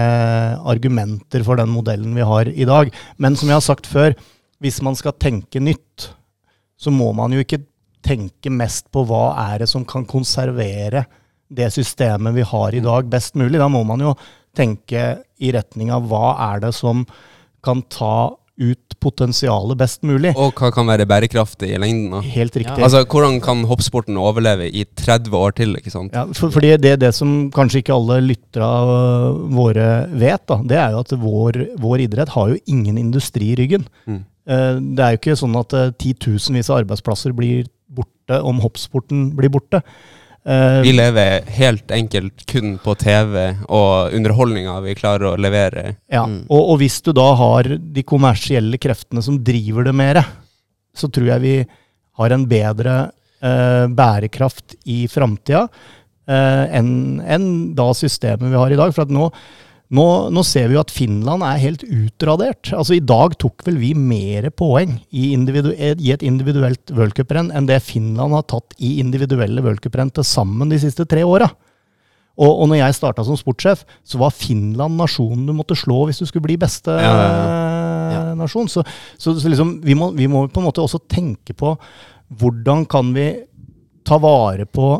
argumenter for den modellen vi har i dag. Men som jeg har sagt før, hvis man skal tenke nytt, så må man jo ikke tenke mest på hva er det som kan konservere det systemet vi har i dag, best mulig. Da må man jo tenke i retning av hva er det som kan ta ut potensialet best mulig. Og hva kan være bærekraftig i lengden? da? Helt riktig. Altså, Hvordan kan hoppsporten overleve i 30 år til? ikke sant? Ja, for, fordi det, det som kanskje ikke alle lyttere øh, våre vet, da, det er jo at vår, vår idrett har jo ingen industri i ryggen. Mm. Eh, Det er jo ikke sånn at eh, titusenvis av arbeidsplasser blir borte om hoppsporten blir borte. Eh, Vi lever helt enkelt kun på TV og underholdninga vi klarer å levere. Ja, Mm. og, og hvis du da har de kommersielle kreftene som driver det mer, så tror jeg vi har en bedre uh, bærekraft i framtida uh, enn enn da systemet vi har i dag. For at nå, nå, nå ser vi jo at Finland er helt utradert. Altså I dag tok vel vi mer poeng i, individu i et individuelt worldcuprenn enn det Finland har tatt i individuelle worldcuprenn til sammen de siste tre åra. Og, og når jeg starta som sportssjef, så var Finland nasjonen du måtte slå hvis du skulle bli beste Ja, ja, eh, nasjon. Så, så, så liksom, vi, må, vi må på en måte også tenke på hvordan kan vi ta vare på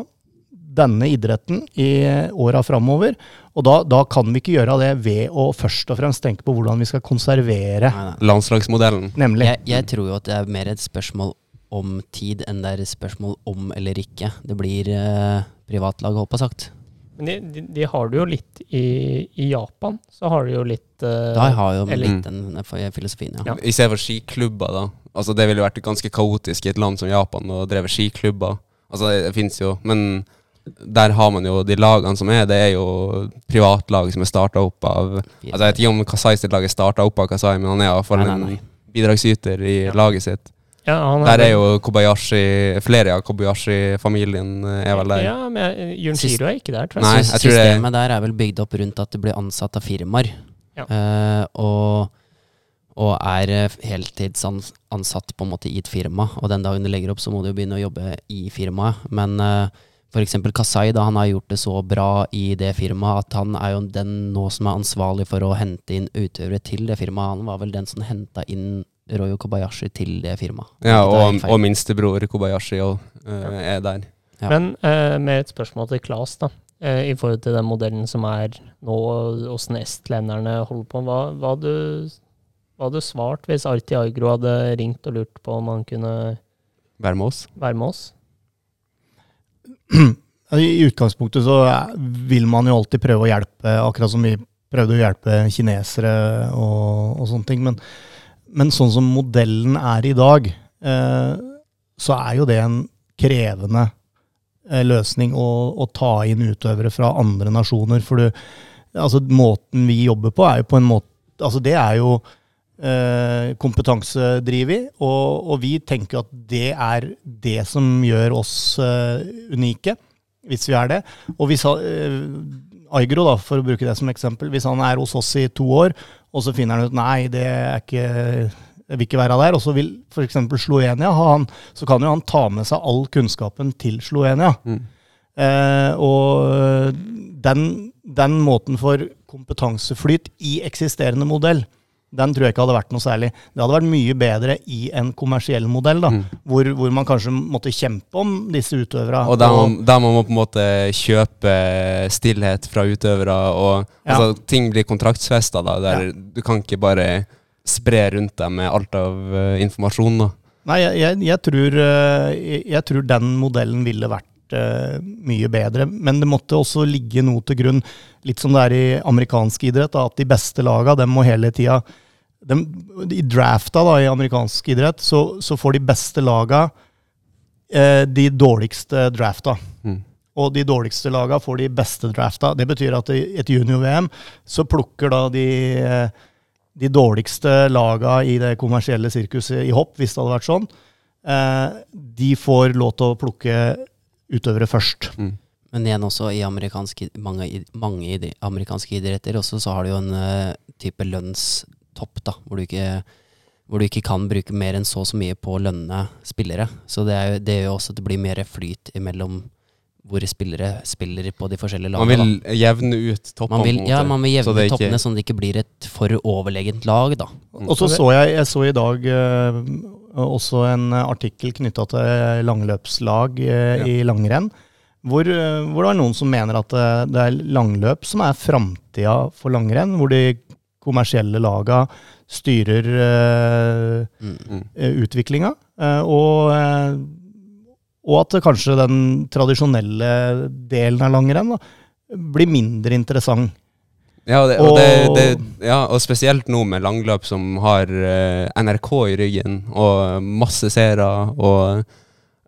denne idretten i åra framover. Og da, da kan vi ikke gjøre det ved å først og fremst tenke på hvordan vi skal konservere, Nei, nei. Landslagsmodellen. nemlig. Jeg, jeg tror jo at det er mer et spørsmål om tid enn det er et spørsmål om eller ikke. Det blir eh, privatlag, på sagt. Men de, de, de har det jo litt i, i Japan. Så har de jo litt uh, Da har jo eller- litt den den filosofien, ja. Ja. I stedet for skiklubber, da. Altså Det ville vært ganske kaotisk i et land som Japan å dreve skiklubber. Altså Det, det fins jo, men der har man jo de lagene som er. Det er jo privatlag som er starta opp av Altså Jeg vet ikke om Kasai sitt lag er starta opp av Kasai, men han er iallfall en bidragsyter i laget sitt. Ja, han Der er jo Kobayashi Flere av Kobayashi-familien eh, er vel der. Ja, men Jørn er ikke der, tror jeg. Nei, jeg tror det- Systemet der er vel bygd opp rundt at det blir ansatt av firmaer. Ja. Uh, og, og er eh, heltidsansatt på en måte i et firma. Og den dagen du legger opp, så må du jo begynne å jobbe i firmaet. Men uh, f.eks. Kasai, da han har gjort det så bra i det firmaet at han er jo den nå som er ansvarlig for å hente inn utøvere til det firmaet. Han var vel den som henta inn Royo Kobayashi til det firmaet. Ja, og, og minstebror Kobayashi òg er der. Ja. Men eh, med et spørsmål til Klas, da. Eh, I forhold til den modellen som er nå, og åssen estlenderne holder på. Hva, hva hadde du, hva hadde du svart hvis Arti Agro hadde ringt og lurt på om han kunne Være med oss. være med oss? I utgangspunktet så vil man jo alltid prøve å hjelpe, akkurat som vi prøvde å hjelpe kinesere og, og sånne ting. Men, men sånn som modellen er i dag, eh, så er jo det en krevende eh, løsning å, å ta inn utøvere fra andre nasjoner. For du, altså, måten vi jobber på, er jo på en måte Altså, det er jo eh, kompetansedrevet, og, og vi tenker at det er det som gjør oss eh, unike, hvis vi er det. Og hvis eh, Aigro, da, for å bruke det som eksempel, hvis han er hos oss i to år, og så finner han ut nei, det er ikke jeg vil ikke være der, og så vil f.eks. Slovenia ha han, så kan jo han ta med seg all kunnskapen til Slovenia. Mm. Eh, og den, den måten for kompetanseflyt i eksisterende modell, den tror jeg ikke hadde vært noe særlig. Det hadde vært mye bedre i en kommersiell modell, da, Mm. hvor, hvor man kanskje måtte kjempe om disse utøverne. Og der man, der man må på en måte kjøpe stillhet fra utøvere, og Ja. altså, ting blir kontraktsfesta. Der Du kan ikke bare spre rundt deg med alt av uh, informasjon. da. Nei, jeg, jeg, jeg, tror, eh, jeg tror den modellen ville vært eh, mye bedre. Men det måtte også ligge noe til grunn, litt som det er i amerikansk idrett, da, at de beste laga, dem må hele tida dem, I drafta da, i amerikansk idrett, så, så får de beste laga eh, de dårligste drafta. Mm. Og de dårligste laga får de beste drafta. Det betyr at i et junior-VM så plukker da de eh, de dårligste laga i det kommersielle sirkuset i hopp, hvis det hadde vært sånn, eh, de får lov til å plukke utøvere først. Men igjen også i amerikanske, mange, mange amerikanske idretter også, så har du jo en uh, type lønnstopp, da, hvor du, ikke, hvor du ikke kan bruke mer enn så og så mye på å lønne spillere. Så det, er jo, det gjør jo også at det blir mer flyt imellom hvor spillere spiller på de forskjellige lagene. Man vil jevne ut toppene, Man vil, ja, man vil jevne jevne toppene, ikke- sånn at det ikke blir et for overlegent lag, da. Og så så jeg, jeg så i dag uh, også en artikkel knytta til langløpslag uh, Ja. i langrenn, hvor, eh, hvor det er noen som mener at det er langløp som er framtida for langrenn, hvor de kommersielle laga styrer Mm. Mm. utviklinga. Og, og at kanskje den tradisjonelle delen av langrenn da, blir mindre interessant. Ja, og, det, og, det, det, ja, og spesielt nå med langløp som har uh, NRK i ryggen, og masse seere, og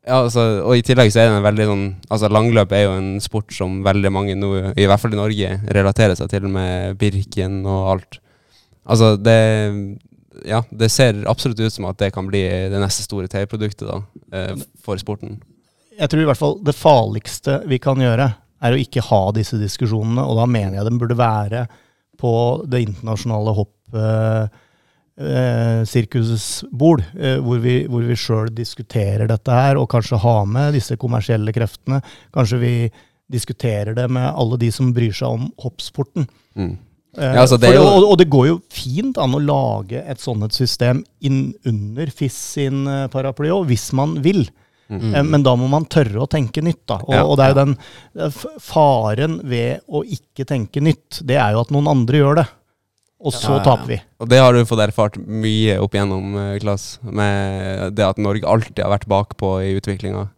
ja, altså, og i tillegg så er det en veldig sånn Altså Langløp er jo en sport som veldig mange nå, i hvert fall i Norge, relaterer seg til med Birken og alt. Altså det Ja, det ser absolutt ut som at det kan bli det neste store TV-produktet da, eh, for sporten. Jeg tror i hvert fall det farligste vi kan gjøre, er å ikke ha disse diskusjonene. Og da mener jeg de burde være på det internasjonale hoppsirkusets bord, eh, hvor vi, hvor vi sjøl diskuterer dette her, og kanskje ha med disse kommersielle kreftene. Kanskje vi diskuterer det med alle de som bryr seg om hoppsporten. Mm. Eh, Ja, altså, det jo- og, og det går jo fint an å lage et sånt system inn under FIS sin eh, paraply òg, hvis man vil. Mm. Eh, Men da må man tørre å tenke nytt. da. Og, Ja, og det er jo den f- faren ved å ikke tenke nytt, det er jo at noen andre gjør det. Og så taper vi. Og det har du fått erfart mye opp igjennom, eh, Klas, med det at Norge alltid har vært bakpå i utviklinga.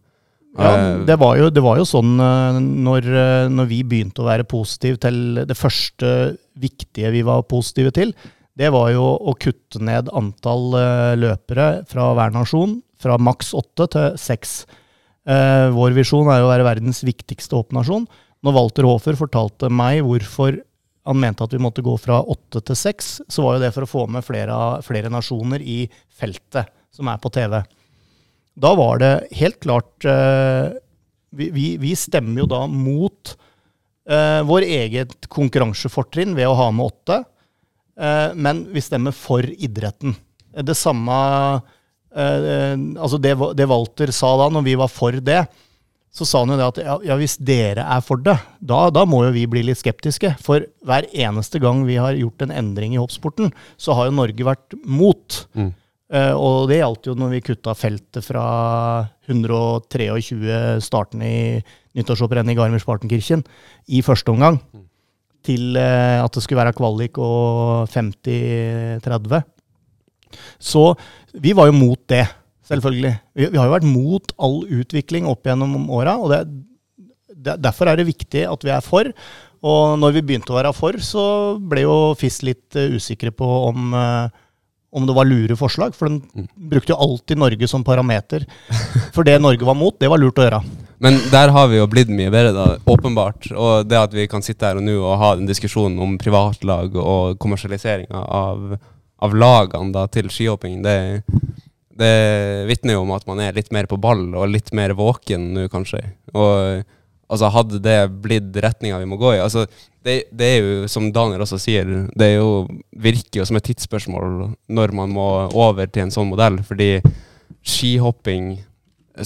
Ja, det var jo, det var jo sånn eh, når, eh, når vi begynte å være positive til det første viktige vi var positive til, det var jo å kutte ned antall eh, løpere fra hver nasjon fra maks åtte til seks. Eh, vår visjon er jo å være verdens viktigste hoppnasjon. Når Walter Hofer fortalte meg hvorfor han mente at vi måtte gå fra åtte til seks, så var jo det for å få med flere, flere nasjoner i feltet som er på TV. Da var det helt klart eh, vi, vi, vi stemmer jo da mot uh, vår eget konkurransefortrinn ved å ha med åtte, uh, men vi stemmer for idretten. Det samme uh, Altså det, det Walter sa da, når vi var for det, så sa han jo det at ja, ja, hvis dere er for det, da, da, må jo vi bli litt skeptiske. For hver eneste gang vi har gjort en endring i hoppsporten, så har jo Norge vært mot. Mm. Uh, og det gjaldt jo når vi kutta feltet fra 123 starten i nyttårshopprennet i Garmisch-Partenkirchen i første omgang, mm. til uh, at det skulle være kvalik og 50-30. Så vi var jo mot det, selvfølgelig. Vi, vi, har jo vært mot all utvikling opp gjennom åra, og det, det, derfor er det viktig at vi er for. Og når vi begynte å være for, så ble jo FIS litt uh, usikre på om uh, om det var lure forslag, for den mm. brukte jo alltid Norge som parameter. For det Norge var mot, det var lurt å gjøre. Men der har vi jo blitt mye bedre, da, åpenbart. Og det at vi kan sitte her og nå og ha den diskusjonen om privatlag og kommersialiseringa av, av, lagene da, til skihopping, det, det vitner jo om at man er litt mer på ball og litt mer våken nå, kanskje. Og altså, hadde det blitt retninga vi må gå i altså det, det, er jo, som Daniel også sier, det jo, virker jo som et tidsspørsmål når man må over til en sånn modell. Fordi skihopping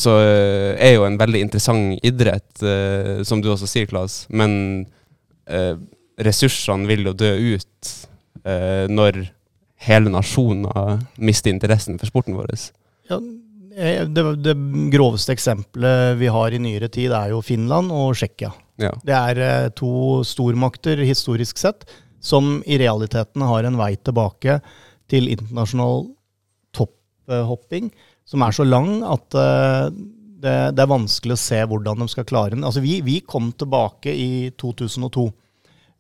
så uh, er jo en veldig interessant idrett, eh, som du også sier, Klas. Men eh, ressursene vil jo dø ut når hele nasjoner mister interessen for sporten vår. Ja, det, det, groveste eksempelet vi har i nyere tid, er jo Finland og Tsjekkia. Ja. Det er eh, to stormakter historisk sett som i realiteten har en vei tilbake til internasjonal topphopping som er så lang at eh, det, det, er vanskelig å se hvordan de skal klare den. Altså vi, vi kom tilbake i 2002.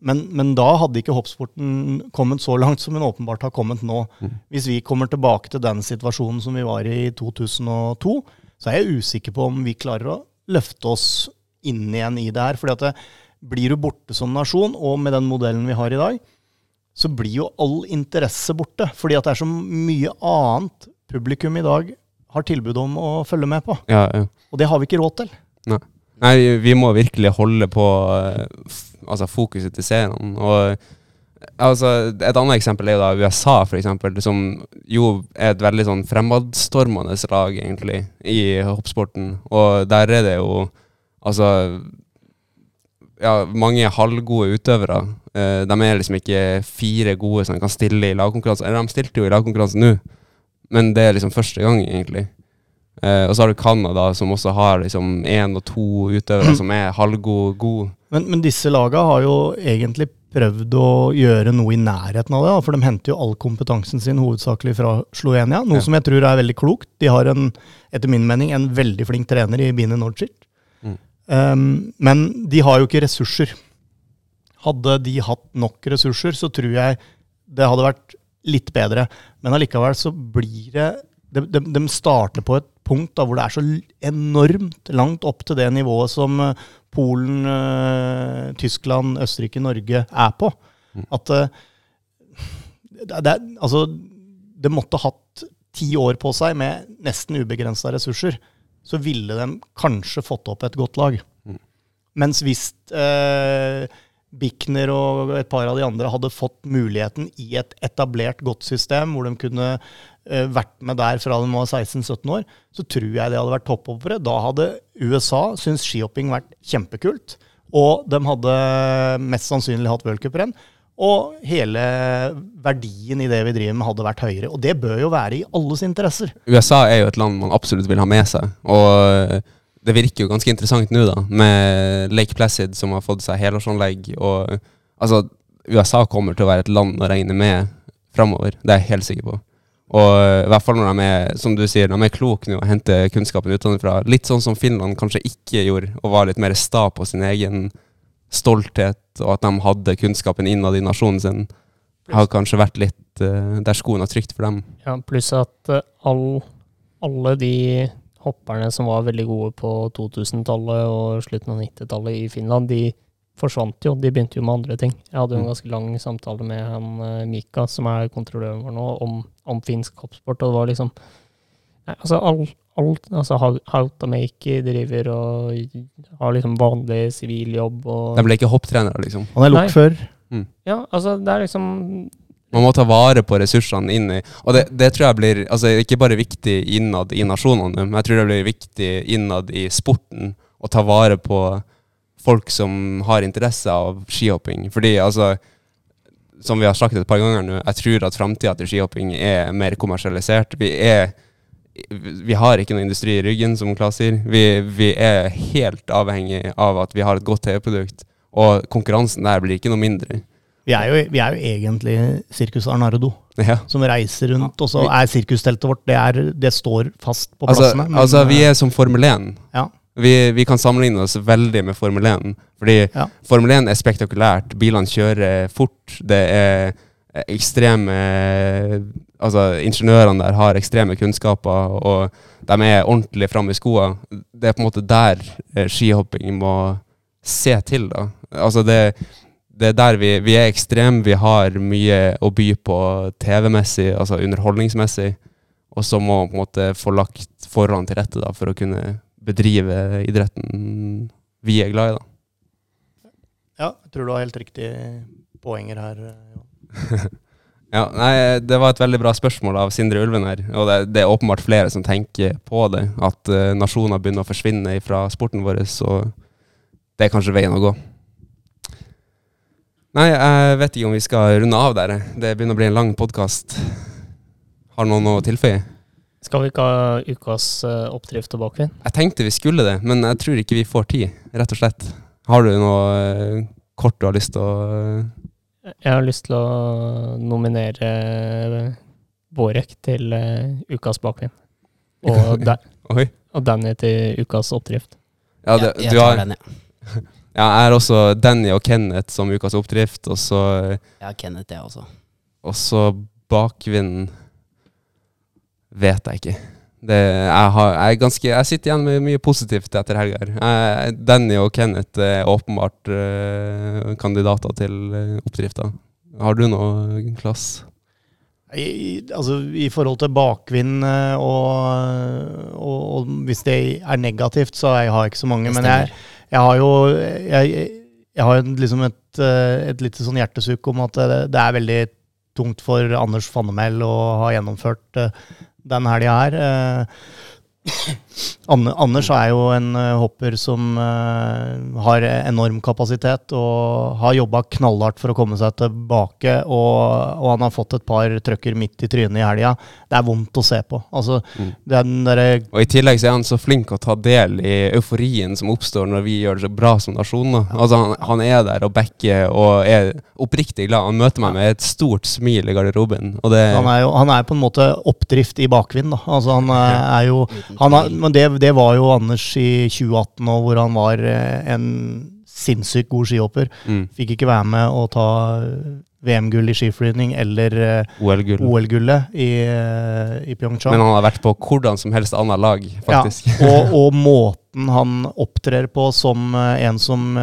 Men, men, da hadde ikke hoppsporten kommet så langt som den åpenbart har kommet nå. Mm. Hvis vi kommer tilbake til den situasjonen som vi var i i 2002, så er jeg usikker på om vi klarer å løfte oss inn igjen i det her. fordi at det, blir du borte som nasjon, og med den modellen vi har i dag, så blir jo all interesse borte. Fordi at det er så mye annet publikum i dag har tilbud om å følge med på. Ja, ja. Og det har vi ikke råd til. Nei. Nei vi må virkelig holde på uh, altså fokuset til seerne. Altså, et annet eksempel er jo da USA, for eksempel, som jo er et veldig sånn fremadstormende lag, egentlig, i hoppsporten. Og der er det jo Altså ja, mange halvgode utøvere. Uh, de er liksom ikke fire gode som kan stille i lagkonkurranse. Eller de stilte jo i lagkonkurranse nå, men det er liksom første gang, egentlig. Uh, og så har du Canada, som også har liksom én og to utøvere som er halvgode. Men, men disse laga har jo egentlig prøvd å gjøre noe i nærheten av det, for de henter jo all kompetansen sin hovedsakelig fra Slovenia, noe ja. som jeg tror er veldig klokt. De har en, etter min mening en veldig flink trener i Bine Nordschit. Um, men de har jo ikke ressurser. Hadde de hatt nok ressurser, så tror jeg det hadde vært litt bedre. Men allikevel så blir det De, de, de starter på et punkt da, hvor det er så enormt langt opp til det nivået som eh, Polen, uh, Tyskland, Østerrike, Norge er på. Mm. At uh, det, det, altså, det måtte hatt ti år på seg med nesten ubegrensa ressurser så ville de kanskje fått opp et godt lag. Mm. Mens hvis eh, Bickner og et par av de andre hadde fått muligheten i et etablert godt system, hvor de kunne eh, vært med der fra de var 16-17 år, så tror jeg det hadde vært topphoppere. Da hadde USA syntes skihopping vært kjempekult. Og de hadde mest sannsynlig hatt v-cuprenn. Og hele verdien i det vi driver med, hadde vært høyere. Og det bør jo være i alles interesser. USA er jo et land man absolutt vil ha med seg. Og det virker jo ganske interessant nå, da, med Lake Placid som har fått seg helårsanlegg. Og altså, USA kommer til å være et land å regne med framover. Det er jeg helt sikker på. Og i hvert fall når de er, som du sier, de er kloke nå og henter kunnskapen utenfra. Litt sånn som Finland kanskje ikke gjorde, og var litt mer sta på sin egen stolthet, og at de hadde kunnskapen innad i nasjonen sin, har kanskje vært litt uh, der skoen har trykt for dem. Ja, pluss at uh, all, alle de hopperne som var veldig gode på 2000-tallet og slutten av 90-tallet i Finland, de forsvant jo. De begynte jo med andre ting. Jeg hadde jo en Mm. ganske lang samtale med han eh, Mika, som er kontrolløren vår nå, om, om finsk hoppsport, og det var liksom Nei, altså alt, alt altså Hau- Hautamäki driver og har liksom vanlig sivil jobb og De ble ikke hopptrenere, liksom. Han er lokfører. Mm. Ja, altså det er liksom Man må ta vare på ressursene inni. Og det, det tror jeg blir altså ikke bare viktig innad i nasjonene, men jeg tror det blir viktig innad i sporten å ta vare på folk som har interesse av skihopping. Fordi altså Som vi har sagt et par ganger nå, jeg tror at framtida til skihopping er mer kommersialisert. Vi er vi har ikke noe industri i ryggen, som Klas sier. Vi, vi er helt avhengig av at vi har et godt TV-produkt. Og konkurransen der blir ikke noe mindre. Vi er jo, vi er jo egentlig Sirkus Arnardo, Ja. som reiser rundt. Og så er sirkusteltet vårt det, er, det står fast på Altså, plassene. men, altså, vi eh, er som Formel 1. ja. Vi, vi kan sammenligne oss veldig med Formel 1. Fordi Ja. Formel 1 er spektakulært. Bilene kjører fort. Det er ekstreme Altså, ingeniørene der har ekstreme kunnskaper, og de er ordentlig framme i skoa. Det er på en måte der eh, skihopping må se til, da. Altså, det, det er der vi, vi er ekstreme. Vi har mye å by på TV-messig, altså underholdningsmessig. Og så må man på en måte få lagt forholdene til rette da, for å kunne bedrive idretten vi er glad i. da. ja, jeg tror du har helt riktig poenger her. (laughs) Ja, nei, Det var et veldig bra spørsmål av Sindre Ulven her. Og det, det er åpenbart flere som tenker på det. At uh, nasjoner begynner å forsvinne fra sporten vår. Så det er kanskje veien å gå. Nei, jeg vet ikke om vi skal runde av der. Det begynner å bli en lang podkast. Har noen å tilføye? Skal vi ikke ha ukas eh, oppdrift og bakvind? Jeg tenkte vi skulle det, men jeg tror ikke vi får tid, rett og slett. Har du noe eh, kort du har lyst til å eh, Jeg har lyst til å nominere Borek til ukas bakvind. Og, (laughs) da, og Danny til ukas oppdrift. Ja, det, jeg, jeg du har, den, ja, (laughs) jeg er også Danny og Kenneth som ukas oppdrift, og så, Ja, Kenneth, jeg også. og så bakvind Vet jeg ikke. Det, jeg, har, jeg, ganske, jeg sitter igjen med mye positivt etter helga. her. Jeg- Danny og Kenneth er åpenbart uh, kandidater til uh, oppdrifta. Har du noe, Klass? I, altså, I forhold til bakvind eh, og, og, og hvis det er negativt, så jeg har jeg ikke så mange. Men jeg, har jo jeg, har liksom et, eh, et lite sånn hjertesukk om at det, det er veldig tungt for Anders Fannemel å ha gjennomført eh, den helga her. Eh, Anders er jo en eh, hopper som eh, har enorm kapasitet og har jobba knallhardt for å komme seg tilbake. Og, og han har fått et par trøkker midt i trynet i helga. Det er vondt å se på. Altså, Mm. Og I tillegg så er han så flink å ta del i euforien som oppstår når vi gjør det så bra som nasjon. Altså Han, han er der og backer og er oppriktig glad. Han møter meg med et stort smil i garderoben. Og det, Han er jo han er på en måte oppdrift i bakvind. Da. Altså, han er, er jo han tvil. Men det, det var jo Anders i 2018 òg, hvor han var eh, en sinnssykt god skihopper. mm, Fikk ikke være med å ta eh, VM-gull i skiflygning eller eh, OL-gull. OL-gullet i, eh, i Pyeongchang. Men han har vært på hvordan som helst annet lag, faktisk. Ja, og, (laughs) og måten han opptrer på som en som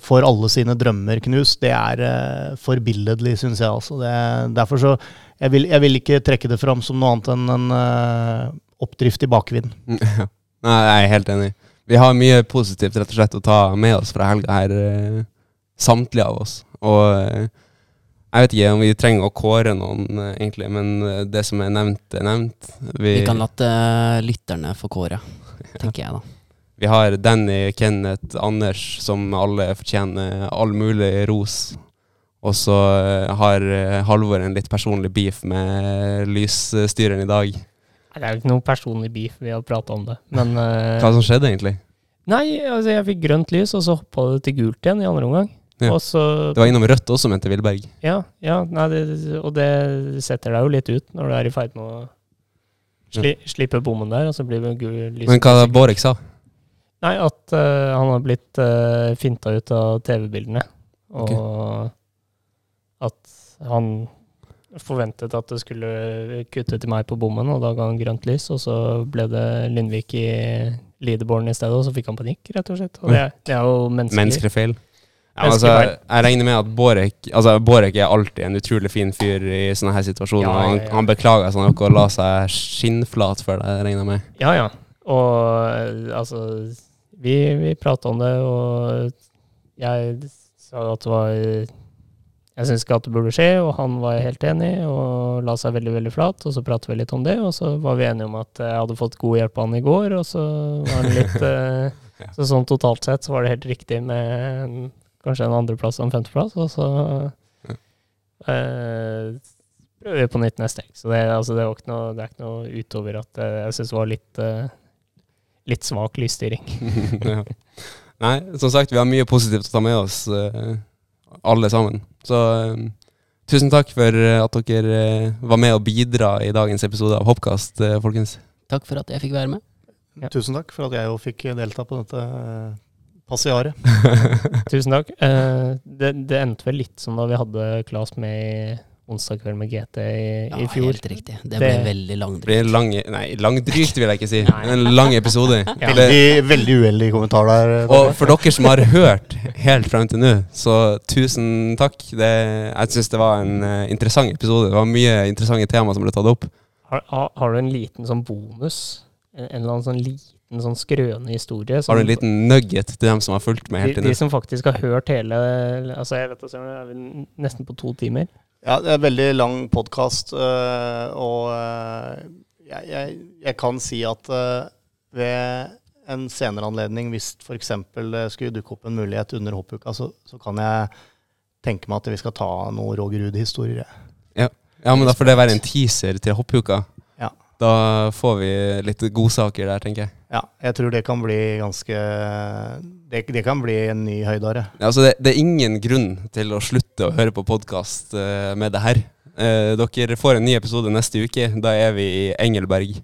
får alle sine drømmer knust, det er forbilledlig, syns jeg. Altså. Det, derfor så jeg vil, jeg vil ikke trekke det fram som noe annet enn en oppdrift i bakvind. (laughs) Nei, jeg er helt enig. Vi har mye positivt rett og slett å ta med oss fra helga her, eh, samtlige av oss. Og eh, jeg vet ikke om vi trenger å kåre noen, eh, egentlig, men det som er nevnt, er nevnt. Vi kan la lytterne få kåre, (laughs) tenker jeg da. Vi har Danny, Kenneth, Anders, som alle fortjener all mulig ros. Og så har Halvor en litt personlig beef med lysstyreren i dag. Det er jo ikke noe personlig beef, vi har prata om det. Men uh, Hva som skjedde egentlig? Nei, altså jeg fikk grønt lys, og så hoppa det til gult igjen i andre omgang. Ja. Og så Det var innom rødt også, mente Vilberg. Ja, ja nei, det, og det setter deg jo litt ut når du er i ferd med å sli, slippe bommen der, og så blir det gul lys. Men hva Borek sa? Nei, at uh, han har blitt uh, finta ut av TV-bildene. Og at han forventet at det skulle kutte til meg på bommen, og da ga han grønt lys, og så ble det Lindvik i leaderboarden i stedet, og så fikk han panikk, rett og slett. Og det, det er jo menneskelig. Menneskelig feil. Ja, altså, jeg regner med at Borek altså, Borek er alltid en utrolig fin fyr i sånne her situasjoner. Ja, ja, Han, han beklager seg nok og la seg skinnflat for det, regner jeg med. Ja, ja. Og altså Vi, vi prata om det, og jeg sa at det var Jeg syns ikke at det burde skje, og han var helt enig og la seg veldig veldig flat. Og så pratet vi litt om det, og så var vi enige om at jeg hadde fått god hjelp av han i går, og så var han litt (laughs) eh, Så sånn totalt sett så var det helt riktig med en, kanskje en andreplass og en femteplass, og så eh, prøver vi på nytt neste helg. Så det, altså, det, var ikke noe, det er ikke noe utover at eh, jeg syns det var litt eh, litt svak lysstyring. (laughs) ja. Nei, som sagt, vi har mye positivt å ta med oss, eh, alle sammen. Så eh, tusen takk for eh, at dere eh, var med og bidra i dagens episode av Hoppkast, eh, folkens. Takk for at jeg fikk være med. Ja. Tusen takk for at jeg jo fikk delta på dette passiaret. (laughs) Tusen takk. Eh, det, det endte vel litt som da vi hadde Klas med i onsdag kveld med GT i, Ja, i fjor. helt riktig. Det ble Det- veldig langdrygt. lang, nei, langdrygt vil jeg ikke si. (laughs) En lang episode. (laughs) Ja. Veldig, veldig uheldig kommentar der. og for dere som har hørt helt frem til nå, så tusen takk. Det, jeg syns det var en uh, interessant episode. Det var mye interessante tema som ble tatt opp. Har, har, du en liten sånn bonus? En, en eller annen sånn liten sånn skrøne historie? som- Har du en liten nugget til dem som har fulgt med de, helt til de som faktisk har hørt hele Altså, jeg vet ikke, er nesten på to timer. Ja, det er en veldig lang podkast, og eh, jeg, jeg, jeg kan si at eh, ved en senere anledning, hvis f.eks. skulle dukke opp en mulighet under hoppuka, så, så kan jeg tenke meg at vi skal ta noen Roger Ruud-historier. Ja. Ja, men da får det være en teaser til hoppuka. Ja. Da får vi litt godsaker der, tenker jeg. Ja, jeg tror det kan bli ganske Det, det kan bli en ny høydare. Ja, altså det, det er ingen grunn til å slutte å høre på podkast med det her. Eh, dere får en ny episode neste uke. Da er vi i Engelberg.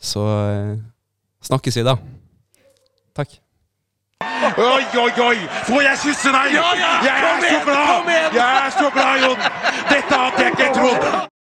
Så eh, snakkes vi da. Takk. Oi, oi, oi! Får jeg kysse deg? jeg er så glad! Jeg er så glad, Jon! Dette hadde jeg ikke trodd!